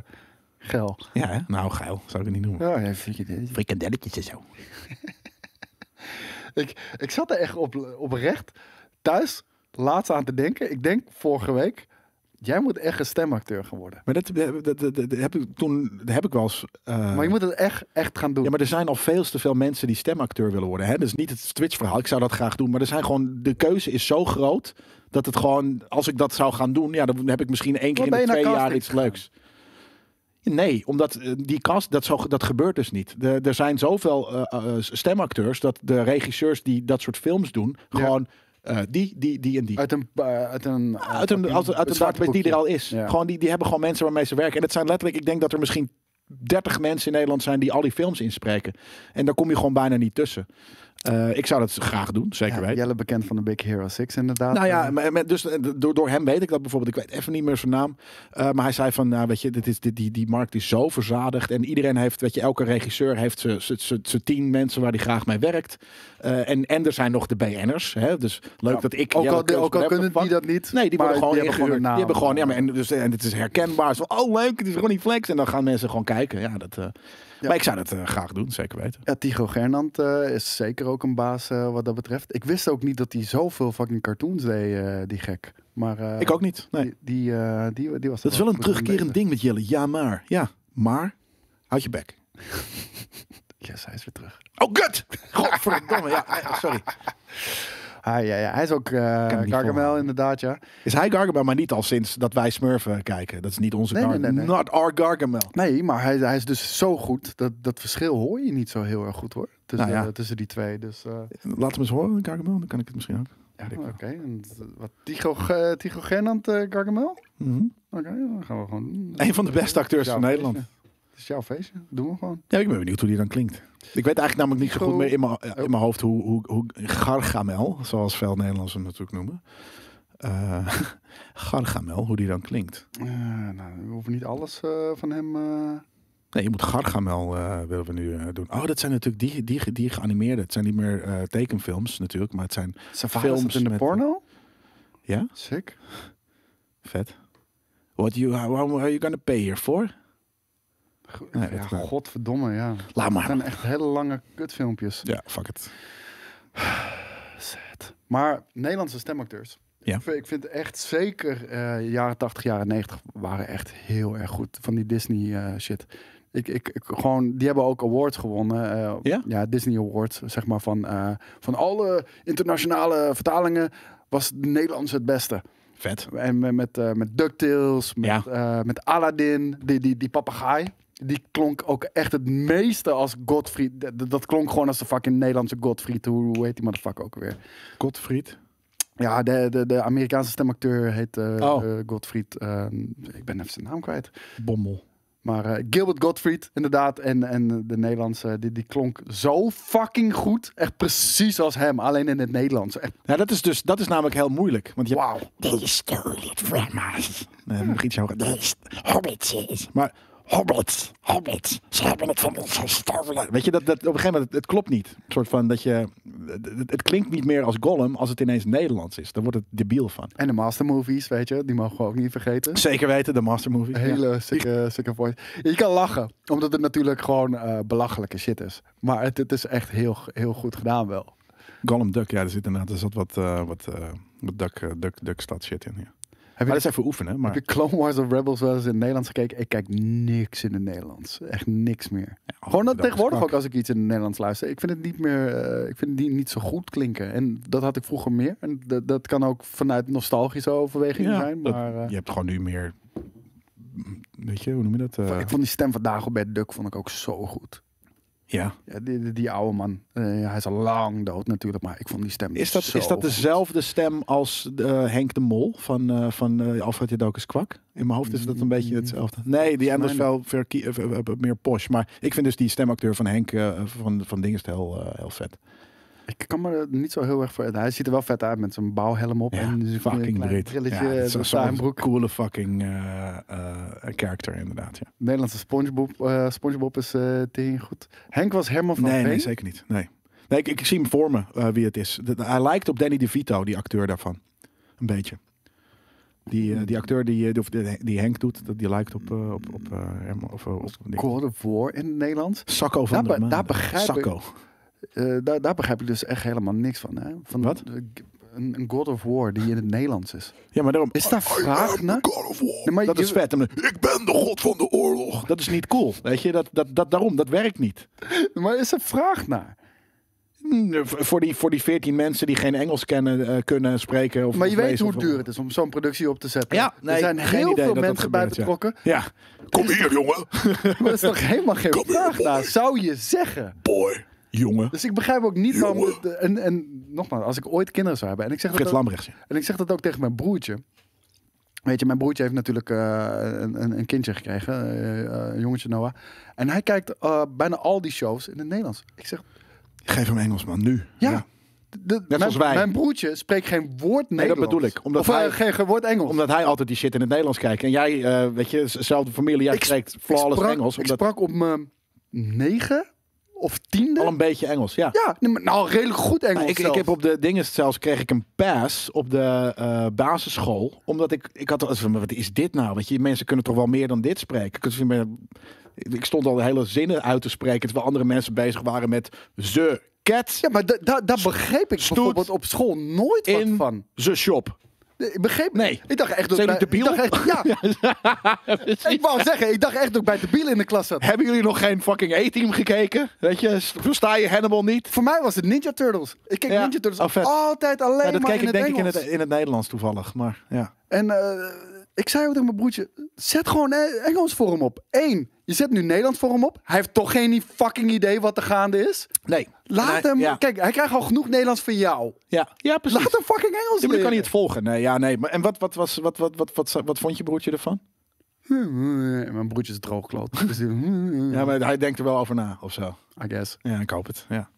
[SPEAKER 1] Gel?
[SPEAKER 2] Ja, hè? nou geil. Zou ik het niet noemen.
[SPEAKER 1] Ja, ja, dit?
[SPEAKER 2] Frikandelletjes en zo. [laughs]
[SPEAKER 1] Ik, ik zat er echt op, oprecht thuis laatst aan te denken. Ik denk vorige week. Jij moet echt een stemacteur gaan worden.
[SPEAKER 2] Maar dat, dat, dat, dat- heb ik toen heb ik wel eens. eh,
[SPEAKER 1] Maar je moet het echt, echt gaan doen.
[SPEAKER 2] Ja, maar er zijn al veel te veel mensen die stemacteur willen worden. Hè? Dat is niet het Twitch-verhaal. Ik zou dat graag doen. Maar er zijn gewoon, de keuze is zo groot dat het gewoon, als ik dat zou gaan doen, ja, dan heb ik misschien één keer in de twee jaar iets leuks. Nee, omdat eh, die cast, dat, zo, dat gebeurt dus niet. De, er zijn zoveel eh, eh, stemacteurs dat de regisseurs die dat soort films doen,
[SPEAKER 1] Ja.
[SPEAKER 2] gewoon eh, die, die, die en die.
[SPEAKER 1] Uit een, uh, uit een,
[SPEAKER 2] Uit een, uit, uit een database die er al is.
[SPEAKER 1] Ja.
[SPEAKER 2] Gewoon die, die hebben gewoon mensen waarmee ze werken. En het zijn letterlijk, ik denk dat er misschien 30 mensen in Nederland zijn die al die films inspreken. En daar kom je gewoon bijna niet tussen. Eh, ik zou dat graag doen, zeker
[SPEAKER 1] Ja,
[SPEAKER 2] weten.
[SPEAKER 1] Jelle bekend van de Big Hero 6 inderdaad.
[SPEAKER 2] Nou ja,
[SPEAKER 1] Eh,
[SPEAKER 2] maar, maar dus, eh, door, door hem weet ik dat bijvoorbeeld. Ik weet even niet meer zijn naam. Maar hij zei van, nou, weet je, dit is, dit, die, die markt is zo verzadigd. En iedereen heeft, weet je, elke regisseur heeft zijn tien mensen waar hij graag mee werkt. En, en er zijn nog de BN'ers. Hè? Dus leuk
[SPEAKER 1] ja.
[SPEAKER 2] dat ik...
[SPEAKER 1] ook
[SPEAKER 2] Jelle
[SPEAKER 1] al, ook al kunnen die dat niet.
[SPEAKER 2] Nee, die worden gewoon
[SPEAKER 1] die hebben gewoon
[SPEAKER 2] Die
[SPEAKER 1] een
[SPEAKER 2] hebben gewoon, ja, maar en, dus, en het is herkenbaar. Zo, oh leuk, het is Ronnie Flex. En dan gaan mensen gewoon kijken. Ja, dat. Maar ik zou dat eh, graag doen, zeker weten.
[SPEAKER 1] Ja, Tycho Gernand eh, is zeker ook een baas eh, wat dat betreft. Ik wist ook niet dat hij zoveel fucking cartoons deed, die gek. Maar
[SPEAKER 2] ik ook niet. Nee.
[SPEAKER 1] Die, die, die, die was
[SPEAKER 2] Dat is wel een terugkerend ding met Jelle. Ja, maar. Ja, maar. Houd je bek. [laughs]
[SPEAKER 1] Yes, hij is weer terug.
[SPEAKER 2] Oh, gut! Godverdomme, ja. Sorry.
[SPEAKER 1] Ah, ja, ja, hij is ook eh Gargamel inderdaad, ja.
[SPEAKER 2] Is hij Gargamel, maar niet al sinds dat wij Smurfen kijken. Dat is niet onze
[SPEAKER 1] Nee,
[SPEAKER 2] Gargamel.
[SPEAKER 1] nee, nee.
[SPEAKER 2] Not our Gargamel.
[SPEAKER 1] Nee, maar hij, hij is dus zo goed. Dat, dat verschil hoor je niet zo heel erg goed hoor. Tussen,
[SPEAKER 2] Nou ja.
[SPEAKER 1] tussen die twee. Dus uh,
[SPEAKER 2] Laat hem eens horen, Gargamel. Dan kan ik het misschien ook.
[SPEAKER 1] ja,
[SPEAKER 2] ik
[SPEAKER 1] oké. En Wat Tycho, Tycho Gernand, eh, Gargamel?
[SPEAKER 2] Mhm.
[SPEAKER 1] Oké, dan gaan we gewoon.
[SPEAKER 2] Een van de beste acteurs van Nederland.
[SPEAKER 1] Is jouw feestje. Doen we gewoon.
[SPEAKER 2] Ja, ik ben benieuwd hoe die dan klinkt. Ik weet eigenlijk namelijk niet zo goed meer in mijn, in mijn hoofd hoe, hoe, hoe Gargamel, zoals veel Nederlanders hem natuurlijk noemen. Eh [laughs] Gargamel, hoe die dan klinkt.
[SPEAKER 1] Eh, nou, we hoeven niet alles eh, van hem...
[SPEAKER 2] Nee, je moet Gargamel willen we nu doen. Oh, dat zijn natuurlijk die, die, die geanimeerde. Het zijn niet meer tekenfilms natuurlijk, maar het zijn Films
[SPEAKER 1] in de
[SPEAKER 2] met-
[SPEAKER 1] porno?
[SPEAKER 2] ja,
[SPEAKER 1] Sick.
[SPEAKER 2] vet. What you, how, how are you gonna pay hiervoor?
[SPEAKER 1] Go-
[SPEAKER 2] Nee,
[SPEAKER 1] ja, godverdomme, ja.
[SPEAKER 2] Laat
[SPEAKER 1] Het
[SPEAKER 2] maar.
[SPEAKER 1] zijn echt hele lange kutfilmpjes.
[SPEAKER 2] Ja, fuck it. [sighs]
[SPEAKER 1] Sad. Maar Nederlandse stemacteurs.
[SPEAKER 2] Ja.
[SPEAKER 1] Ik vind- echt zeker eh jaren 80, jaren 90 waren echt heel erg goed. Van die Disney eh, shit. Ik, ik, ik, gewoon, die hebben ook awards gewonnen. eh,
[SPEAKER 2] Ja?
[SPEAKER 1] Disney Awards, zeg maar. Van, van alle internationale vertalingen was de Nederlandse het beste.
[SPEAKER 2] Vet.
[SPEAKER 1] En met, met, met DuckTales, met,
[SPEAKER 2] Ja.
[SPEAKER 1] met Aladdin, die, die, die papegaai. Die klonk ook echt het meeste als Godfried. Dat, dat klonk gewoon als de fucking Nederlandse Godfried. Hoe, hoe heet die motherfucker ook weer?
[SPEAKER 2] Godfried.
[SPEAKER 1] Ja, de, de, de Amerikaanse stemacteur heet eh
[SPEAKER 2] Oh.
[SPEAKER 1] eh, Godfried. eh, ik ben even zijn naam kwijt.
[SPEAKER 2] Bommel.
[SPEAKER 1] Maar eh, Gilbert Gottfried, inderdaad. En, en de Nederlandse, die, die klonk zo fucking goed. Echt precies als hem, alleen in het Nederlands. Echt,
[SPEAKER 2] Ja, dat is dus dat is namelijk heel moeilijk. Want je
[SPEAKER 1] wauw.
[SPEAKER 3] They stole it from us.
[SPEAKER 2] Nee, nog iets hoger.
[SPEAKER 3] They.
[SPEAKER 2] Maar
[SPEAKER 3] Hobbits. Hobbits. Ze hebben het van ons gestolen.
[SPEAKER 2] weet je, dat, dat, op een gegeven moment, het, het klopt niet. Een soort van dat je, het, het klinkt niet meer als Gollum als het ineens Nederlands is. Daar wordt het debiel van.
[SPEAKER 1] En de mastermovies, weet je, die mogen we ook niet vergeten.
[SPEAKER 2] Zeker weten, de Master Movie.
[SPEAKER 1] Hele sikke, sikke voice. Je kan lachen, omdat het natuurlijk gewoon eh, belachelijke shit is. Maar het, het is echt heel, heel goed gedaan wel.
[SPEAKER 2] Gollum Duck, ja, er zit inderdaad er zat wat, eh wat, eh wat Duck, Duck, Duck stad shit in. Ja.
[SPEAKER 1] Heb je,
[SPEAKER 2] dat even oefenen, maar
[SPEAKER 1] heb je Clone Wars of Rebels wel eens in het Nederlands gekeken? Ik kijk niks in het Nederlands. Echt niks meer. Gewoon dat tegenwoordig ook als ik iets in het Nederlands luister. Ik vind het niet meer, eh, ik vind het niet, zo goed klinken. En dat had ik vroeger meer. En dat, dat kan ook vanuit nostalgische overwegingen
[SPEAKER 2] Ja,
[SPEAKER 1] zijn. Maar eh,
[SPEAKER 2] je hebt gewoon nu meer, weet je, hoe noem je dat? Eh,
[SPEAKER 1] ik vond die stem van Dagobert Duck vond ik ook zo goed.
[SPEAKER 2] Ja.
[SPEAKER 1] Ja, die, die, oude man. Eh, hij is al lang dood natuurlijk, maar ik vond die stem
[SPEAKER 2] Is dat,
[SPEAKER 1] zo
[SPEAKER 2] is dat
[SPEAKER 1] goed.
[SPEAKER 2] dezelfde stem als eh, Henk de Mol van, eh van eh, Alfred Jodokus Kwak? In mijn hoofd is dat een beetje hetzelfde. Nee, die
[SPEAKER 1] Volgens
[SPEAKER 2] wel ver, meer posh. Maar ik vind dus die stemacteur van Henk van, van Dingest heel, eh, heel vet.
[SPEAKER 1] Ik kan me er niet zo heel erg voor. Hij ziet er wel vet uit met zijn bouwhelm op
[SPEAKER 2] Ja,
[SPEAKER 1] en zijn
[SPEAKER 2] fucking
[SPEAKER 1] klein
[SPEAKER 2] Brit.
[SPEAKER 1] brilletje
[SPEAKER 2] Ja, zo'n coole fucking eh eh, character inderdaad. Ja.
[SPEAKER 1] Nederlandse SpongeBob, eh, SpongeBob is eh tegen goed. Henk was Herman van
[SPEAKER 2] Nee,
[SPEAKER 1] Veen.
[SPEAKER 2] nee, zeker niet. Nee, nee ik, ik zie hem voor me eh, wie het is. Hij lijkt op Danny DeVito, die acteur daarvan. Een beetje. Die, eh, die acteur die, eh, of die, die Henk doet, dat- die lijkt op, eh, op, op, eh, Herman- of, eh, op, op
[SPEAKER 1] of
[SPEAKER 2] Maan.
[SPEAKER 1] Daar begrijp ik-
[SPEAKER 2] Sacco.
[SPEAKER 1] Eh, daar, daar begrijp ik dus echt helemaal niks van. Hè? van
[SPEAKER 2] Wat?
[SPEAKER 1] eh, Een, een God of War die in het Nederlands is.
[SPEAKER 2] Ja, maar daarom.
[SPEAKER 1] Is daar vraag naar?
[SPEAKER 2] God of War.
[SPEAKER 1] Nee, maar
[SPEAKER 2] dat
[SPEAKER 1] je-
[SPEAKER 2] is vet. Ik ben de god van de oorlog. Dat is niet cool. Weet je, dat, dat, dat, daarom, dat werkt niet. [laughs]
[SPEAKER 1] Maar is er vraag naar?
[SPEAKER 2] Hm, v- Voor die, voor die 14 mensen die geen Engels kennen, eh, kunnen spreken. Of,
[SPEAKER 1] Maar je weet hoe duur het is om zo'n productie op te zetten.
[SPEAKER 2] Ja, nee,
[SPEAKER 1] er zijn
[SPEAKER 2] geen
[SPEAKER 1] heel
[SPEAKER 2] idee
[SPEAKER 1] veel
[SPEAKER 2] dat dat
[SPEAKER 1] mensen bij
[SPEAKER 2] gebeurt,
[SPEAKER 1] betrokken.
[SPEAKER 2] Ja. Kom hier, jongen. [laughs]
[SPEAKER 1] Maar er is toch helemaal geen vraag naar, zou je zeggen.
[SPEAKER 2] Boy. Jongen.
[SPEAKER 1] Dus ik begrijp ook niet waarom... De- en, en nogmaals, als ik ooit kinderen zou hebben... En ik zeg, dat ook,
[SPEAKER 2] Lambrechts.
[SPEAKER 1] en ik zeg dat ook tegen mijn broertje. Weet je, mijn broertje heeft natuurlijk eh, een, een, een kindje gekregen. eh, eh, een jongetje Noah. En hij kijkt eh, bijna al die shows in het Nederlands. Ik zeg,
[SPEAKER 2] Geef hem Engelsman, nu.
[SPEAKER 1] ja. de- mijn,
[SPEAKER 2] zoals wij.
[SPEAKER 1] mijn broertje spreekt geen woord
[SPEAKER 2] dat
[SPEAKER 1] Nederlands.
[SPEAKER 2] bedoel ik, omdat
[SPEAKER 1] of eh,
[SPEAKER 2] hij-
[SPEAKER 1] geen, geen woord Engels.
[SPEAKER 2] Omdat hij altijd die shit in het Nederlands kijkt. En jij, eh, weet je, z- zelfde familie, jij
[SPEAKER 1] Ik-
[SPEAKER 2] spreekt
[SPEAKER 1] ik
[SPEAKER 2] flawless
[SPEAKER 1] sprak,
[SPEAKER 2] Engels.
[SPEAKER 1] Ik
[SPEAKER 2] Omdat
[SPEAKER 1] sprak op mijn negen of tiende.
[SPEAKER 2] al een beetje Engels, ja.
[SPEAKER 1] Ja, nou redelijk goed Engels
[SPEAKER 2] Nou, ik, heb op de dingen zelfs kreeg ik een pass op de eh, basisschool. Omdat ik, ik had van, wat is dit nou? Weet je, mensen kunnen toch wel meer dan dit spreken. Ik, stond al de hele zinnen uit te spreken. Terwijl andere mensen bezig waren met ze cat
[SPEAKER 1] Ja, maar da- da- begreep ik bijvoorbeeld op school nooit wat
[SPEAKER 2] in
[SPEAKER 1] van.
[SPEAKER 2] ze shop.
[SPEAKER 1] Ik begreep
[SPEAKER 2] Nee.
[SPEAKER 1] Ik dacht echt dat
[SPEAKER 2] Zijn
[SPEAKER 1] bij-
[SPEAKER 2] jullie debiel?
[SPEAKER 1] Ik dacht echt, ja. [laughs] ik wou zeggen, ik dacht echt dat ik bij de biel in de klas zat.
[SPEAKER 2] Hebben jullie nog geen fucking A-team gekeken? Weet je, versta je Hannibal niet?
[SPEAKER 1] Voor mij was het Ninja Turtles. Ik keek
[SPEAKER 2] Ja.
[SPEAKER 1] Ninja Turtles
[SPEAKER 2] Oh, vet.
[SPEAKER 1] altijd alleen
[SPEAKER 2] Ja, dat
[SPEAKER 1] maar
[SPEAKER 2] keek
[SPEAKER 1] in
[SPEAKER 2] ik
[SPEAKER 1] het
[SPEAKER 2] denk ik in
[SPEAKER 1] Engels.
[SPEAKER 2] het, in het Nederlands toevallig. Maar ja.
[SPEAKER 1] En eh, ik zei ook tegen mijn broertje, zet gewoon eh, Engels voor hem op. Eén, je zet nu Nederlands voor hem op. Hij heeft toch geen fucking idee wat er gaande is.
[SPEAKER 2] Nee.
[SPEAKER 1] Laat hem,
[SPEAKER 2] Ja,
[SPEAKER 1] kijk, hij krijgt al genoeg Nederlands van jou.
[SPEAKER 2] ja. ja precies.
[SPEAKER 1] Laat hem fucking Engels
[SPEAKER 2] Ja, maar dan kan hij het volgen. Nee, ja, nee. Maar, en wat, wat, was, wat, wat, wat, wat, wat vond je broertje ervan? [laughs]
[SPEAKER 1] Mijn broertje is droogkloot. [laughs] Dus
[SPEAKER 2] Ja, maar hij denkt er wel over na, of zo.
[SPEAKER 1] I guess.
[SPEAKER 2] Ja, ik hoop het. Ja.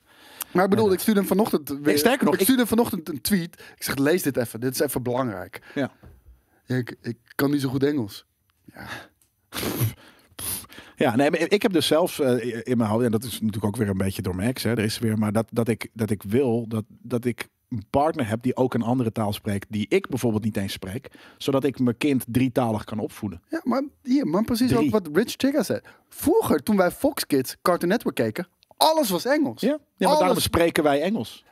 [SPEAKER 1] Maar ik bedoel, ik stuurde hem vanochtend weer,
[SPEAKER 2] sterker nog,
[SPEAKER 1] ik
[SPEAKER 2] ik-
[SPEAKER 1] stuurde vanochtend een tweet. Ik zeg, lees dit even. Dit is even belangrijk.
[SPEAKER 2] Ja.
[SPEAKER 1] Ja, ik, ik kan niet zo goed Engels. Ja. [laughs]
[SPEAKER 2] Ja, nee, maar ik heb dus zelfs eh, in mijn hoofd, en dat is natuurlijk ook weer een beetje door mijn ex, hè, er is weer, maar dat, dat, ik, dat ik wil dat, dat ik een partner heb die ook een andere taal spreekt, die ik bijvoorbeeld niet eens spreek, zodat ik mijn kind drietalig kan opvoeden.
[SPEAKER 1] Ja, maar hier, man, precies
[SPEAKER 2] Drie.
[SPEAKER 1] ook wat Rich Chigga zei. Vroeger, toen wij Fox Kids Cartoon Network keken, alles was Engels.
[SPEAKER 2] Ja, ja maar daarom spreken wij Engels.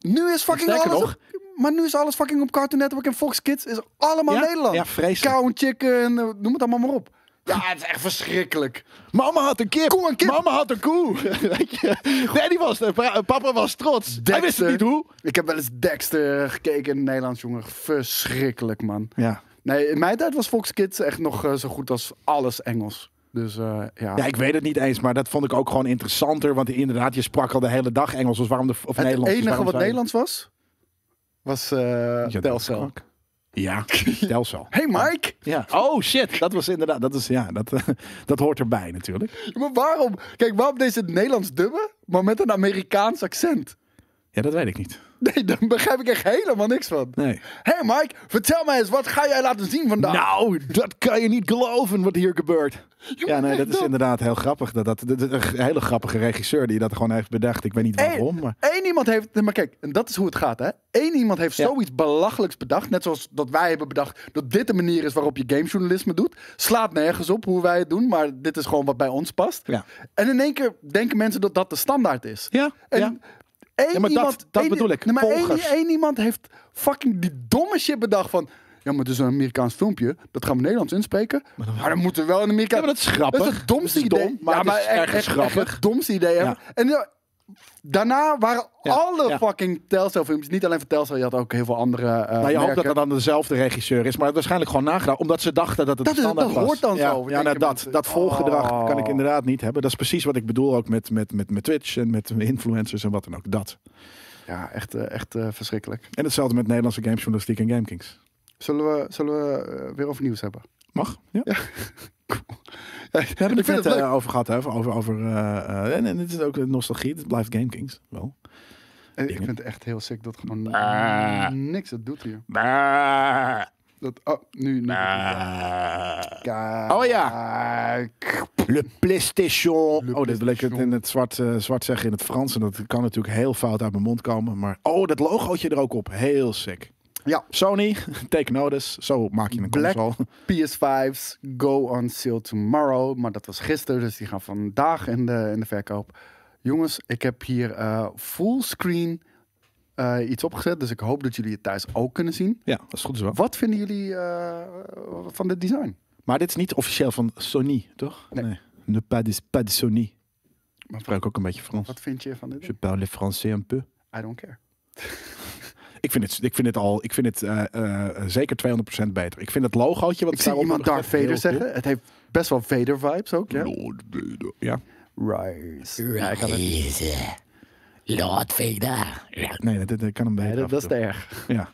[SPEAKER 1] Nu is fucking alles...
[SPEAKER 2] nog-
[SPEAKER 1] op- maar nu is alles fucking op Cartoon Network en Fox Kids is allemaal
[SPEAKER 2] Ja?
[SPEAKER 1] Nederland.
[SPEAKER 2] Ja, vreselijk.
[SPEAKER 1] Cow and chicken, eh, noem het allemaal maar op. Ja, het is echt verschrikkelijk.
[SPEAKER 2] Mama had een kip.
[SPEAKER 1] Koe kip.
[SPEAKER 2] Mama had een koe. [laughs] Weet je? Die was, pa- papa was trots. Hij wist het niet hoe.
[SPEAKER 1] Ik heb wel eens Dexter gekeken in het Nederlands, jongen. Verschrikkelijk, man.
[SPEAKER 2] Ja.
[SPEAKER 1] Nee, in mijn tijd was Fox Kids echt nog eh, zo goed als alles Engels. Dus eh, ja.
[SPEAKER 2] ja, ik weet het niet eens, maar dat vond ik ook gewoon interessanter. Want inderdaad, je sprak al de hele dag Engels. Dus waarom de, of
[SPEAKER 1] het
[SPEAKER 2] Nederlands. dus
[SPEAKER 1] enige wat Nederlands was, was
[SPEAKER 2] Ja, dat
[SPEAKER 1] Telcel.
[SPEAKER 2] Ja, [laughs] Telcel.
[SPEAKER 1] Hey Mike,
[SPEAKER 2] Ja. Oh shit, dat was inderdaad, dat is ja, dat, [laughs] dat hoort erbij natuurlijk.
[SPEAKER 1] maar waarom? Kijk, waarom deze Nederlands dubben, maar met een Amerikaans accent?
[SPEAKER 2] Ja, dat weet ik niet.
[SPEAKER 1] Nee, daar begrijp ik echt helemaal niks van.
[SPEAKER 2] Nee.
[SPEAKER 1] Hey Mike, vertel mij eens, wat ga jij laten zien vandaag?
[SPEAKER 2] Nou, dat kan je niet geloven wat hier gebeurt. Ja, nee, dat is inderdaad heel grappig. Dat, dat, een hele grappige regisseur die dat gewoon heeft bedacht. Ik weet niet waarom, maar...
[SPEAKER 1] Eén iemand heeft, maar kijk, en dat is hoe het gaat, hè? Eén iemand heeft
[SPEAKER 2] Ja.
[SPEAKER 1] zoiets belachelijks bedacht, net zoals dat wij hebben bedacht dat dit de manier is waarop je gamejournalisme doet. Slaat nergens op hoe wij het doen, maar dit is gewoon wat bij ons past.
[SPEAKER 2] Ja.
[SPEAKER 1] En in één keer denken mensen dat dat de standaard is.
[SPEAKER 2] Ja,
[SPEAKER 1] En
[SPEAKER 2] ja.
[SPEAKER 1] Één
[SPEAKER 2] Ja, maar
[SPEAKER 1] iemand,
[SPEAKER 2] dat
[SPEAKER 1] één-
[SPEAKER 2] bedoel ik,
[SPEAKER 1] Nee, maar één, één iemand heeft fucking die domme shit bedacht van. Ja, maar het is een Amerikaans filmpje. Dat gaan we Nederlands inspreken. Maar dan, moeten we wel een Amerikaans.
[SPEAKER 2] Ja, maar dat is grappig.
[SPEAKER 1] Dat is het domste
[SPEAKER 2] is
[SPEAKER 1] idee.
[SPEAKER 2] dom, maar het is
[SPEAKER 1] echt-
[SPEAKER 2] ergens
[SPEAKER 1] echt- echt
[SPEAKER 2] grappig.
[SPEAKER 1] Het domste idee.
[SPEAKER 2] Ja.
[SPEAKER 1] En ja, daarna waren
[SPEAKER 2] Ja,
[SPEAKER 1] alle
[SPEAKER 2] ja.
[SPEAKER 1] fucking Telltale filmpjes. Niet alleen van je had ook heel veel andere.
[SPEAKER 2] Nou, je hoopt dat dat dan dezelfde regisseur is, maar waarschijnlijk gewoon nagedaan, omdat ze dachten dat het
[SPEAKER 1] Dat is-
[SPEAKER 2] standaard
[SPEAKER 1] dat
[SPEAKER 2] was.
[SPEAKER 1] hoort dan
[SPEAKER 2] ja,
[SPEAKER 1] zo,
[SPEAKER 2] Ja, nou, dat, dat volgedrag
[SPEAKER 1] Oh.
[SPEAKER 2] kan ik inderdaad niet hebben. Dat is precies wat ik bedoel ook met, met, met, met Twitch en met influencers en wat dan ook. Dat.
[SPEAKER 1] Ja, echt, eh, echt eh, verschrikkelijk.
[SPEAKER 2] En hetzelfde met Nederlandse gamejournalistiek en GameKings.
[SPEAKER 1] Zullen we, zullen we weer over nieuws hebben?
[SPEAKER 2] Mag? Ja. We hebben
[SPEAKER 1] Ik
[SPEAKER 2] het net
[SPEAKER 1] het
[SPEAKER 2] eh, over gehad, hè? over, over eh, en, en het is ook nostalgie. Het blijft GameKings wel.
[SPEAKER 1] En ik vind het echt heel sick dat gewoon
[SPEAKER 2] Ah.
[SPEAKER 1] niks het doet hier. Dat, oh, nu. nu.
[SPEAKER 2] Oh ja. Le PlayStation.
[SPEAKER 1] Le
[SPEAKER 2] oh, dit wil ik het in het zwart, zwart zeggen in het Frans. En dat kan natuurlijk heel fout uit mijn mond komen. Maar oh, dat logootje er ook op. Heel sick.
[SPEAKER 1] Ja.
[SPEAKER 2] Sony, [laughs] take notice. Zo maak je een
[SPEAKER 1] Black
[SPEAKER 2] console. [laughs]
[SPEAKER 1] PS5's go on sale tomorrow. Maar dat was gisteren, dus die gaan vandaag in de, in de verkoop. Jongens, ik heb hier eh fullscreen eh iets opgezet. Dus ik hoop dat jullie het thuis ook kunnen zien.
[SPEAKER 2] Ja, dat is goed zo.
[SPEAKER 1] Wat vinden jullie eh, van dit design?
[SPEAKER 2] Maar dit is niet officieel van Sony, toch?
[SPEAKER 1] Nee.
[SPEAKER 2] Ne pas de, pas de Sony.
[SPEAKER 1] Maar
[SPEAKER 2] Ik spreek ook een beetje Frans.
[SPEAKER 1] Wat vind je van dit?
[SPEAKER 2] Je parle français un peu.
[SPEAKER 1] I don't care. [laughs]
[SPEAKER 2] Ik vind het, ik vind het al, ik vind het eh, eh, zeker 200% beter. Ik vind het logootje wat
[SPEAKER 1] Ik zie iemand Darth Vader zeggen. Het heeft best wel Vader vibes ook. Ja.
[SPEAKER 2] Lord Vader. Ja.
[SPEAKER 1] Rise. Ja, ik had het-
[SPEAKER 3] Rise. Lord Vader.
[SPEAKER 2] Nee, dat, dat kan hem beter.
[SPEAKER 1] Nee, dat, is te erg.
[SPEAKER 2] Ja.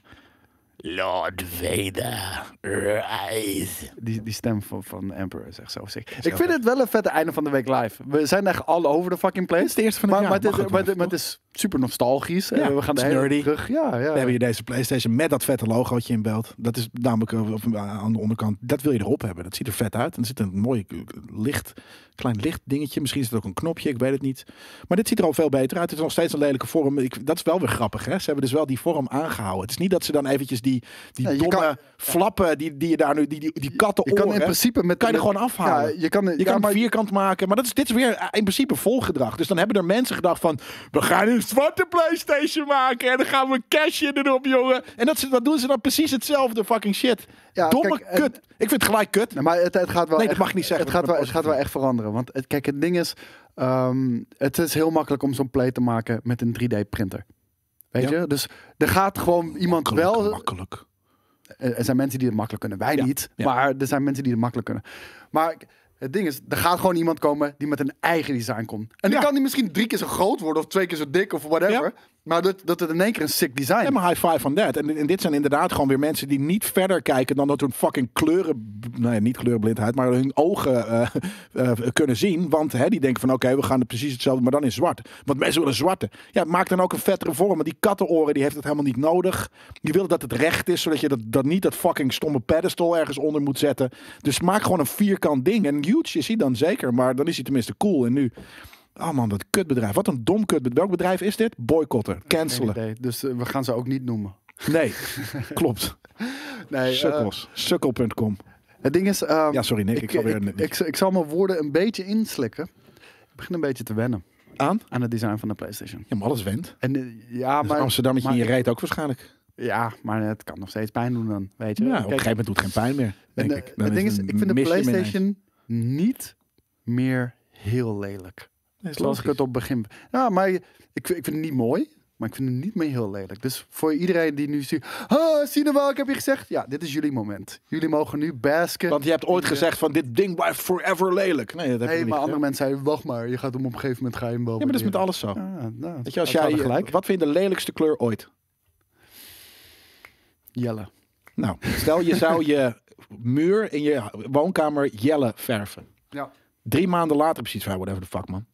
[SPEAKER 3] Lord Vader. Rise.
[SPEAKER 1] Die, die stem van, van Emperor is echt zo Ik vind het wel een vette einde van de week live. We zijn echt all over the fucking place.
[SPEAKER 2] Het is de eerste van het
[SPEAKER 1] maar,
[SPEAKER 2] jaar,
[SPEAKER 1] maar, het maar, het- maar het is super nostalgisch.
[SPEAKER 2] Ja,
[SPEAKER 1] Eh, we gaan de hele terug. Ja, ja.
[SPEAKER 2] We hebben hier deze PlayStation met dat vette logootje in beeld. Dat is namelijk eh, op, aan de onderkant. Dat wil je erop hebben. Dat ziet er vet uit. En er zit een mooi eh, licht, klein licht dingetje. Misschien is het ook een knopje. Ik weet het niet. Maar dit ziet er al veel beter uit. Het is nog steeds een lelijke vorm. Ik, dat is wel weer grappig. Hè? Ze hebben dus wel die vorm aangehouden. Het is niet dat ze dan eventjes die, die
[SPEAKER 1] Ja,
[SPEAKER 2] domme
[SPEAKER 1] kan-
[SPEAKER 2] flappen die, die je daar nu, die, die, die katten
[SPEAKER 1] je kan in principe met
[SPEAKER 2] kan je er gewoon afhalen.
[SPEAKER 1] Ja, je kan,
[SPEAKER 2] Je kan
[SPEAKER 1] maar,
[SPEAKER 2] vierkant maken, maar dat is, dit is weer in principe volgedrag. Dus dan hebben er mensen gedacht van, we gaan een zwarte Playstation maken en dan gaan we een cashje erop, jongen. En dat, ze- dat doen ze dan precies hetzelfde fucking shit.
[SPEAKER 1] Ja,
[SPEAKER 2] Domme
[SPEAKER 1] kijk, en-
[SPEAKER 2] kut. Ik vind het gelijk kut.
[SPEAKER 1] Nou, maar het, het gaat wel.
[SPEAKER 2] Nee, dat
[SPEAKER 1] echt-
[SPEAKER 2] mag je niet zeggen.
[SPEAKER 1] Het gaat,
[SPEAKER 2] Dat
[SPEAKER 1] wel, het gaat wel echt veranderen. Want het, kijk, het ding is. ehm, het is heel makkelijk om zo'n play te maken met een 3D-printer. Weet
[SPEAKER 2] Ja.
[SPEAKER 1] je? Dus er gaat gewoon iemand
[SPEAKER 2] Makkelijk,
[SPEAKER 1] wel.
[SPEAKER 2] Makkelijk.
[SPEAKER 1] Er er zijn mensen die het makkelijk kunnen, wij
[SPEAKER 2] Ja,
[SPEAKER 1] niet.
[SPEAKER 2] ja.
[SPEAKER 1] Maar er zijn mensen die het makkelijk kunnen. Maar het ding is, er gaat gewoon iemand komen die met een eigen design komt. En dan
[SPEAKER 2] Ja.
[SPEAKER 1] kan die misschien drie keer zo groot worden of twee keer zo dik of whatever.
[SPEAKER 2] Ja.
[SPEAKER 1] Maar dat, dat het in één keer een sick design
[SPEAKER 2] Ja, maar high five van dat. En, en dit zijn inderdaad gewoon weer mensen die niet verder kijken dan dat hun fucking kleuren, nee, niet kleurenblindheid, maar hun ogen eh, eh, kunnen zien. Want hè, die denken van oké, we gaan het precies hetzelfde, maar dan in zwart. Want mensen willen zwarte. Ja, maak dan ook een vettere vorm. Maar die kattenoren, die heeft het helemaal niet nodig. Die willen dat het recht is, zodat je dat, dat niet dat fucking stomme pedestal ergens onder moet zetten. Dus maak gewoon een vierkant ding. En huge is hij dan zeker, maar dan is hij tenminste cool. En nu... Oh man, dat kutbedrijf. Wat een dom kutbedrijf. Welk bedrijf is dit? Boycotten. Cancelen.
[SPEAKER 1] Dus eh, we gaan ze ook niet noemen.
[SPEAKER 2] Nee, [laughs] klopt.
[SPEAKER 1] Nee, eh,
[SPEAKER 2] Sukkels. Sukkel.com.
[SPEAKER 1] het ding is... ehm,
[SPEAKER 2] Ja, sorry Nick. Ik,
[SPEAKER 1] ik,
[SPEAKER 2] zal weer
[SPEAKER 1] ik, ik, ik zal mijn woorden een beetje inslikken. Ik begin een beetje te wennen
[SPEAKER 2] aan.
[SPEAKER 1] aan het design van de PlayStation.
[SPEAKER 2] Ja, maar alles went.
[SPEAKER 1] En eh, ja,
[SPEAKER 2] Dus
[SPEAKER 1] maar,
[SPEAKER 2] Amsterdammetje
[SPEAKER 1] maar-
[SPEAKER 2] in je reet ook waarschijnlijk.
[SPEAKER 1] ja, maar het kan nog steeds pijn doen dan, weet je.
[SPEAKER 2] Ja, op een gegeven moment doet het geen pijn meer.
[SPEAKER 1] en,
[SPEAKER 2] Denk
[SPEAKER 1] eh,
[SPEAKER 2] ik. Dan
[SPEAKER 1] het ding is, ik vind de. PlayStation niet meer heel lelijk.
[SPEAKER 2] Nee,
[SPEAKER 1] ik het op begin. Ja, maar ik, ik vind het niet mooi. Maar ik vind het niet meer heel lelijk. Dus voor iedereen die nu ziet. Ah, zie je wel, ik heb je gezegd. Ja, dit is jullie moment. Jullie mogen nu basken.
[SPEAKER 2] Want je hebt ooit gezegd van dit ding blijft forever lelijk. Nee, dat heb je
[SPEAKER 1] Nee,
[SPEAKER 2] niet
[SPEAKER 1] maar andere mensen zeiden, wacht maar, je gaat hem op een gegeven moment ga je hem wel
[SPEAKER 2] Ja, maar dat is met alles zo.
[SPEAKER 1] Ah, nou,
[SPEAKER 2] Weet je, als jij,
[SPEAKER 1] gelijk.
[SPEAKER 2] wat vind je de lelijkste kleur ooit?
[SPEAKER 1] Jelle.
[SPEAKER 2] Nou, stel je zou je muur in je woonkamer jelle verven.
[SPEAKER 1] Ja.
[SPEAKER 2] Drie maanden later van, whatever the fuck man.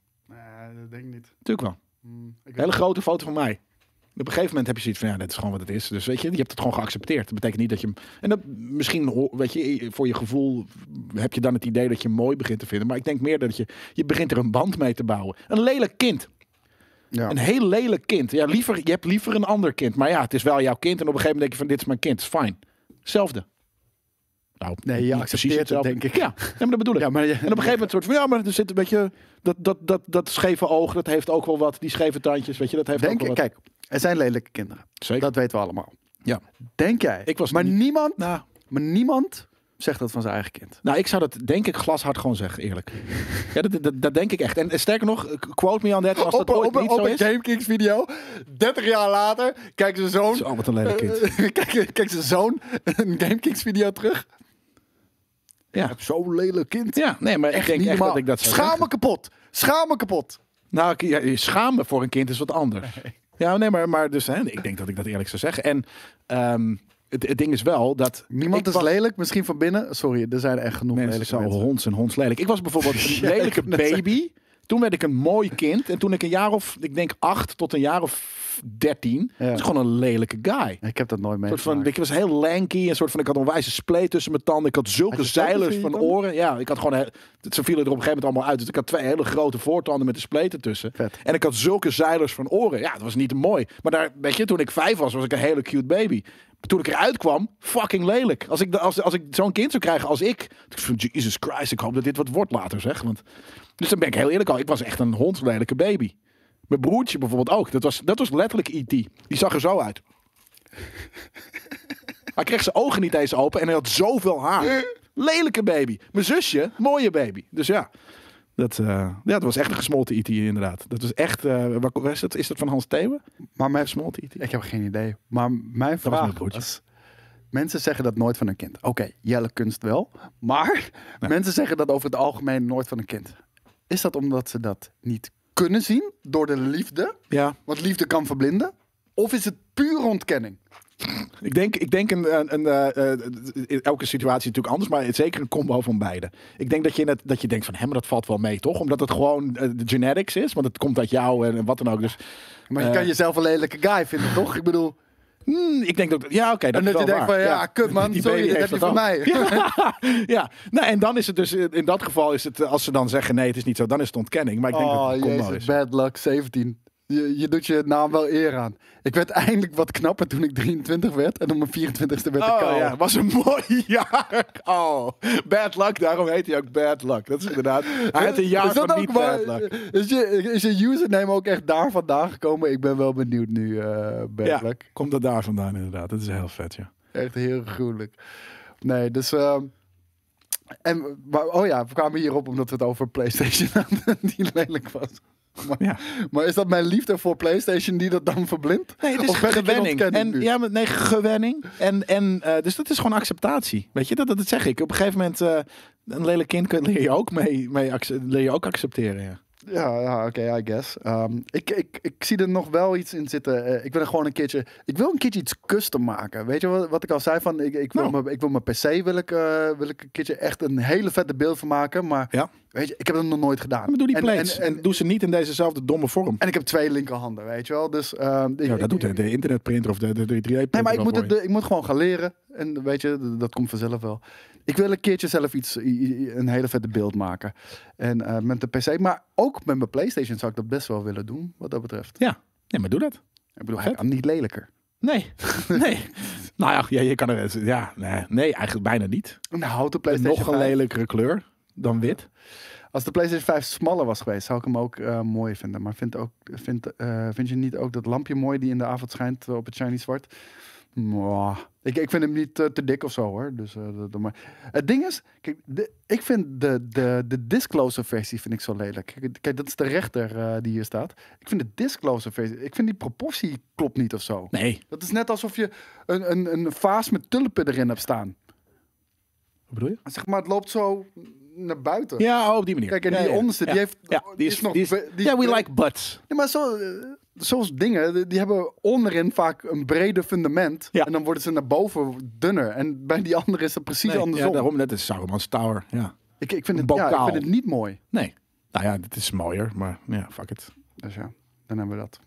[SPEAKER 1] Nee, dat denk ik niet.
[SPEAKER 2] Natuurlijk wel.
[SPEAKER 1] Hmm, ik
[SPEAKER 2] Een hele grote foto van mij. Op een gegeven moment heb je zoiets van, ja, dit is gewoon wat het is. Dus weet je, je hebt het gewoon geaccepteerd. Dat betekent niet dat je hem... En dat misschien, weet je, voor je gevoel heb je dan het idee dat je hem mooi begint te vinden. Maar ik denk meer dat je, je begint er een band mee te bouwen. Een lelijk kind.
[SPEAKER 1] ja.
[SPEAKER 2] Een heel lelijk kind. Ja, liever, je hebt liever een ander kind. Maar ja, het is wel jouw kind. En op een gegeven moment denk je van, dit is mijn kind. is fijn. Hetzelfde. Nou,
[SPEAKER 1] Nee, je accepteert het, denk ik.
[SPEAKER 2] Ja, ja, maar dat bedoel ik.
[SPEAKER 1] Ja, maar
[SPEAKER 2] En op een gegeven moment soort van, ja, maar er zit een beetje... Dat, dat, dat, dat scheve oog, dat heeft ook wel wat. Die scheve tandjes, weet je, dat heeft
[SPEAKER 1] Denk,
[SPEAKER 2] ook wel wat.
[SPEAKER 1] kijk, er zijn lelijke kinderen.
[SPEAKER 2] Zeker.
[SPEAKER 1] Dat weten we allemaal.
[SPEAKER 2] Ja.
[SPEAKER 1] Denk jij?
[SPEAKER 2] Ik was
[SPEAKER 1] maar
[SPEAKER 2] niet-
[SPEAKER 1] niemand,
[SPEAKER 2] Nou,
[SPEAKER 1] maar niemand zegt dat van zijn eigen kind.
[SPEAKER 2] nou, ik zou dat denk ik glashard gewoon zeggen, eerlijk. Ja, dat, dat, dat denk ik echt. En sterker nog, quote me on that, als dat ooit niet zo is.
[SPEAKER 1] GameKings video, 30 jaar later, kijkt zijn zoon.
[SPEAKER 2] Zo, wat een lelijk kind. [laughs]
[SPEAKER 1] kijk, kijk zijn zoon een GameKings video terug.
[SPEAKER 2] Ja.
[SPEAKER 1] Zo'n lelijk kind.
[SPEAKER 2] Ja, nee, maar ik
[SPEAKER 1] Echt
[SPEAKER 2] denk
[SPEAKER 1] niet
[SPEAKER 2] echt
[SPEAKER 1] normaal.
[SPEAKER 2] dat ik dat zou
[SPEAKER 1] Schaam
[SPEAKER 2] zeggen.
[SPEAKER 1] me kapot. Schaam me kapot.
[SPEAKER 2] Nou, ik- ja, je schamen voor een kind is wat anders. Ja, nee, maar, maar dus, hè, ik denk dat ik dat eerlijk zou zeggen. En ehm, het, het ding is wel dat...
[SPEAKER 1] Niemand
[SPEAKER 2] ik
[SPEAKER 1] is
[SPEAKER 2] was-
[SPEAKER 1] lelijk, misschien van binnen. Sorry, er zijn echt genoeg
[SPEAKER 2] Mensen
[SPEAKER 1] lelijke
[SPEAKER 2] zo
[SPEAKER 1] mensen.
[SPEAKER 2] honds en honds lelijk. Ik was bijvoorbeeld [laughs] een
[SPEAKER 1] ik
[SPEAKER 2] lelijke baby. Toen werd ik een mooi kind. En toen ik een jaar of, ik denk acht tot een jaar of dertien,
[SPEAKER 1] Ja.
[SPEAKER 2] was ik gewoon een lelijke guy.
[SPEAKER 1] Ik heb dat nooit mee.
[SPEAKER 2] Een soort van, ik was heel lanky, een soort van, ik had een wijze spleet tussen mijn tanden. Ik had zulke
[SPEAKER 1] Had spleet
[SPEAKER 2] zeilers van
[SPEAKER 1] tanden?
[SPEAKER 2] oren. Ja, ik had gewoon, ze vielen er op een gegeven moment allemaal uit. Dus ik had twee hele grote voortanden met de spleten tussen.
[SPEAKER 1] Vet.
[SPEAKER 2] En ik had zulke zeilers van oren. Ja, dat was niet mooi. Maar daar, weet je, toen ik vijf was, was ik een hele cute baby. Toen ik eruit kwam, fucking lelijk. Als ik, als, als ik zo'n kind zou krijgen als ik. Ik van, Jesus Christ, ik hoop dat dit wat wordt later, zeg. Want, dus dan ben ik heel eerlijk al. Ik was echt een hondlelijke baby. Mijn broertje bijvoorbeeld ook. Dat was, dat was letterlijk E.T. Die zag er zo uit. Hij kreeg zijn ogen niet eens open en hij had zoveel haar. Lelijke baby. Mijn zusje, mooie baby. Dus ja, dat, eh, ja, dat was echt een gesmolten IT inderdaad. Dat was echt, eh, waar, is, dat, is dat van Hans Theeuwen?
[SPEAKER 1] Maar mijn,
[SPEAKER 2] Gesmolten IT?
[SPEAKER 1] ik heb geen idee. Maar mijn
[SPEAKER 2] was
[SPEAKER 1] vraag
[SPEAKER 2] mijn
[SPEAKER 1] was,
[SPEAKER 2] broertje.
[SPEAKER 1] Mensen zeggen dat nooit van een kind. Oké, Jelle kunst wel. Maar mensen zeggen dat over het algemeen nooit van een kind. Is dat omdat ze dat niet kunnen zien door de liefde?
[SPEAKER 2] Ja,
[SPEAKER 1] Want liefde kan verblinden? Of is het puur ontkenning?
[SPEAKER 2] ik denk, ik denk een, een, een, eh, eh, in elke situatie is natuurlijk anders, maar zeker een combo van beide. Ik denk dat je, net, dat je denkt van, hé, maar dat valt wel mee, toch? Omdat het gewoon eh, de genetics is, want het komt uit jou en, en wat dan ook. Dus
[SPEAKER 1] Maar je kan jezelf een lelijke guy vinden, toch? Ik bedoel,
[SPEAKER 2] hmm, ik denk dat, ja, oké, dat
[SPEAKER 1] en dat je
[SPEAKER 2] wel
[SPEAKER 1] denkt van,
[SPEAKER 2] waar.
[SPEAKER 1] ja, kut man, [laughs]
[SPEAKER 2] Die
[SPEAKER 1] sorry, dat heb je van
[SPEAKER 2] dat
[SPEAKER 1] mij. [laughs]
[SPEAKER 2] Ja, [laughs] ja. Nou, en dan is het dus, in dat geval is het, eh, als ze dan zeggen nee, het is niet zo, dan is het ontkenning. Maar ik denk dat
[SPEAKER 1] Oh,
[SPEAKER 2] het een combo
[SPEAKER 1] jezus,
[SPEAKER 2] is.
[SPEAKER 1] bad luck, 17. Je, je doet je naam wel eer aan. Ik werd eindelijk wat knapper toen ik 23 werd. En op mijn 24ste werd ik
[SPEAKER 2] Oh
[SPEAKER 1] kaal.
[SPEAKER 2] ja, was een mooi [laughs] jaar. Oh, bad luck, daarom heet hij ook bad luck. Dat is inderdaad, hij had een jaar van niet
[SPEAKER 1] maar-
[SPEAKER 2] bad luck.
[SPEAKER 1] Is je, is je username ook echt daar vandaan gekomen? Ik ben wel benieuwd nu, eh bad
[SPEAKER 2] Ja,
[SPEAKER 1] luck.
[SPEAKER 2] komt dat daar vandaan inderdaad. Dat is heel vet, ja.
[SPEAKER 1] Echt heel gruwelijk. Nee, dus... ehm, en, maar, oh ja, we kwamen hierop omdat we het over PlayStation [laughs] hadden, die lelijk was. Maar,
[SPEAKER 2] Ja.
[SPEAKER 1] maar is dat mijn liefde voor PlayStation die dat dan verblindt?
[SPEAKER 2] Nee, het is
[SPEAKER 1] Of
[SPEAKER 2] gewenning. En,
[SPEAKER 1] nu?
[SPEAKER 2] ja, maar nee, gewenning. En, en, eh, dus dat is gewoon acceptatie. Weet je, dat, dat zeg ik. Op een gegeven moment, eh, een lelijk kind leer je ook, mee, mee leer je ook accepteren. Ja.
[SPEAKER 1] Ja, ja oké, I guess. Ehm, ik, ik, ik zie er nog wel iets in zitten. Eh, ik wil er gewoon een keertje... Ik wil een keertje iets custom maken. Weet je wat, wat ik al zei? Van, ik, ik, wil
[SPEAKER 2] Nou.
[SPEAKER 1] mijn, ik wil mijn PC wil ik, eh, wil ik een keertje echt een hele vette beeld van maken. Maar
[SPEAKER 2] Ja.
[SPEAKER 1] weet je, ik heb het nog nooit gedaan.
[SPEAKER 2] Maar doe die
[SPEAKER 1] En-
[SPEAKER 2] plates. En,
[SPEAKER 1] En,
[SPEAKER 2] doe ze niet in dezezelfde domme vorm.
[SPEAKER 1] en ik heb twee linkerhanden, weet je wel. Dus, ehm, ik-
[SPEAKER 2] Ja, dat doet de, de internetprinter of de, de 3D-printer.
[SPEAKER 1] Nee, maar ik moet, het, ik moet gewoon gaan leren. En weet je, dat- komt vanzelf wel. Ik wil een keertje zelf iets, een hele vette beeld maken. En eh, met de PC, maar ook met mijn PlayStation zou ik dat best wel willen doen, wat dat betreft.
[SPEAKER 2] Ja. nee, maar doe dat.
[SPEAKER 1] Ik bedoel, hij kan niet lelijker.
[SPEAKER 2] Nee. [laughs] nee. nou ja, ja, je kan er... Ja, nee, nee, eigenlijk bijna niet.
[SPEAKER 1] Een houten
[SPEAKER 2] Een
[SPEAKER 1] PlayStation
[SPEAKER 2] nog een
[SPEAKER 1] 5.
[SPEAKER 2] lelijkere kleur dan wit.
[SPEAKER 1] Als de PlayStation 5 smaller was geweest, zou ik hem ook eh, mooi vinden. Maar vind, ook, vind, eh, vind je niet ook dat lampje mooi die in de avond schijnt op het shiny zwart? Mwah. Ik, ik vind hem niet te dik of zo hoor. Dus, eh, dat maar. Het ding is, kijk, de, ik vind de, de, de discloser versie vind ik zo lelijk. Kijk, Kijk, dat is de rechter eh, die hier staat. Ik vind de discloser versie, ik vind die proportie klopt niet of zo.
[SPEAKER 2] Nee.
[SPEAKER 1] Dat is net alsof je een, een, een vaas met tulpen erin hebt staan.
[SPEAKER 2] Wat bedoel je?
[SPEAKER 1] Zeg maar, het loopt zo naar buiten.
[SPEAKER 2] Ja, oh, op die manier.
[SPEAKER 1] Kijk, en die onderste, die heeft...
[SPEAKER 2] Ja, die is,
[SPEAKER 1] nog...
[SPEAKER 2] die ja, we like butts.
[SPEAKER 1] Ja, maar zo, eh, zoals dingen, die- hebben onderin vaak een breder fundament.
[SPEAKER 2] Ja.
[SPEAKER 1] En dan worden ze naar boven dunner. En bij die andere is het precies
[SPEAKER 2] Nee,
[SPEAKER 1] andersom.
[SPEAKER 2] Ja, daarom, dat is Saruman's Tower. Ja.
[SPEAKER 1] ik, ik, vind het, ja, ik vind het niet mooi.
[SPEAKER 2] Nee. Nou ja, dit is mooier, maar ja, fuck it.
[SPEAKER 1] Dus ja, dan hebben we dat.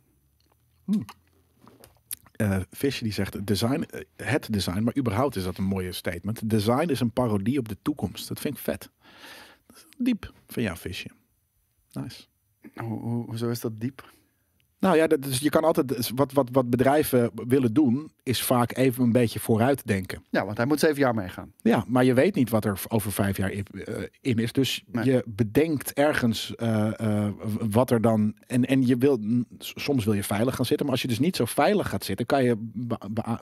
[SPEAKER 2] Fish die zegt design, eh, het design, maar überhaupt is dat een mooie statement. Design is een parodie op de toekomst. Dat vind ik vet. Diep van jou, Fishje. Nice.
[SPEAKER 1] Hoe, hoe, hoezo is dat diep?
[SPEAKER 2] Nou ja, dat is, je kan altijd, dus wat, wat, wat bedrijven willen doen, is vaak even een beetje vooruit denken.
[SPEAKER 1] Ja, want hij moet zeven jaar meegaan.
[SPEAKER 2] Ja, maar je weet niet wat er over vijf jaar in, eh, in is. Dus
[SPEAKER 1] Nee.
[SPEAKER 2] je bedenkt ergens eh, eh, wat er dan. En, en je wil, soms wil je veilig gaan zitten, maar als je dus niet zo veilig gaat zitten, kan je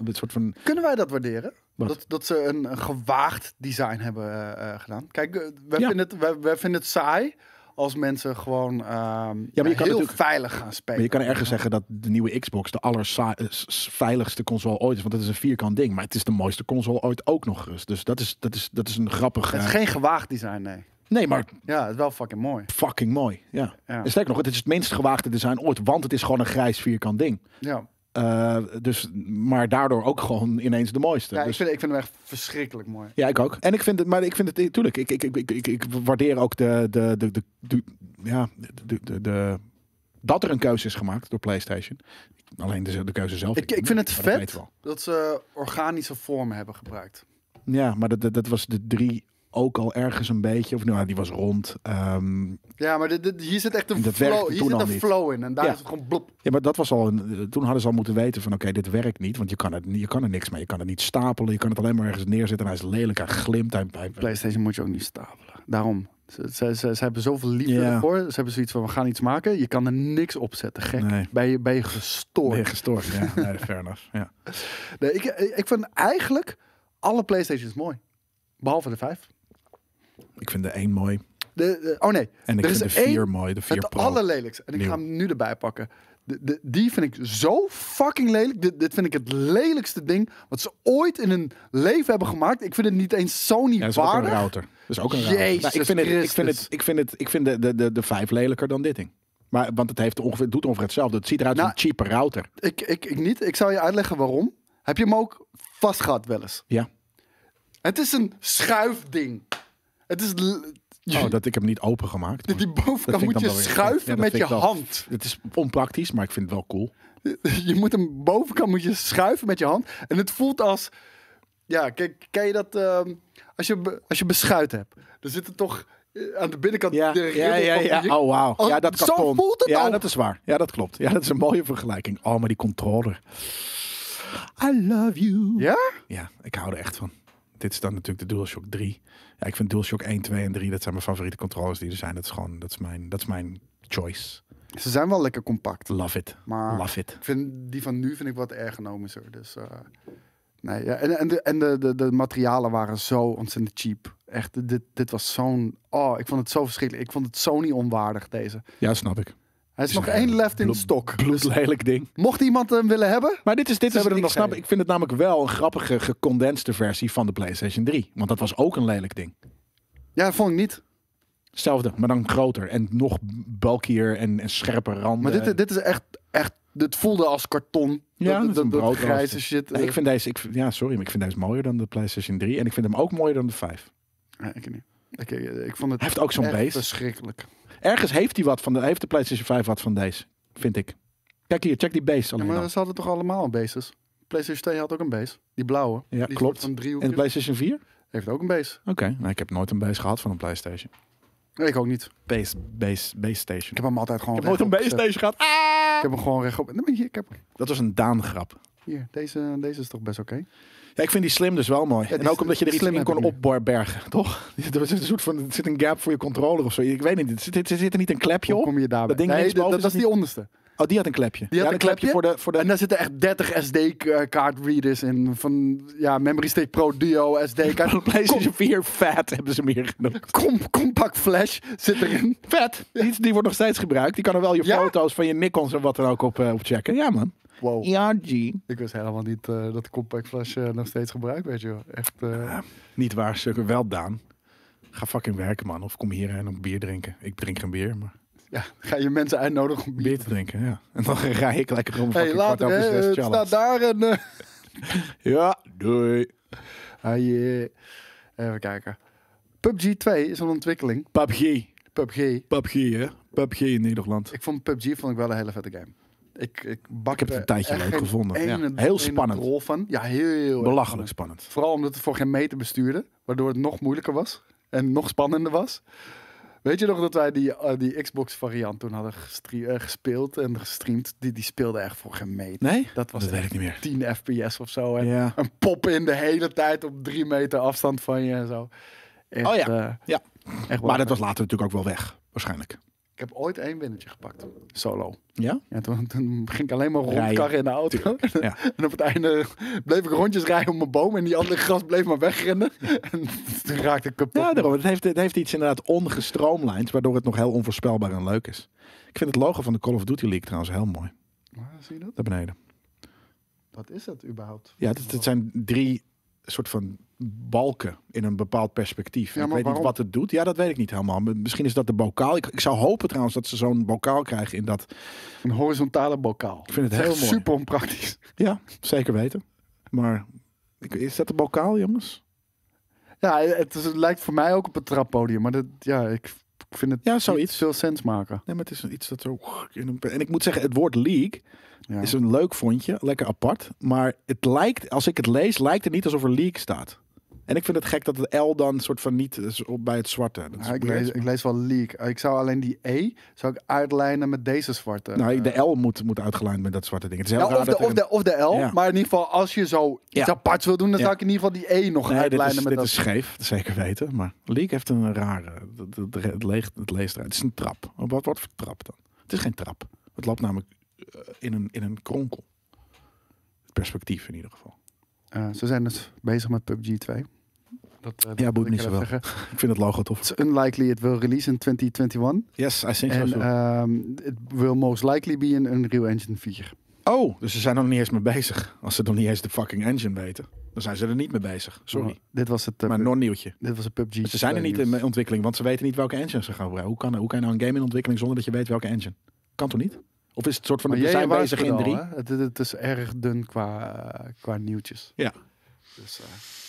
[SPEAKER 2] een soort van.
[SPEAKER 1] Kunnen wij dat waarderen?
[SPEAKER 2] Wat?
[SPEAKER 1] Dat, dat ze een, een gewaagd design hebben gedaan. Kijk, wij,
[SPEAKER 2] Ja.
[SPEAKER 1] vinden het, wij, wij vinden het saai als mensen gewoon ehm,
[SPEAKER 2] je kan
[SPEAKER 1] heel veilig gaan spelen.
[SPEAKER 2] Maar je kan ergens zeggen dat de nieuwe Xbox de allerveiligste console ooit is, want het is een vierkant ding. Maar het is de mooiste console ooit ook nog eens. Dus dat is, dat is, dat is een grappig.
[SPEAKER 1] Het is geen gewaagd design, nee.
[SPEAKER 2] Nee, maar
[SPEAKER 1] Ja, het is wel fucking mooi.
[SPEAKER 2] fucking mooi. Ja.
[SPEAKER 1] Ja.
[SPEAKER 2] En sterker nog, het is het minst gewaagde design ooit, want het is gewoon een grijs vierkant ding.
[SPEAKER 1] Ja,
[SPEAKER 2] Eh, dus, maar daardoor ook gewoon ineens de mooiste.
[SPEAKER 1] ja ik,
[SPEAKER 2] dus,
[SPEAKER 1] vind, ik vind hem echt verschrikkelijk mooi.
[SPEAKER 2] ja, ik ook. En ik vind het, maar ik vind het, tuurlijk, ik, ik, ik, ik, ik, ik waardeer ook de, de, de, de, de- ja, de, de, de, dat er een keuze is gemaakt door PlayStation. Alleen de, de keuze zelf.
[SPEAKER 1] Ik, ik vind het
[SPEAKER 2] dat
[SPEAKER 1] vet dat ze organische vormen hebben gebruikt.
[SPEAKER 2] Ja, maar dat, dat, dat was de drie ook al ergens een beetje. Of nou, die was rond. Ehm,
[SPEAKER 1] Ja, maar dit, dit- hier zit echt een flow, hier zit een
[SPEAKER 2] niet.
[SPEAKER 1] flow in. En daar
[SPEAKER 2] Ja.
[SPEAKER 1] is het gewoon blop.
[SPEAKER 2] ja, maar dat was al. Een, toen hadden ze al moeten weten van oké, dit werkt niet. Want je kan, het, niet- je kan er niks mee. Je kan het niet stapelen. Je kan het alleen maar ergens neerzetten. En hij is lelijk. Hij glimt. Hij, hij,
[SPEAKER 1] PlayStation moet je ook niet stapelen. Daarom. Ze, ze, ze, ze hebben zoveel liefde
[SPEAKER 2] Ja.
[SPEAKER 1] ervoor. Ze hebben zoiets van, we gaan iets maken. Je kan er niks op zetten. Gek.
[SPEAKER 2] Nee.
[SPEAKER 1] Ben, je, ben je gestoord.
[SPEAKER 2] ben je gestoord. Ja, nee, fair enough. Ja. [laughs]
[SPEAKER 1] Nee, ik, ik vind eigenlijk alle PlayStations mooi. Behalve de 5.
[SPEAKER 2] Ik vind de één mooi.
[SPEAKER 1] De, de- oh nee,
[SPEAKER 2] En ik
[SPEAKER 1] Er is
[SPEAKER 2] de vier
[SPEAKER 1] één
[SPEAKER 2] mooi. De vier
[SPEAKER 1] het
[SPEAKER 2] Pro.
[SPEAKER 1] allerlelijkste. En ik
[SPEAKER 2] Nieuw.
[SPEAKER 1] ga hem nu erbij pakken. De, de, die vind ik zo fucking lelijk. Dit, dit vind ik het lelijkste ding wat ze ooit in hun leven hebben gemaakt. Ik vind het niet eens Sony
[SPEAKER 2] Ja, dat is ook een router. Dat is ook een router.
[SPEAKER 1] Jezus
[SPEAKER 2] Nou, ik vind het, ik vind het, ik vind het, ik vind de, de, de, de vijf lelijker dan dit ding. Maar, want het, heeft ongeveer, doet ongeveer hetzelfde. Het ziet eruit als
[SPEAKER 1] Nou,
[SPEAKER 2] een cheaper router.
[SPEAKER 1] Ik, ik, ik niet. Ik zal je uitleggen waarom. Heb je hem ook vast gehad wel eens?
[SPEAKER 2] Ja.
[SPEAKER 1] Het is een schuifding. Het is...
[SPEAKER 2] Oh, dat ik hem niet open gemaakt.
[SPEAKER 1] die bovenkant moet je schuiven
[SPEAKER 2] ja,
[SPEAKER 1] met je
[SPEAKER 2] wel-
[SPEAKER 1] hand.
[SPEAKER 2] Het is onpraktisch, maar ik vind het wel cool. [laughs]
[SPEAKER 1] Je moet hem bovenkant moet je schuiven met je hand. En het voelt als... Ja, kijk, ken je dat... ehm, als, je, als je beschuit hebt. Dan zit er toch eh, aan de binnenkant
[SPEAKER 2] Ja,
[SPEAKER 1] de
[SPEAKER 2] ja, ja, ja. Oh, wauw.
[SPEAKER 1] Oh,
[SPEAKER 2] Ja, dat
[SPEAKER 1] zo
[SPEAKER 2] karton.
[SPEAKER 1] voelt het
[SPEAKER 2] Ja,
[SPEAKER 1] ook.
[SPEAKER 2] dat is waar. Ja, dat klopt. Ja, dat is een mooie vergelijking. Oh, maar die controller. I love you.
[SPEAKER 1] Ja?
[SPEAKER 2] Ja, ik hou er echt van. Dit is dan natuurlijk de DualShock 3. Ja, ik vind DualShock 1, 2 en 3, dat zijn mijn favoriete controllers die er zijn. Dat is gewoon, dat is mijn, dat is mijn choice.
[SPEAKER 1] Ze zijn wel lekker compact.
[SPEAKER 2] Love it.
[SPEAKER 1] Maar
[SPEAKER 2] Love it.
[SPEAKER 1] ik vind die van nu vind ik wat ergonomischer. Dus, eh, nee, ja. En, en, de, en de, de, de materialen waren zo ontzettend cheap. Echt, dit, dit was zo'n... Oh, ik vond het zo verschrikkelijk. Ik vond het zo niet onwaardig, deze.
[SPEAKER 2] Ja, snap ik.
[SPEAKER 1] Hij is
[SPEAKER 2] Is
[SPEAKER 1] nog één left in
[SPEAKER 2] bloed-
[SPEAKER 1] stok. Dus
[SPEAKER 2] Bloedlelijk ding.
[SPEAKER 1] mocht iemand hem willen hebben...
[SPEAKER 2] Maar dit is, dit is
[SPEAKER 1] hebben
[SPEAKER 2] ik,
[SPEAKER 1] nog
[SPEAKER 2] snap, ik vind het namelijk wel een grappige gecondenseerde versie van de PlayStation 3. Want dat was ook een lelijk ding.
[SPEAKER 1] Ja, dat vond ik niet.
[SPEAKER 2] Hetzelfde, maar dan groter en nog bulkier en, en scherper randen.
[SPEAKER 1] Maar dit, dit is echt, echt, dit voelde als karton.
[SPEAKER 2] Ja,
[SPEAKER 1] dat,
[SPEAKER 2] dat is
[SPEAKER 1] dat, grijze shit.
[SPEAKER 2] Nee, ik vind deze, ik, ja, sorry, maar ik vind deze mooier dan de PlayStation 3 en ik vind hem ook mooier dan de 5.
[SPEAKER 1] Ja, ik, niet. Ik, ik vond het
[SPEAKER 2] Hij heeft ook zo'n base.
[SPEAKER 1] verschrikkelijk.
[SPEAKER 2] Ergens heeft hij wat van de, heeft de PlayStation 5 wat van deze, vind ik. Kijk hier, check die base
[SPEAKER 1] Ja,
[SPEAKER 2] alleen
[SPEAKER 1] maar
[SPEAKER 2] al.
[SPEAKER 1] ze hadden toch allemaal een bases? PlayStation 2 had ook een base. Die blauwe.
[SPEAKER 2] Ja,
[SPEAKER 1] die
[SPEAKER 2] klopt.
[SPEAKER 1] Van
[SPEAKER 2] En de PlayStation 4?
[SPEAKER 1] Heeft ook een base.
[SPEAKER 2] Oké, nou, ik heb nooit een base gehad van een PlayStation.
[SPEAKER 1] Nee, ik ook niet.
[SPEAKER 2] Base, base, base station.
[SPEAKER 1] Ik heb hem altijd gewoon
[SPEAKER 2] Ik heb nooit een base station gehad. Ah!
[SPEAKER 1] Ik heb hem gewoon rechtop. Nee, maar hier, ik heb
[SPEAKER 2] Dat was een Daan-grap.
[SPEAKER 1] hier. Deze, deze is toch best oké.
[SPEAKER 2] Ja, ik vind die slim dus wel mooi. en ook omdat je er iets
[SPEAKER 1] slim
[SPEAKER 2] in kon opbergen, toch? [laughs] Er zit een soort van, er zit een gap voor je controller of zo. Ik weet niet, zit, er zit er niet een klepje
[SPEAKER 1] Hoe
[SPEAKER 2] op?
[SPEAKER 1] kom je daarbij?
[SPEAKER 2] Dat ding
[SPEAKER 1] nee,
[SPEAKER 2] linksboven
[SPEAKER 1] dat,
[SPEAKER 2] is
[SPEAKER 1] die onderste.
[SPEAKER 2] Oh, die had een klepje.
[SPEAKER 1] Die had
[SPEAKER 2] ja,
[SPEAKER 1] een klepje?
[SPEAKER 2] voor de, voor de
[SPEAKER 1] En daar zitten echt 30 SD-card readers in. Van ja, Memory Stick Pro Duo SD-kaart.
[SPEAKER 2] PlayStation 4 Fat hebben ze meer genoemd.
[SPEAKER 1] Com compact flash zit erin.
[SPEAKER 2] Vet. Die, die wordt nog steeds gebruikt. Die kan er wel je
[SPEAKER 1] Ja?
[SPEAKER 2] foto's van je Nikons en wat dan ook op, eh, op checken. Ja, man.
[SPEAKER 1] Wow.
[SPEAKER 2] Ja, G.
[SPEAKER 1] Ik wist helemaal niet eh, dat de compact flash eh, nog steeds gebruikt werd, joh. Echt. eh,
[SPEAKER 2] Niet waar, stukken wel Daan. Ga fucking werken, man. Of kom hierheen om bier drinken. Ik drink geen bier, maar
[SPEAKER 1] ja, ga je mensen uitnodigen om bier
[SPEAKER 2] bier te drinken, ja. En dan [laughs] ga ik lekker om
[SPEAKER 1] Hey, later, hè. Het staat daar en... [laughs]
[SPEAKER 2] Ja, doei.
[SPEAKER 1] ah, yeah. Even kijken. PUBG 2 is een ontwikkeling.
[SPEAKER 2] PUBG.
[SPEAKER 1] PUBG.
[SPEAKER 2] PUBG, hè? PUBG in Nederland.
[SPEAKER 1] Ik vond PUBG vond ik wel een hele vette game. Ik, ik, bak
[SPEAKER 2] Ik heb het een tijdje leuk gevonden. Ja. Heel spannend.
[SPEAKER 1] rol van. Ja, heel, heel
[SPEAKER 2] Belachelijk
[SPEAKER 1] spannend. Vooral omdat het voor geen meter bestuurde. Waardoor het nog moeilijker was. En nog spannender was. Weet je nog dat wij die, eh, die Xbox variant toen hadden eh, gespeeld en gestreamd? Die, die speelde echt voor geen meter.
[SPEAKER 2] Nee?
[SPEAKER 1] Dat was
[SPEAKER 2] dat weet ik niet meer.
[SPEAKER 1] 10 fps of zo. En
[SPEAKER 2] Ja.
[SPEAKER 1] een pop in de hele tijd op drie meter afstand van je en zo. Echt,
[SPEAKER 2] Oh ja.
[SPEAKER 1] eh,
[SPEAKER 2] Ja.
[SPEAKER 1] echt
[SPEAKER 2] Maar dat was later natuurlijk ook wel weg. Waarschijnlijk.
[SPEAKER 1] Ik heb ooit één winnetje gepakt. Solo.
[SPEAKER 2] Ja?
[SPEAKER 1] Ja, toen, toen ging ik alleen maar rondkarren in de auto. [laughs]
[SPEAKER 2] Ja.
[SPEAKER 1] En op het einde bleef ik rondjes rijden om mijn boom. En die andere gast bleef maar wegrennen. [laughs] En toen raakte ik kapot.
[SPEAKER 2] Ja, daarom. Het heeft, het heeft iets inderdaad ongestroomlijnd, waardoor het nog heel onvoorspelbaar en leuk is. Ik vind het logo van de Call of Duty League trouwens heel mooi.
[SPEAKER 1] Maar, zie je dat?
[SPEAKER 2] Daar beneden.
[SPEAKER 1] Wat is dat überhaupt?
[SPEAKER 2] Ja, het, het zijn drie soort van balken in een bepaald perspectief.
[SPEAKER 1] Ja,
[SPEAKER 2] ik weet niet wat het doet. Ja, dat weet ik niet helemaal. Misschien is dat de bokaal. Ik, ik zou hopen trouwens dat ze zo'n bokaal krijgen in dat.
[SPEAKER 1] Een horizontale bokaal.
[SPEAKER 2] Ik vind het heel mooi.
[SPEAKER 1] super onpraktisch.
[SPEAKER 2] Ja, zeker weten. Maar ik- is dat de bokaal, jongens?
[SPEAKER 1] Ja, het, is- het lijkt voor mij ook op het trappodium. Maar dat, ja, ik, ik vind het
[SPEAKER 2] Ja, zoiets.
[SPEAKER 1] veel sens maken.
[SPEAKER 2] Nee, maar het is iets dat zo. En ik moet zeggen, het woord league
[SPEAKER 1] Ja.
[SPEAKER 2] is een leuk vondje, lekker apart. Maar het lijkt, als ik het lees, lijkt het niet alsof er league staat. En ik vind het gek dat het L dan soort van niet is op bij het zwarte. Dat is
[SPEAKER 1] Ja, ik,
[SPEAKER 2] weird.
[SPEAKER 1] lees, ik lees wel leak. Ik zou alleen die E zou ik uitlijnen met deze zwarte.
[SPEAKER 2] Nou,
[SPEAKER 1] eh,
[SPEAKER 2] de L moet, moet uitgelijnd met dat zwarte ding. Het is heel
[SPEAKER 1] Ja, of,
[SPEAKER 2] dat
[SPEAKER 1] de, of, de, of de L.
[SPEAKER 2] Ja.
[SPEAKER 1] Maar in ieder geval, als je zo iets aparts wil doen, dan zou ik in ieder geval die E nog
[SPEAKER 2] Nee, dit
[SPEAKER 1] uitlijnen
[SPEAKER 2] is,
[SPEAKER 1] met
[SPEAKER 2] dit
[SPEAKER 1] dat.
[SPEAKER 2] is scheef, dat zeker weten. Maar League heeft een rare... Het, leest, het leest eruit. Het is een trap. Wat, wat voor trap dan? Het is geen trap. Het loopt namelijk eh, in een, in een kronkel. Het perspectief in ieder geval.
[SPEAKER 1] Eh, ze zijn dus bezig met PUBG 2. Dat, dat
[SPEAKER 2] Ja, boeit niet zoveel.
[SPEAKER 1] zeggen.
[SPEAKER 2] Ik vind het logo tof.
[SPEAKER 1] Het is unlikely it will release in 2021.
[SPEAKER 2] Yes, I think
[SPEAKER 1] En
[SPEAKER 2] so.
[SPEAKER 1] ehm it will most likely be in Unreal Engine 4.
[SPEAKER 2] oh, dus ze zijn er nog niet eens mee bezig. Als ze nog niet eens de fucking engine weten. Dan zijn ze er niet mee bezig. Sorry.
[SPEAKER 1] Maar dit was het, eh,
[SPEAKER 2] Maar nog een nieuwtje.
[SPEAKER 1] dit was een PUBG.
[SPEAKER 2] Ze zijn er
[SPEAKER 1] 2
[SPEAKER 2] niet in ontwikkeling, want ze weten niet welke engine ze gaan gebruiken. Hoe kan, hoe kan je nou een game in ontwikkeling zonder dat je weet welke engine? Kan toch niet? Of is het soort van,
[SPEAKER 1] Maar
[SPEAKER 2] we
[SPEAKER 1] jij
[SPEAKER 2] zijn bezig in drie?
[SPEAKER 1] het, het is erg dun qua, eh, qua nieuwtjes.
[SPEAKER 2] Ja.
[SPEAKER 1] Dus eh,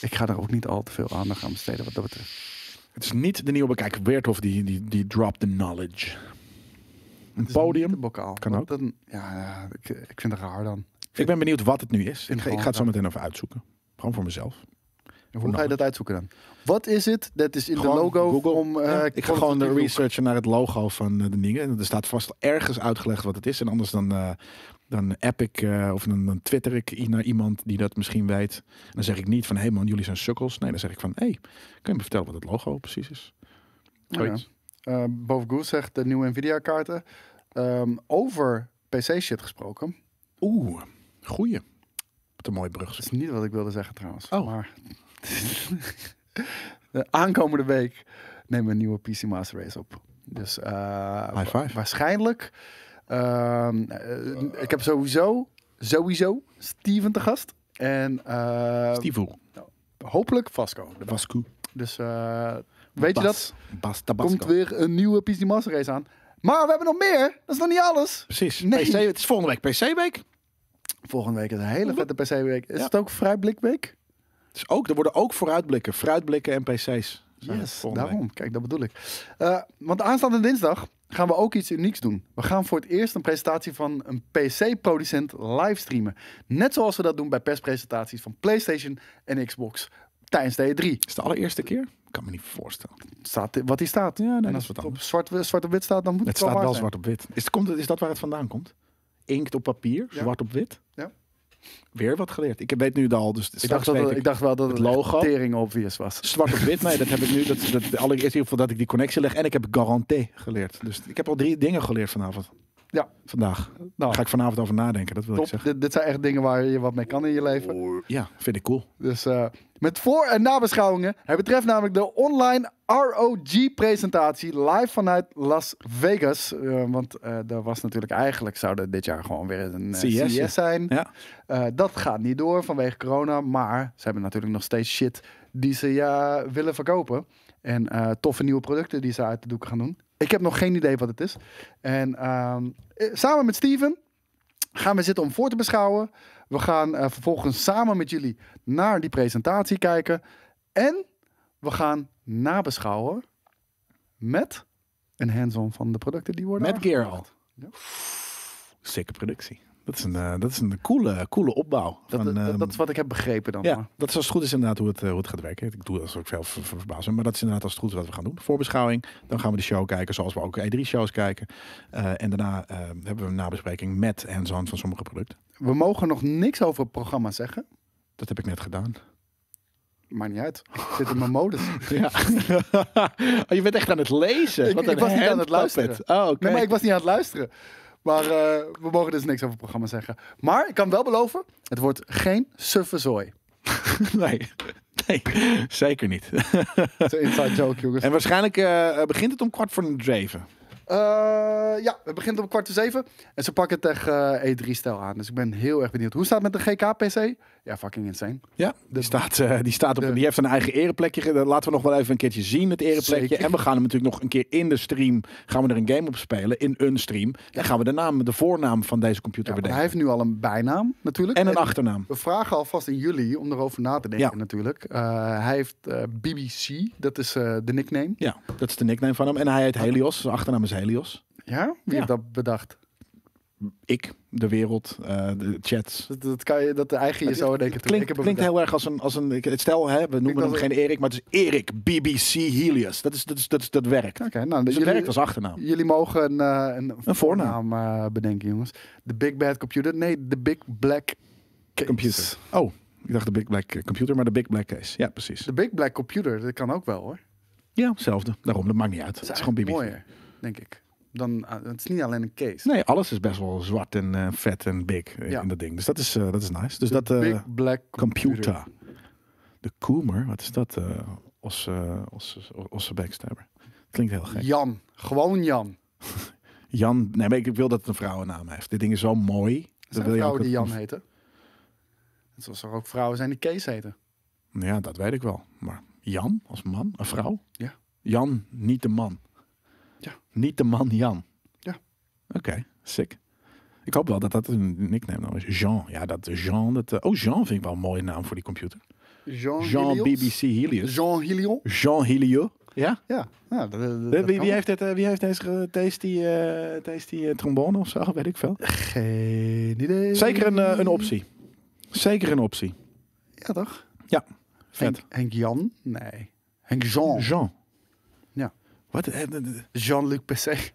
[SPEAKER 1] ik ga er ook niet al te veel aandacht aan besteden wat dat betreft.
[SPEAKER 2] Het is niet de nieuwe bekijk. Weerthof die, die, die drop the knowledge. Een podium.
[SPEAKER 1] de bokaal.
[SPEAKER 2] Kan ook.
[SPEAKER 1] Dan, ja, ja, ik, ik vind het raar dan.
[SPEAKER 2] Ik ben benieuwd wat het nu is. Ik, ga- ik ga het zo meteen even uitzoeken. Gewoon voor mezelf.
[SPEAKER 1] Hoe ga je dat uitzoeken dan? Wat is het? Dat is in
[SPEAKER 2] Gewoon
[SPEAKER 1] de logo
[SPEAKER 2] Google.
[SPEAKER 1] om... eh,
[SPEAKER 2] Ja, ik ga gewoon de researchen naar het logo van eh, de dingen. En Er staat vast ergens uitgelegd wat het is. En anders dan, eh, dan app ik eh, of dan, dan twitter ik naar iemand die dat misschien weet. En dan zeg ik niet van, hé hey man, jullie zijn sukkels. Nee, dan zeg ik van, hé, hey, kun je me vertellen wat het logo precies is?
[SPEAKER 1] Ja.
[SPEAKER 2] Zoiets.
[SPEAKER 1] Eh, Boven Goose zegt de nieuwe Nvidia-kaarten. Ehm, over PC-shit gesproken.
[SPEAKER 2] Oeh, goeie. Wat een mooie brug.
[SPEAKER 1] Dat is niet wat ik wilde zeggen trouwens.
[SPEAKER 2] Oh.
[SPEAKER 1] Maar [laughs] de aankomende week nemen we een nieuwe PC Master Race op. Dus eh,
[SPEAKER 2] High five.
[SPEAKER 1] waarschijnlijk. Ehm, eh, ik heb sowieso, sowieso Steven te gast. En eh,
[SPEAKER 2] Steve
[SPEAKER 1] hopelijk Vasco.
[SPEAKER 2] Vasco.
[SPEAKER 1] Dus eh, weet je dat?
[SPEAKER 2] Bas. Tabasco.
[SPEAKER 1] Komt weer een nieuwe PC Master Race aan. Maar we hebben nog meer. Dat is nog niet alles.
[SPEAKER 2] Precies.
[SPEAKER 1] Nee.
[SPEAKER 2] PC, het is volgende week PC-week.
[SPEAKER 1] Volgende week is een hele vette PC-week. Is
[SPEAKER 2] Ja.
[SPEAKER 1] het ook Vrijblikweek?
[SPEAKER 2] Dus ook, er worden ook vooruitblikken. Vooruitblikken en PC's. Zijn
[SPEAKER 1] Yes,
[SPEAKER 2] week.
[SPEAKER 1] daarom. Kijk, dat bedoel ik. Eh, want aanstaande dinsdag gaan we ook iets unieks doen. We gaan voor het eerst een presentatie van een PC-producent livestreamen. Net zoals we dat doen bij perspresentaties van PlayStation en Xbox tijdens de E3.
[SPEAKER 2] Is het de allereerste keer? Ik kan me niet voorstellen.
[SPEAKER 1] Staat wat hier staat.
[SPEAKER 2] Ja, nee,
[SPEAKER 1] en
[SPEAKER 2] dat
[SPEAKER 1] als
[SPEAKER 2] is
[SPEAKER 1] het op zwart, zwart op wit staat, dan moet het,
[SPEAKER 2] Het staat wel
[SPEAKER 1] zijn.
[SPEAKER 2] zwart op wit. Is, het, komt, is dat waar het vandaan komt? Inkt op papier,
[SPEAKER 1] Ja.
[SPEAKER 2] zwart op wit? Weer wat geleerd. Ik weet nu het al, dus
[SPEAKER 1] Ik dacht, dat,
[SPEAKER 2] ik
[SPEAKER 1] ik dacht wel dat
[SPEAKER 2] het
[SPEAKER 1] het
[SPEAKER 2] logo.
[SPEAKER 1] tering obvious was.
[SPEAKER 2] zwart op wit. Nee, dat heb ik nu. Dat, dat, allereerst in ieder geval dat ik die connectie leg. En ik heb garantie geleerd. Dus ik heb al drie dingen geleerd vanavond.
[SPEAKER 1] Ja.
[SPEAKER 2] Vandaag.
[SPEAKER 1] Nou,
[SPEAKER 2] Daar ga ik vanavond over nadenken, dat wil ik zeggen.
[SPEAKER 1] Dit, dit zijn echt dingen waar je wat mee kan in je leven.
[SPEAKER 2] Ja, vind ik cool.
[SPEAKER 1] Dus eh, met voor- en nabeschouwingen. Het betreft namelijk de online ROG-presentatie live vanuit Las Vegas. Eh, want eh er was natuurlijk eigenlijk, zou er dit jaar gewoon weer een
[SPEAKER 2] ja.
[SPEAKER 1] CES zijn.
[SPEAKER 2] Ja.
[SPEAKER 1] Dat gaat niet door vanwege corona. Maar ze hebben natuurlijk nog steeds shit die ze ja, willen verkopen. En toffe nieuwe producten die ze uit de doek gaan doen. Ik heb nog geen idee wat het is. En ehm, eh, samen met Steven gaan we zitten om voor te beschouwen. We gaan eh, vervolgens samen met jullie naar die presentatie kijken. En we gaan nabeschouwen met een hands-on van de producten die worden
[SPEAKER 2] Met gear al.
[SPEAKER 1] Ja.
[SPEAKER 2] Sikke productie. Dat is een, eh, dat is een coole, coole opbouw.
[SPEAKER 1] Dat,
[SPEAKER 2] van,
[SPEAKER 1] dat,
[SPEAKER 2] ehm,
[SPEAKER 1] dat is wat ik heb begrepen dan.
[SPEAKER 2] Ja,
[SPEAKER 1] maar.
[SPEAKER 2] dat is als het goed is inderdaad hoe het, eh, hoe het gaat werken. Ik doe dat ook veel ver- ver- verbazen. Maar dat is inderdaad als het goed is wat we gaan doen. Voorbeschouwing. Dan gaan we de show kijken zoals we ook E3-shows kijken. Eh, en daarna hebben we een nabespreking met hands-on van sommige producten.
[SPEAKER 1] We mogen nog niks over het programma zeggen.
[SPEAKER 2] Dat heb ik net gedaan.
[SPEAKER 1] Maakt niet uit. Ik zit in mijn modus. [laughs]
[SPEAKER 2] Ja. [laughs] oh, je bent echt aan het lezen.
[SPEAKER 1] Ik-
[SPEAKER 2] Wat
[SPEAKER 1] ik was niet aan het luisteren.
[SPEAKER 2] Oh.
[SPEAKER 1] Nee, maar ik was niet aan het luisteren. Maar eh, we mogen dus niks over het programma zeggen. Maar ik kan wel beloven, het wordt geen suffe zooi. [laughs]
[SPEAKER 2] nee. nee, zeker niet.
[SPEAKER 1] Een inside joke, jongens.
[SPEAKER 2] en waarschijnlijk eh, begint het om kwart voor zeven.
[SPEAKER 1] Eh, ja, het begint om kwart voor zeven. En ze pakken het tegen eh, E3-stijl aan. Dus ik ben heel erg benieuwd. Hoe staat het met de GK-PC? Ja, fucking insane.
[SPEAKER 2] Ja, die staat, eh, die, staat op,
[SPEAKER 1] de-
[SPEAKER 2] die heeft een eigen ereplekje. Dat laten we nog wel even een keertje zien, het ereplekje.
[SPEAKER 1] Zeker.
[SPEAKER 2] En we gaan hem natuurlijk nog een keer in de stream, gaan we er een game op spelen, in een stream. En gaan we de naam, de voornaam van deze computer
[SPEAKER 1] Ja,
[SPEAKER 2] bedenken.
[SPEAKER 1] hij heeft nu al een bijnaam, natuurlijk.
[SPEAKER 2] En een achternaam.
[SPEAKER 1] We vragen alvast in jullie om erover na te denken,
[SPEAKER 2] Ja.
[SPEAKER 1] natuurlijk. Eh, hij heeft eh, BBC, dat is de nickname.
[SPEAKER 2] Ja, dat is de nickname van hem. En hij heet Helios, zijn achternaam is Helios.
[SPEAKER 1] Ja? Wie
[SPEAKER 2] Ja.
[SPEAKER 1] heeft dat bedacht?
[SPEAKER 2] Ik, de wereld, eh, de chats.
[SPEAKER 1] Dat, dat, kan je, dat eigen je zo denken.
[SPEAKER 2] Klinkt,
[SPEAKER 1] Ik
[SPEAKER 2] klinkt heel erg als een, als een ik- stel, hè, we noemen hem geen Erik, maar het is Erik BBC Helios. Dat, is, dat, is, dat, is, dat werkt.
[SPEAKER 1] Oké, nou,
[SPEAKER 2] Dus het
[SPEAKER 1] jullie,
[SPEAKER 2] werkt als achternaam.
[SPEAKER 1] jullie mogen een, eh, een,
[SPEAKER 2] Een voornaam.
[SPEAKER 1] eh, bedenken, jongens. De Big Bad Computer. Nee, de Big Black Case.
[SPEAKER 2] Computer. Oh, ik dacht de Big Black Computer, maar de Big Black Case. Ja, precies.
[SPEAKER 1] De Big Black Computer, dat kan ook wel hoor.
[SPEAKER 2] Ja, hetzelfde. Daarom, dat maakt niet uit.
[SPEAKER 1] Dat
[SPEAKER 2] Het
[SPEAKER 1] is
[SPEAKER 2] is gewoon BBC.
[SPEAKER 1] mooier, denk ik. Dan, eh, het is niet alleen een case.
[SPEAKER 2] Nee, alles is best wel zwart en eh, vet en big eh,
[SPEAKER 1] Ja.
[SPEAKER 2] in dat ding. Dus dat is, eh, dat is nice. Dus
[SPEAKER 1] De
[SPEAKER 2] dat, eh,
[SPEAKER 1] Big Black Computer.
[SPEAKER 2] computer. De Coomer, wat is dat? eh os, eh os, Osse Backstabber. Klinkt heel gek.
[SPEAKER 1] Jan. Gewoon Jan. [laughs]
[SPEAKER 2] Jan, nee, maar ik wil dat het een vrouwennaam heeft. Dit ding is zo mooi.
[SPEAKER 1] Er zijn
[SPEAKER 2] wil je
[SPEAKER 1] vrouwen
[SPEAKER 2] ook
[SPEAKER 1] die Jan heten. Zoals er ook vrouwen zijn die Kees heten.
[SPEAKER 2] Ja, dat weet ik wel. Maar Jan als man, een vrouw?
[SPEAKER 1] Ja.
[SPEAKER 2] Jan, niet de man.
[SPEAKER 1] Ja.
[SPEAKER 2] Niet de man Jan.
[SPEAKER 1] Ja.
[SPEAKER 2] Oké, sick. Ik hoop wel dat dat een nickname nou is. Jean. Ja, dat Jean. Dat, eh, oh, Jean vind ik wel een mooie naam voor die computer.
[SPEAKER 1] Jean,
[SPEAKER 2] Jean? BBC Helios.
[SPEAKER 1] Jean Helion?
[SPEAKER 2] Jean Helio. Ja?
[SPEAKER 1] Ja. ja dat, dat-
[SPEAKER 2] Wie, wie, heeft het, eh, wie heeft deze, ge- deze die, eh, deze die eh, trombone of zo? Weet ik veel.
[SPEAKER 1] Geen idee.
[SPEAKER 2] Zeker een, een optie. Zeker een optie.
[SPEAKER 1] Ja, toch?
[SPEAKER 2] Ja,
[SPEAKER 1] Henk,
[SPEAKER 2] vet.
[SPEAKER 1] Henk Jan? Nee. Henk Jean.
[SPEAKER 2] Jean. Wat? eh,
[SPEAKER 1] Jean-Luc PC.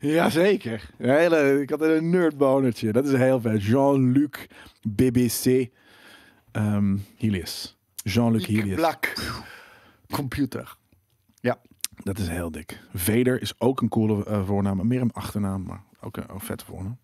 [SPEAKER 1] [laughs]
[SPEAKER 2] Jazeker. Een hele, ik had een nerdbonertje. Dat is heel vet. Jean-Luc BBC ehm Helios. Jean-Luc.
[SPEAKER 1] Black Computer. Ja.
[SPEAKER 2] Dat is heel dik. Vader is ook een coole eh, voornaam. Meer een achternaam, maar ook een, ook een vette voornaam.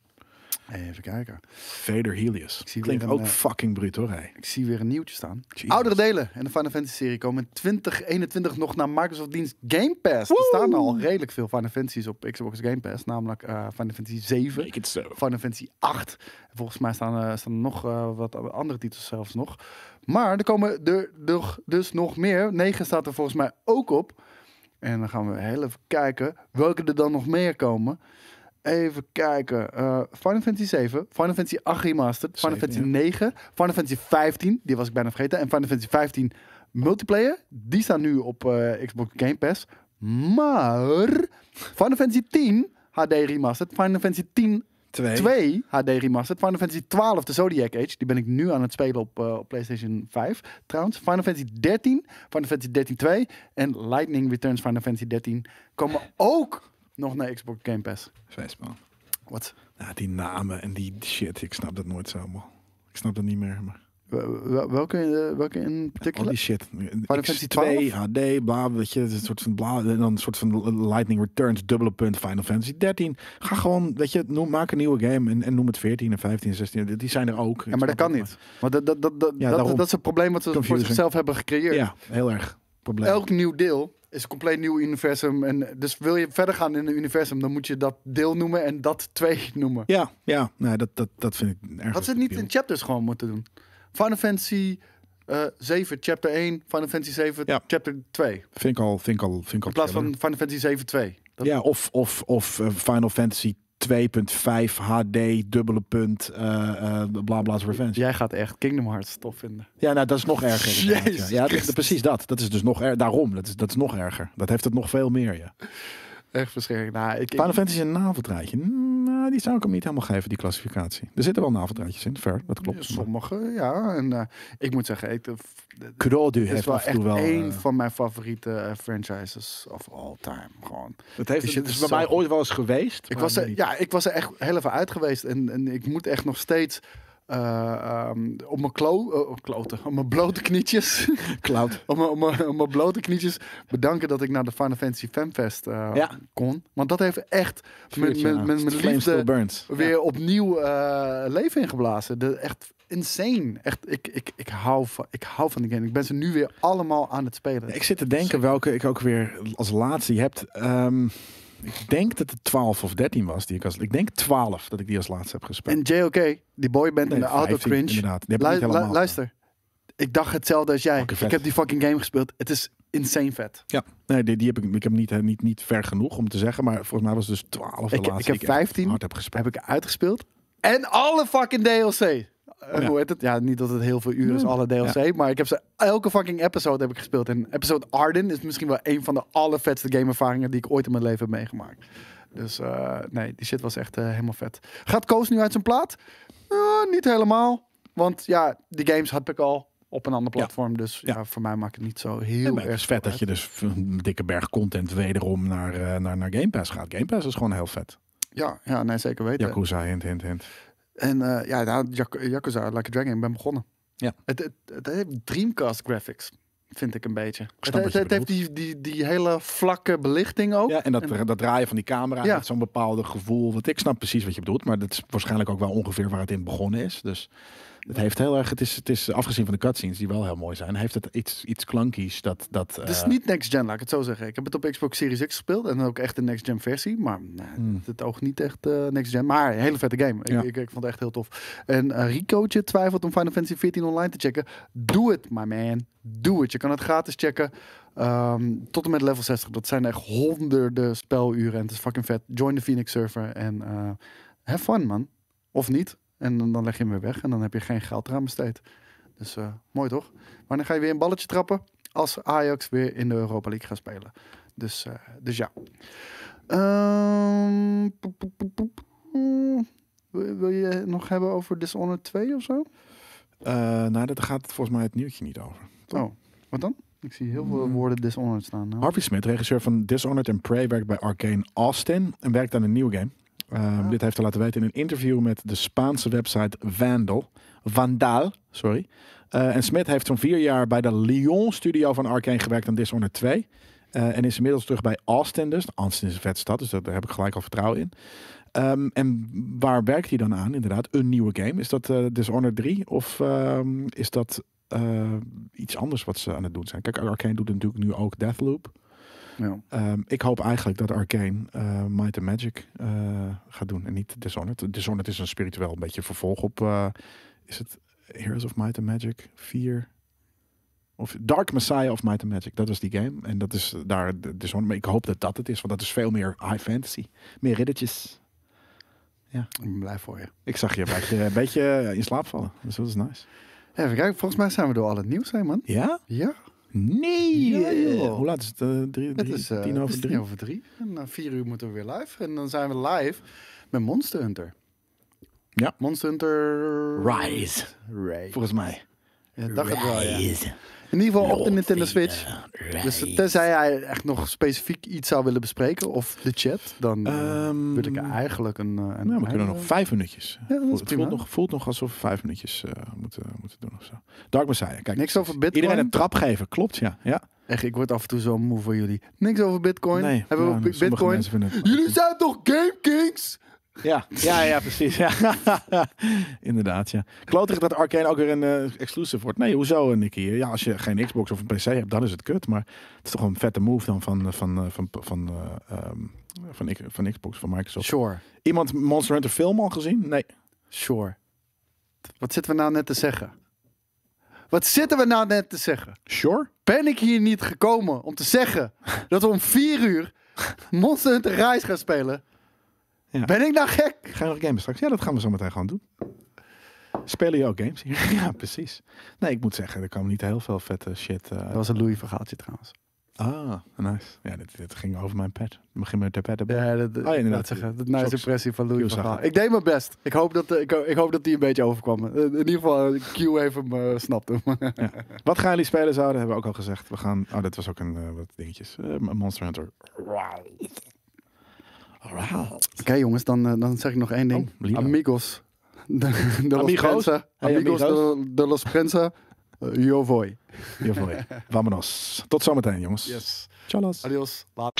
[SPEAKER 1] Even kijken.
[SPEAKER 2] Vader Helios.
[SPEAKER 1] zie
[SPEAKER 2] Klinkt
[SPEAKER 1] een,
[SPEAKER 2] ook
[SPEAKER 1] eh,
[SPEAKER 2] fucking bruut hoor. Hey.
[SPEAKER 1] Ik zie weer een nieuwtje staan.
[SPEAKER 2] Jesus.
[SPEAKER 1] Oudere delen in de Final Fantasy serie komen in 2021 nog naar Microsoft dienst Game Pass. Er staan al redelijk veel Final Fantasies op Xbox Game Pass. Namelijk eh Final Fantasy 7,
[SPEAKER 2] Make it so.
[SPEAKER 1] Final Fantasy 8. En volgens mij staan, eh, staan er nog wat andere titels zelfs nog. Maar er komen er nog, dus nog meer. 9 staat er volgens mij ook op. En dan gaan we heel even kijken welke er dan nog meer komen. Even kijken. eh Final Fantasy 7, Final Fantasy 8 Remastered, Final Fantasy
[SPEAKER 2] ja.
[SPEAKER 1] 9, Final Fantasy 15, die was ik bijna vergeten. En Final Fantasy 15 multiplayer, die staan nu op eh, Xbox Game Pass. Maar Final Fantasy 10 HD Remastered, Final Fantasy 10
[SPEAKER 2] Twee.
[SPEAKER 1] 2 HD Remastered. Final Fantasy 12, de Zodiac Age. Die ben ik nu aan het spelen op, eh, op PlayStation 5. Trouwens, Final Fantasy 13, Final Fantasy 13 2 en Lightning Returns Final Fantasy 13 komen ook nog naar Xbox Game Pass.
[SPEAKER 2] Man.
[SPEAKER 1] Wat?
[SPEAKER 2] Ja, die namen en die shit, ik snap dat nooit zo. Ik snap dat niet meer. Maar
[SPEAKER 1] Wel- wel- Welke, eh, welke in
[SPEAKER 2] al
[SPEAKER 1] particular?
[SPEAKER 2] die shit.
[SPEAKER 1] Fantasy
[SPEAKER 2] X2, HD, bla, weet je, een soort van bla, en dan een soort van Lightning Returns, dubbele punt, Final Fantasy 13. Ga gewoon, weet je, noem, maak een nieuwe game en, en noem het 14 en 15 en 16. Die zijn er ook.
[SPEAKER 1] Ja, maar dat kan niet. Want dat, dat, dat, dat, is het probleem wat ze voor zichzelf hebben gecreëerd.
[SPEAKER 2] Ja, heel erg. Probleem.
[SPEAKER 1] Elk nieuw deel is een compleet nieuw universum. En dus wil je verder gaan in een universum, dan moet je dat deel noemen en dat twee [laughs] noemen.
[SPEAKER 2] Ja, ja, nee, dat, dat, dat vind ik erg.
[SPEAKER 1] Had ze het niet in chapters gewoon moeten doen? Final Fantasy eh 7, chapter 1, Final Fantasy 7,
[SPEAKER 2] Ja.
[SPEAKER 1] chapter 2.
[SPEAKER 2] Vind ik al, vind ik al, vind ik al
[SPEAKER 1] In plaats van Final Fantasy 7, 2. Dat,
[SPEAKER 2] Ja, of, of, of eh, Final Fantasy 2.5 HD, dubbele punt, eh eh bla bla's revenge. Ja.
[SPEAKER 1] Jij gaat echt Kingdom Hearts tof vinden.
[SPEAKER 2] nou, dat is nog erger.
[SPEAKER 1] Jezus
[SPEAKER 2] ja, ja precies dat. Dat is dus nog erger. Daarom, dat is, dat is nog erger. Dat heeft het nog veel meer, ja.
[SPEAKER 1] Echt verschrikkelijk. Nou, ik, ik-
[SPEAKER 2] Final Fantasy is een naveldraadje. Die zou ik hem niet helemaal geven, die klassificatie. Er zitten wel naveldraadjes in, ver, dat klopt.
[SPEAKER 1] sommige, ja. En eh, ik moet zeggen, ik, is
[SPEAKER 2] heeft
[SPEAKER 1] wel
[SPEAKER 2] af en
[SPEAKER 1] echt
[SPEAKER 2] toe wel...
[SPEAKER 1] één
[SPEAKER 2] eh,
[SPEAKER 1] van mijn favoriete eh, franchises of all time. Gewoon.
[SPEAKER 2] het heeft,
[SPEAKER 1] shit
[SPEAKER 2] het is
[SPEAKER 1] is
[SPEAKER 2] bij
[SPEAKER 1] zo
[SPEAKER 2] mij ooit wel eens geweest.
[SPEAKER 1] Ik was, er,
[SPEAKER 2] niet.
[SPEAKER 1] ja, ik was er echt heel even uit geweest. En, en ik moet echt nog steeds eh, ehm, op mijn klo, op kloten, op mijn blote knietjes, [laughs]
[SPEAKER 2] Cloud.
[SPEAKER 1] op, mijn, op, mijn, op mijn blote knietjes bedanken dat ik naar de Final Fantasy Fanfest eh
[SPEAKER 2] Ja.
[SPEAKER 1] kon. Want dat heeft echt mijn liefde
[SPEAKER 2] burns.
[SPEAKER 1] weer opnieuw leven ingeblazen. De, echt insane. Echt, ik, ik, ik, hou van, ik hou van die game. Ik ben ze nu weer allemaal aan het spelen.
[SPEAKER 2] Ik zit te denken welke ik ook weer als laatste. Je hebt, ehm, ik denk dat het 12 of 13 was die ik als, ik denk 12 dat ik die als laatste heb gespeeld.
[SPEAKER 1] En JOK, die boyband
[SPEAKER 2] Nee,
[SPEAKER 1] en de auto
[SPEAKER 2] 15
[SPEAKER 1] cringe.
[SPEAKER 2] Inderdaad, die heb ik
[SPEAKER 1] Lu- lu- luister, ik dacht hetzelfde als jij. Ik heb die fucking game gespeeld. Het is insane vet.
[SPEAKER 2] Ja, nee, die, die heb ik, ik heb niet, niet, niet ver genoeg om te zeggen, maar volgens mij was het dus 12 de
[SPEAKER 1] Ik,
[SPEAKER 2] laatste
[SPEAKER 1] ik heb
[SPEAKER 2] die echt
[SPEAKER 1] 15
[SPEAKER 2] hard heb gespeeld.
[SPEAKER 1] heb ik uitgespeeld. En alle fucking DLC. Eh,
[SPEAKER 2] Ja.
[SPEAKER 1] Hoe heet het? Ja, niet dat het heel veel uur is, alle DLC. Maar ik heb ze elke fucking episode heb ik gespeeld. En episode Arden is misschien wel een van de allervetste gameervaringen die ik ooit in mijn leven heb meegemaakt. Dus eh, nee, die shit was echt eh, helemaal vet. Gaat Koos nu uit zijn plaat? Niet helemaal. Want ja, die games had ik al op een ander
[SPEAKER 2] Ja.
[SPEAKER 1] platform. Dus ja.
[SPEAKER 2] Ja.
[SPEAKER 1] voor mij maakt het niet zo heel
[SPEAKER 2] maar het
[SPEAKER 1] erg
[SPEAKER 2] is vet dat je dus een dikke berg content wederom naar, naar, naar Game Pass gaat. Game Pass is gewoon heel vet.
[SPEAKER 1] Ja, ja, nee, zeker weten.
[SPEAKER 2] Yakuza, hint, hint, hint.
[SPEAKER 1] En eh, ja, nou, Yakuza, Like a Dragon, ik ben begonnen.
[SPEAKER 2] Ja.
[SPEAKER 1] Het, het, het heeft Dreamcast graphics, vind ik een beetje. Het, het, heeft die, die, die hele vlakke belichting ook.
[SPEAKER 2] Ja, en dat, dat draaien van die camera
[SPEAKER 1] Ja.
[SPEAKER 2] zo'n bepaalde gevoel. Want ik snap precies wat je bedoelt, maar dat is waarschijnlijk ook wel ongeveer waar het in begonnen is. Dus het heeft heel erg, het is, het is afgezien van de cutscenes die wel heel mooi zijn, heeft het iets, iets klankies dat. dat
[SPEAKER 1] Het is
[SPEAKER 2] eh,
[SPEAKER 1] niet next gen, laat ik het zo zeggen. Ik heb het op Xbox Series X gespeeld en ook echt de next gen versie. Maar nou,
[SPEAKER 2] Hmm.
[SPEAKER 1] het oog niet echt eh, next gen. Maar een hele vette game. Ik,
[SPEAKER 2] Ja.
[SPEAKER 1] ik, ik vond het echt heel tof. En eh Ricootje twijfelt om Final Fantasy 14 online te checken. Doe het, my man. Doe het. Je kan het gratis checken. Ehm, tot en met level 60. Dat zijn echt honderden speluren. En het is fucking vet. Join de Phoenix server. En have fun, man. Of niet. En dan, dan leg je hem weer weg. En dan heb je geen geld eraan besteed. Dus eh, mooi toch? Wanneer ga je weer een balletje trappen? Als Ajax weer in de Europa League gaat spelen. Dus, eh, dus ja. Poep, poep, poep, poep. Wil wil je het nog hebben over Dishonored 2 of zo?
[SPEAKER 2] eh, nou, daar gaat het volgens mij het nieuwtje niet over.
[SPEAKER 1] Oh, wat dan? Ik zie heel veel
[SPEAKER 2] Hmm.
[SPEAKER 1] woorden Dishonored staan. Nou.
[SPEAKER 2] Harvey Smith, regisseur van Dishonored en Prey, werkt bij Arcane Austin en werkt aan een nieuwe game. Ehm,
[SPEAKER 1] Ah.
[SPEAKER 2] Dit heeft hij laten weten in een interview met de Spaanse website Vandal. Vandal, sorry. Eh, en Smith heeft zo'n vier jaar bij de Lyon studio van Arcane gewerkt aan Dishonored 2. Eh, en is inmiddels terug bij Austin dus. Austin is een vet stad, dus daar heb ik gelijk al vertrouwen in. Ehm, en waar werkt hij dan aan? Inderdaad, een nieuwe game. Is dat eh, Dishonored 3 of ehm, is dat iets anders wat ze aan het doen zijn? Kijk, Arcane doet natuurlijk nu ook Deathloop.
[SPEAKER 1] Ja.
[SPEAKER 2] Ehm, ik hoop eigenlijk dat Arcane eh, Might and Magic eh, gaat doen en niet Dishonored. Dishonored is een spiritueel een beetje vervolg op, eh, is het Heroes of Might and Magic 4? Of Dark Messiah of Might and Magic, dat is die game. En dat is daar Dishonored. Maar ik hoop dat dat het is, want dat is veel meer high fantasy. Meer riddertjes.
[SPEAKER 1] Ik ben blij voor je.
[SPEAKER 2] Ik zag je een beetje, een beetje in slaap vallen. Dus dat is nice.
[SPEAKER 1] Even kijken, volgens mij zijn we door al het nieuws heen, man.
[SPEAKER 2] Ja?
[SPEAKER 1] Ja,
[SPEAKER 2] Nee!
[SPEAKER 1] Ja,
[SPEAKER 2] eh. Hoe laat is het? Eh, drie,
[SPEAKER 1] het
[SPEAKER 2] drie-
[SPEAKER 1] is eh,
[SPEAKER 2] tien
[SPEAKER 1] het
[SPEAKER 2] over drie?
[SPEAKER 1] over drie. En na vier uur moeten we weer live. En dan zijn we live met Monster Hunter.
[SPEAKER 2] Ja.
[SPEAKER 1] Monster Hunter...
[SPEAKER 3] Rise.
[SPEAKER 1] Rise.
[SPEAKER 2] Volgens mij.
[SPEAKER 1] Ja, dacht het wel, ja. In ieder geval op de Nintendo Switch. Dus
[SPEAKER 3] Rise.
[SPEAKER 1] tenzij hij echt nog specifiek iets zou willen bespreken, of de chat, dan eh,
[SPEAKER 2] Ehm,
[SPEAKER 1] wil ik eigenlijk een... eh, een
[SPEAKER 2] Nou, we kunnen nog vijf minuutjes.
[SPEAKER 1] Ja, dat
[SPEAKER 2] het voelt nog, voelt nog alsof we vijf minuutjes eh, moeten, moeten doen of zo. Dark Messiah, kijk.
[SPEAKER 1] Niks over Bitcoin?
[SPEAKER 2] Iedereen een trap geven, klopt, ja. ja.
[SPEAKER 1] Echt, ik word af en toe zo moe voor jullie. Niks over Bitcoin.
[SPEAKER 2] Nee,
[SPEAKER 1] Hebben we Bitcoin? Jullie zijn toch Game Kings?
[SPEAKER 2] Ja, ja, ja, precies. Ja. [laughs] Inderdaad, ja. Kloterig dat Arcane ook weer een eh, exclusive wordt. Nee, hoezo, Nicky? Ja, als je geen Xbox of een PC hebt, dan is het kut. Maar het is toch een vette move dan van, eh, van, eh, van, van, eh, ehm, van, van, van Xbox, van Microsoft.
[SPEAKER 1] Sure.
[SPEAKER 2] Iemand Monster Hunter film al gezien? Nee.
[SPEAKER 1] Sure. Wat zitten we nou net te zeggen? Wat zitten we nou net te zeggen?
[SPEAKER 2] Sure?
[SPEAKER 1] Ben ik hier niet gekomen om te zeggen dat we om vier uur Monster Hunter Rise gaan spelen?
[SPEAKER 2] Ja.
[SPEAKER 1] Ben ik nou gek?
[SPEAKER 2] Ga je nog gamen straks? Ja, dat gaan we zo meteen gewoon doen. Spelen je ook games hier? [laughs] ja, precies. Nee, ik moet zeggen, er kwam niet heel veel vette shit. eh,
[SPEAKER 1] Dat was een Louis verhaaltje trouwens.
[SPEAKER 2] Ah, nice. Ja, dit, dit ging over mijn pet. Ik begin met de pet.
[SPEAKER 1] Ja, dat, dat,
[SPEAKER 2] Oh, ja, inderdaad.
[SPEAKER 1] zeggen. Dat nice impressie van Louis van Gaal. Ik deed mijn best. Ik hoop dat, eh, ik, ik hoop dat die een beetje overkwam. Eh, In ieder geval, Q even me snapte.
[SPEAKER 2] Wat gaan jullie spelen zouden, hebben we ook al gezegd. We gaan, oh, dit was ook een, wat dingetjes. Monster Hunter. Alright.
[SPEAKER 1] Oké jongens, dan, eh, dan zeg ik nog één ding.
[SPEAKER 2] Oh.
[SPEAKER 1] Amigos. De, de Los
[SPEAKER 2] Amigos.
[SPEAKER 1] Prensa.
[SPEAKER 2] Hey,
[SPEAKER 1] Amigos
[SPEAKER 2] amigos.
[SPEAKER 1] de, de Los Prensa. Yo voy.
[SPEAKER 2] Hiervoor. Vamonos. Tot zometeen, jongens.
[SPEAKER 1] Yes.
[SPEAKER 2] Tjallas.
[SPEAKER 1] Adios. Laat.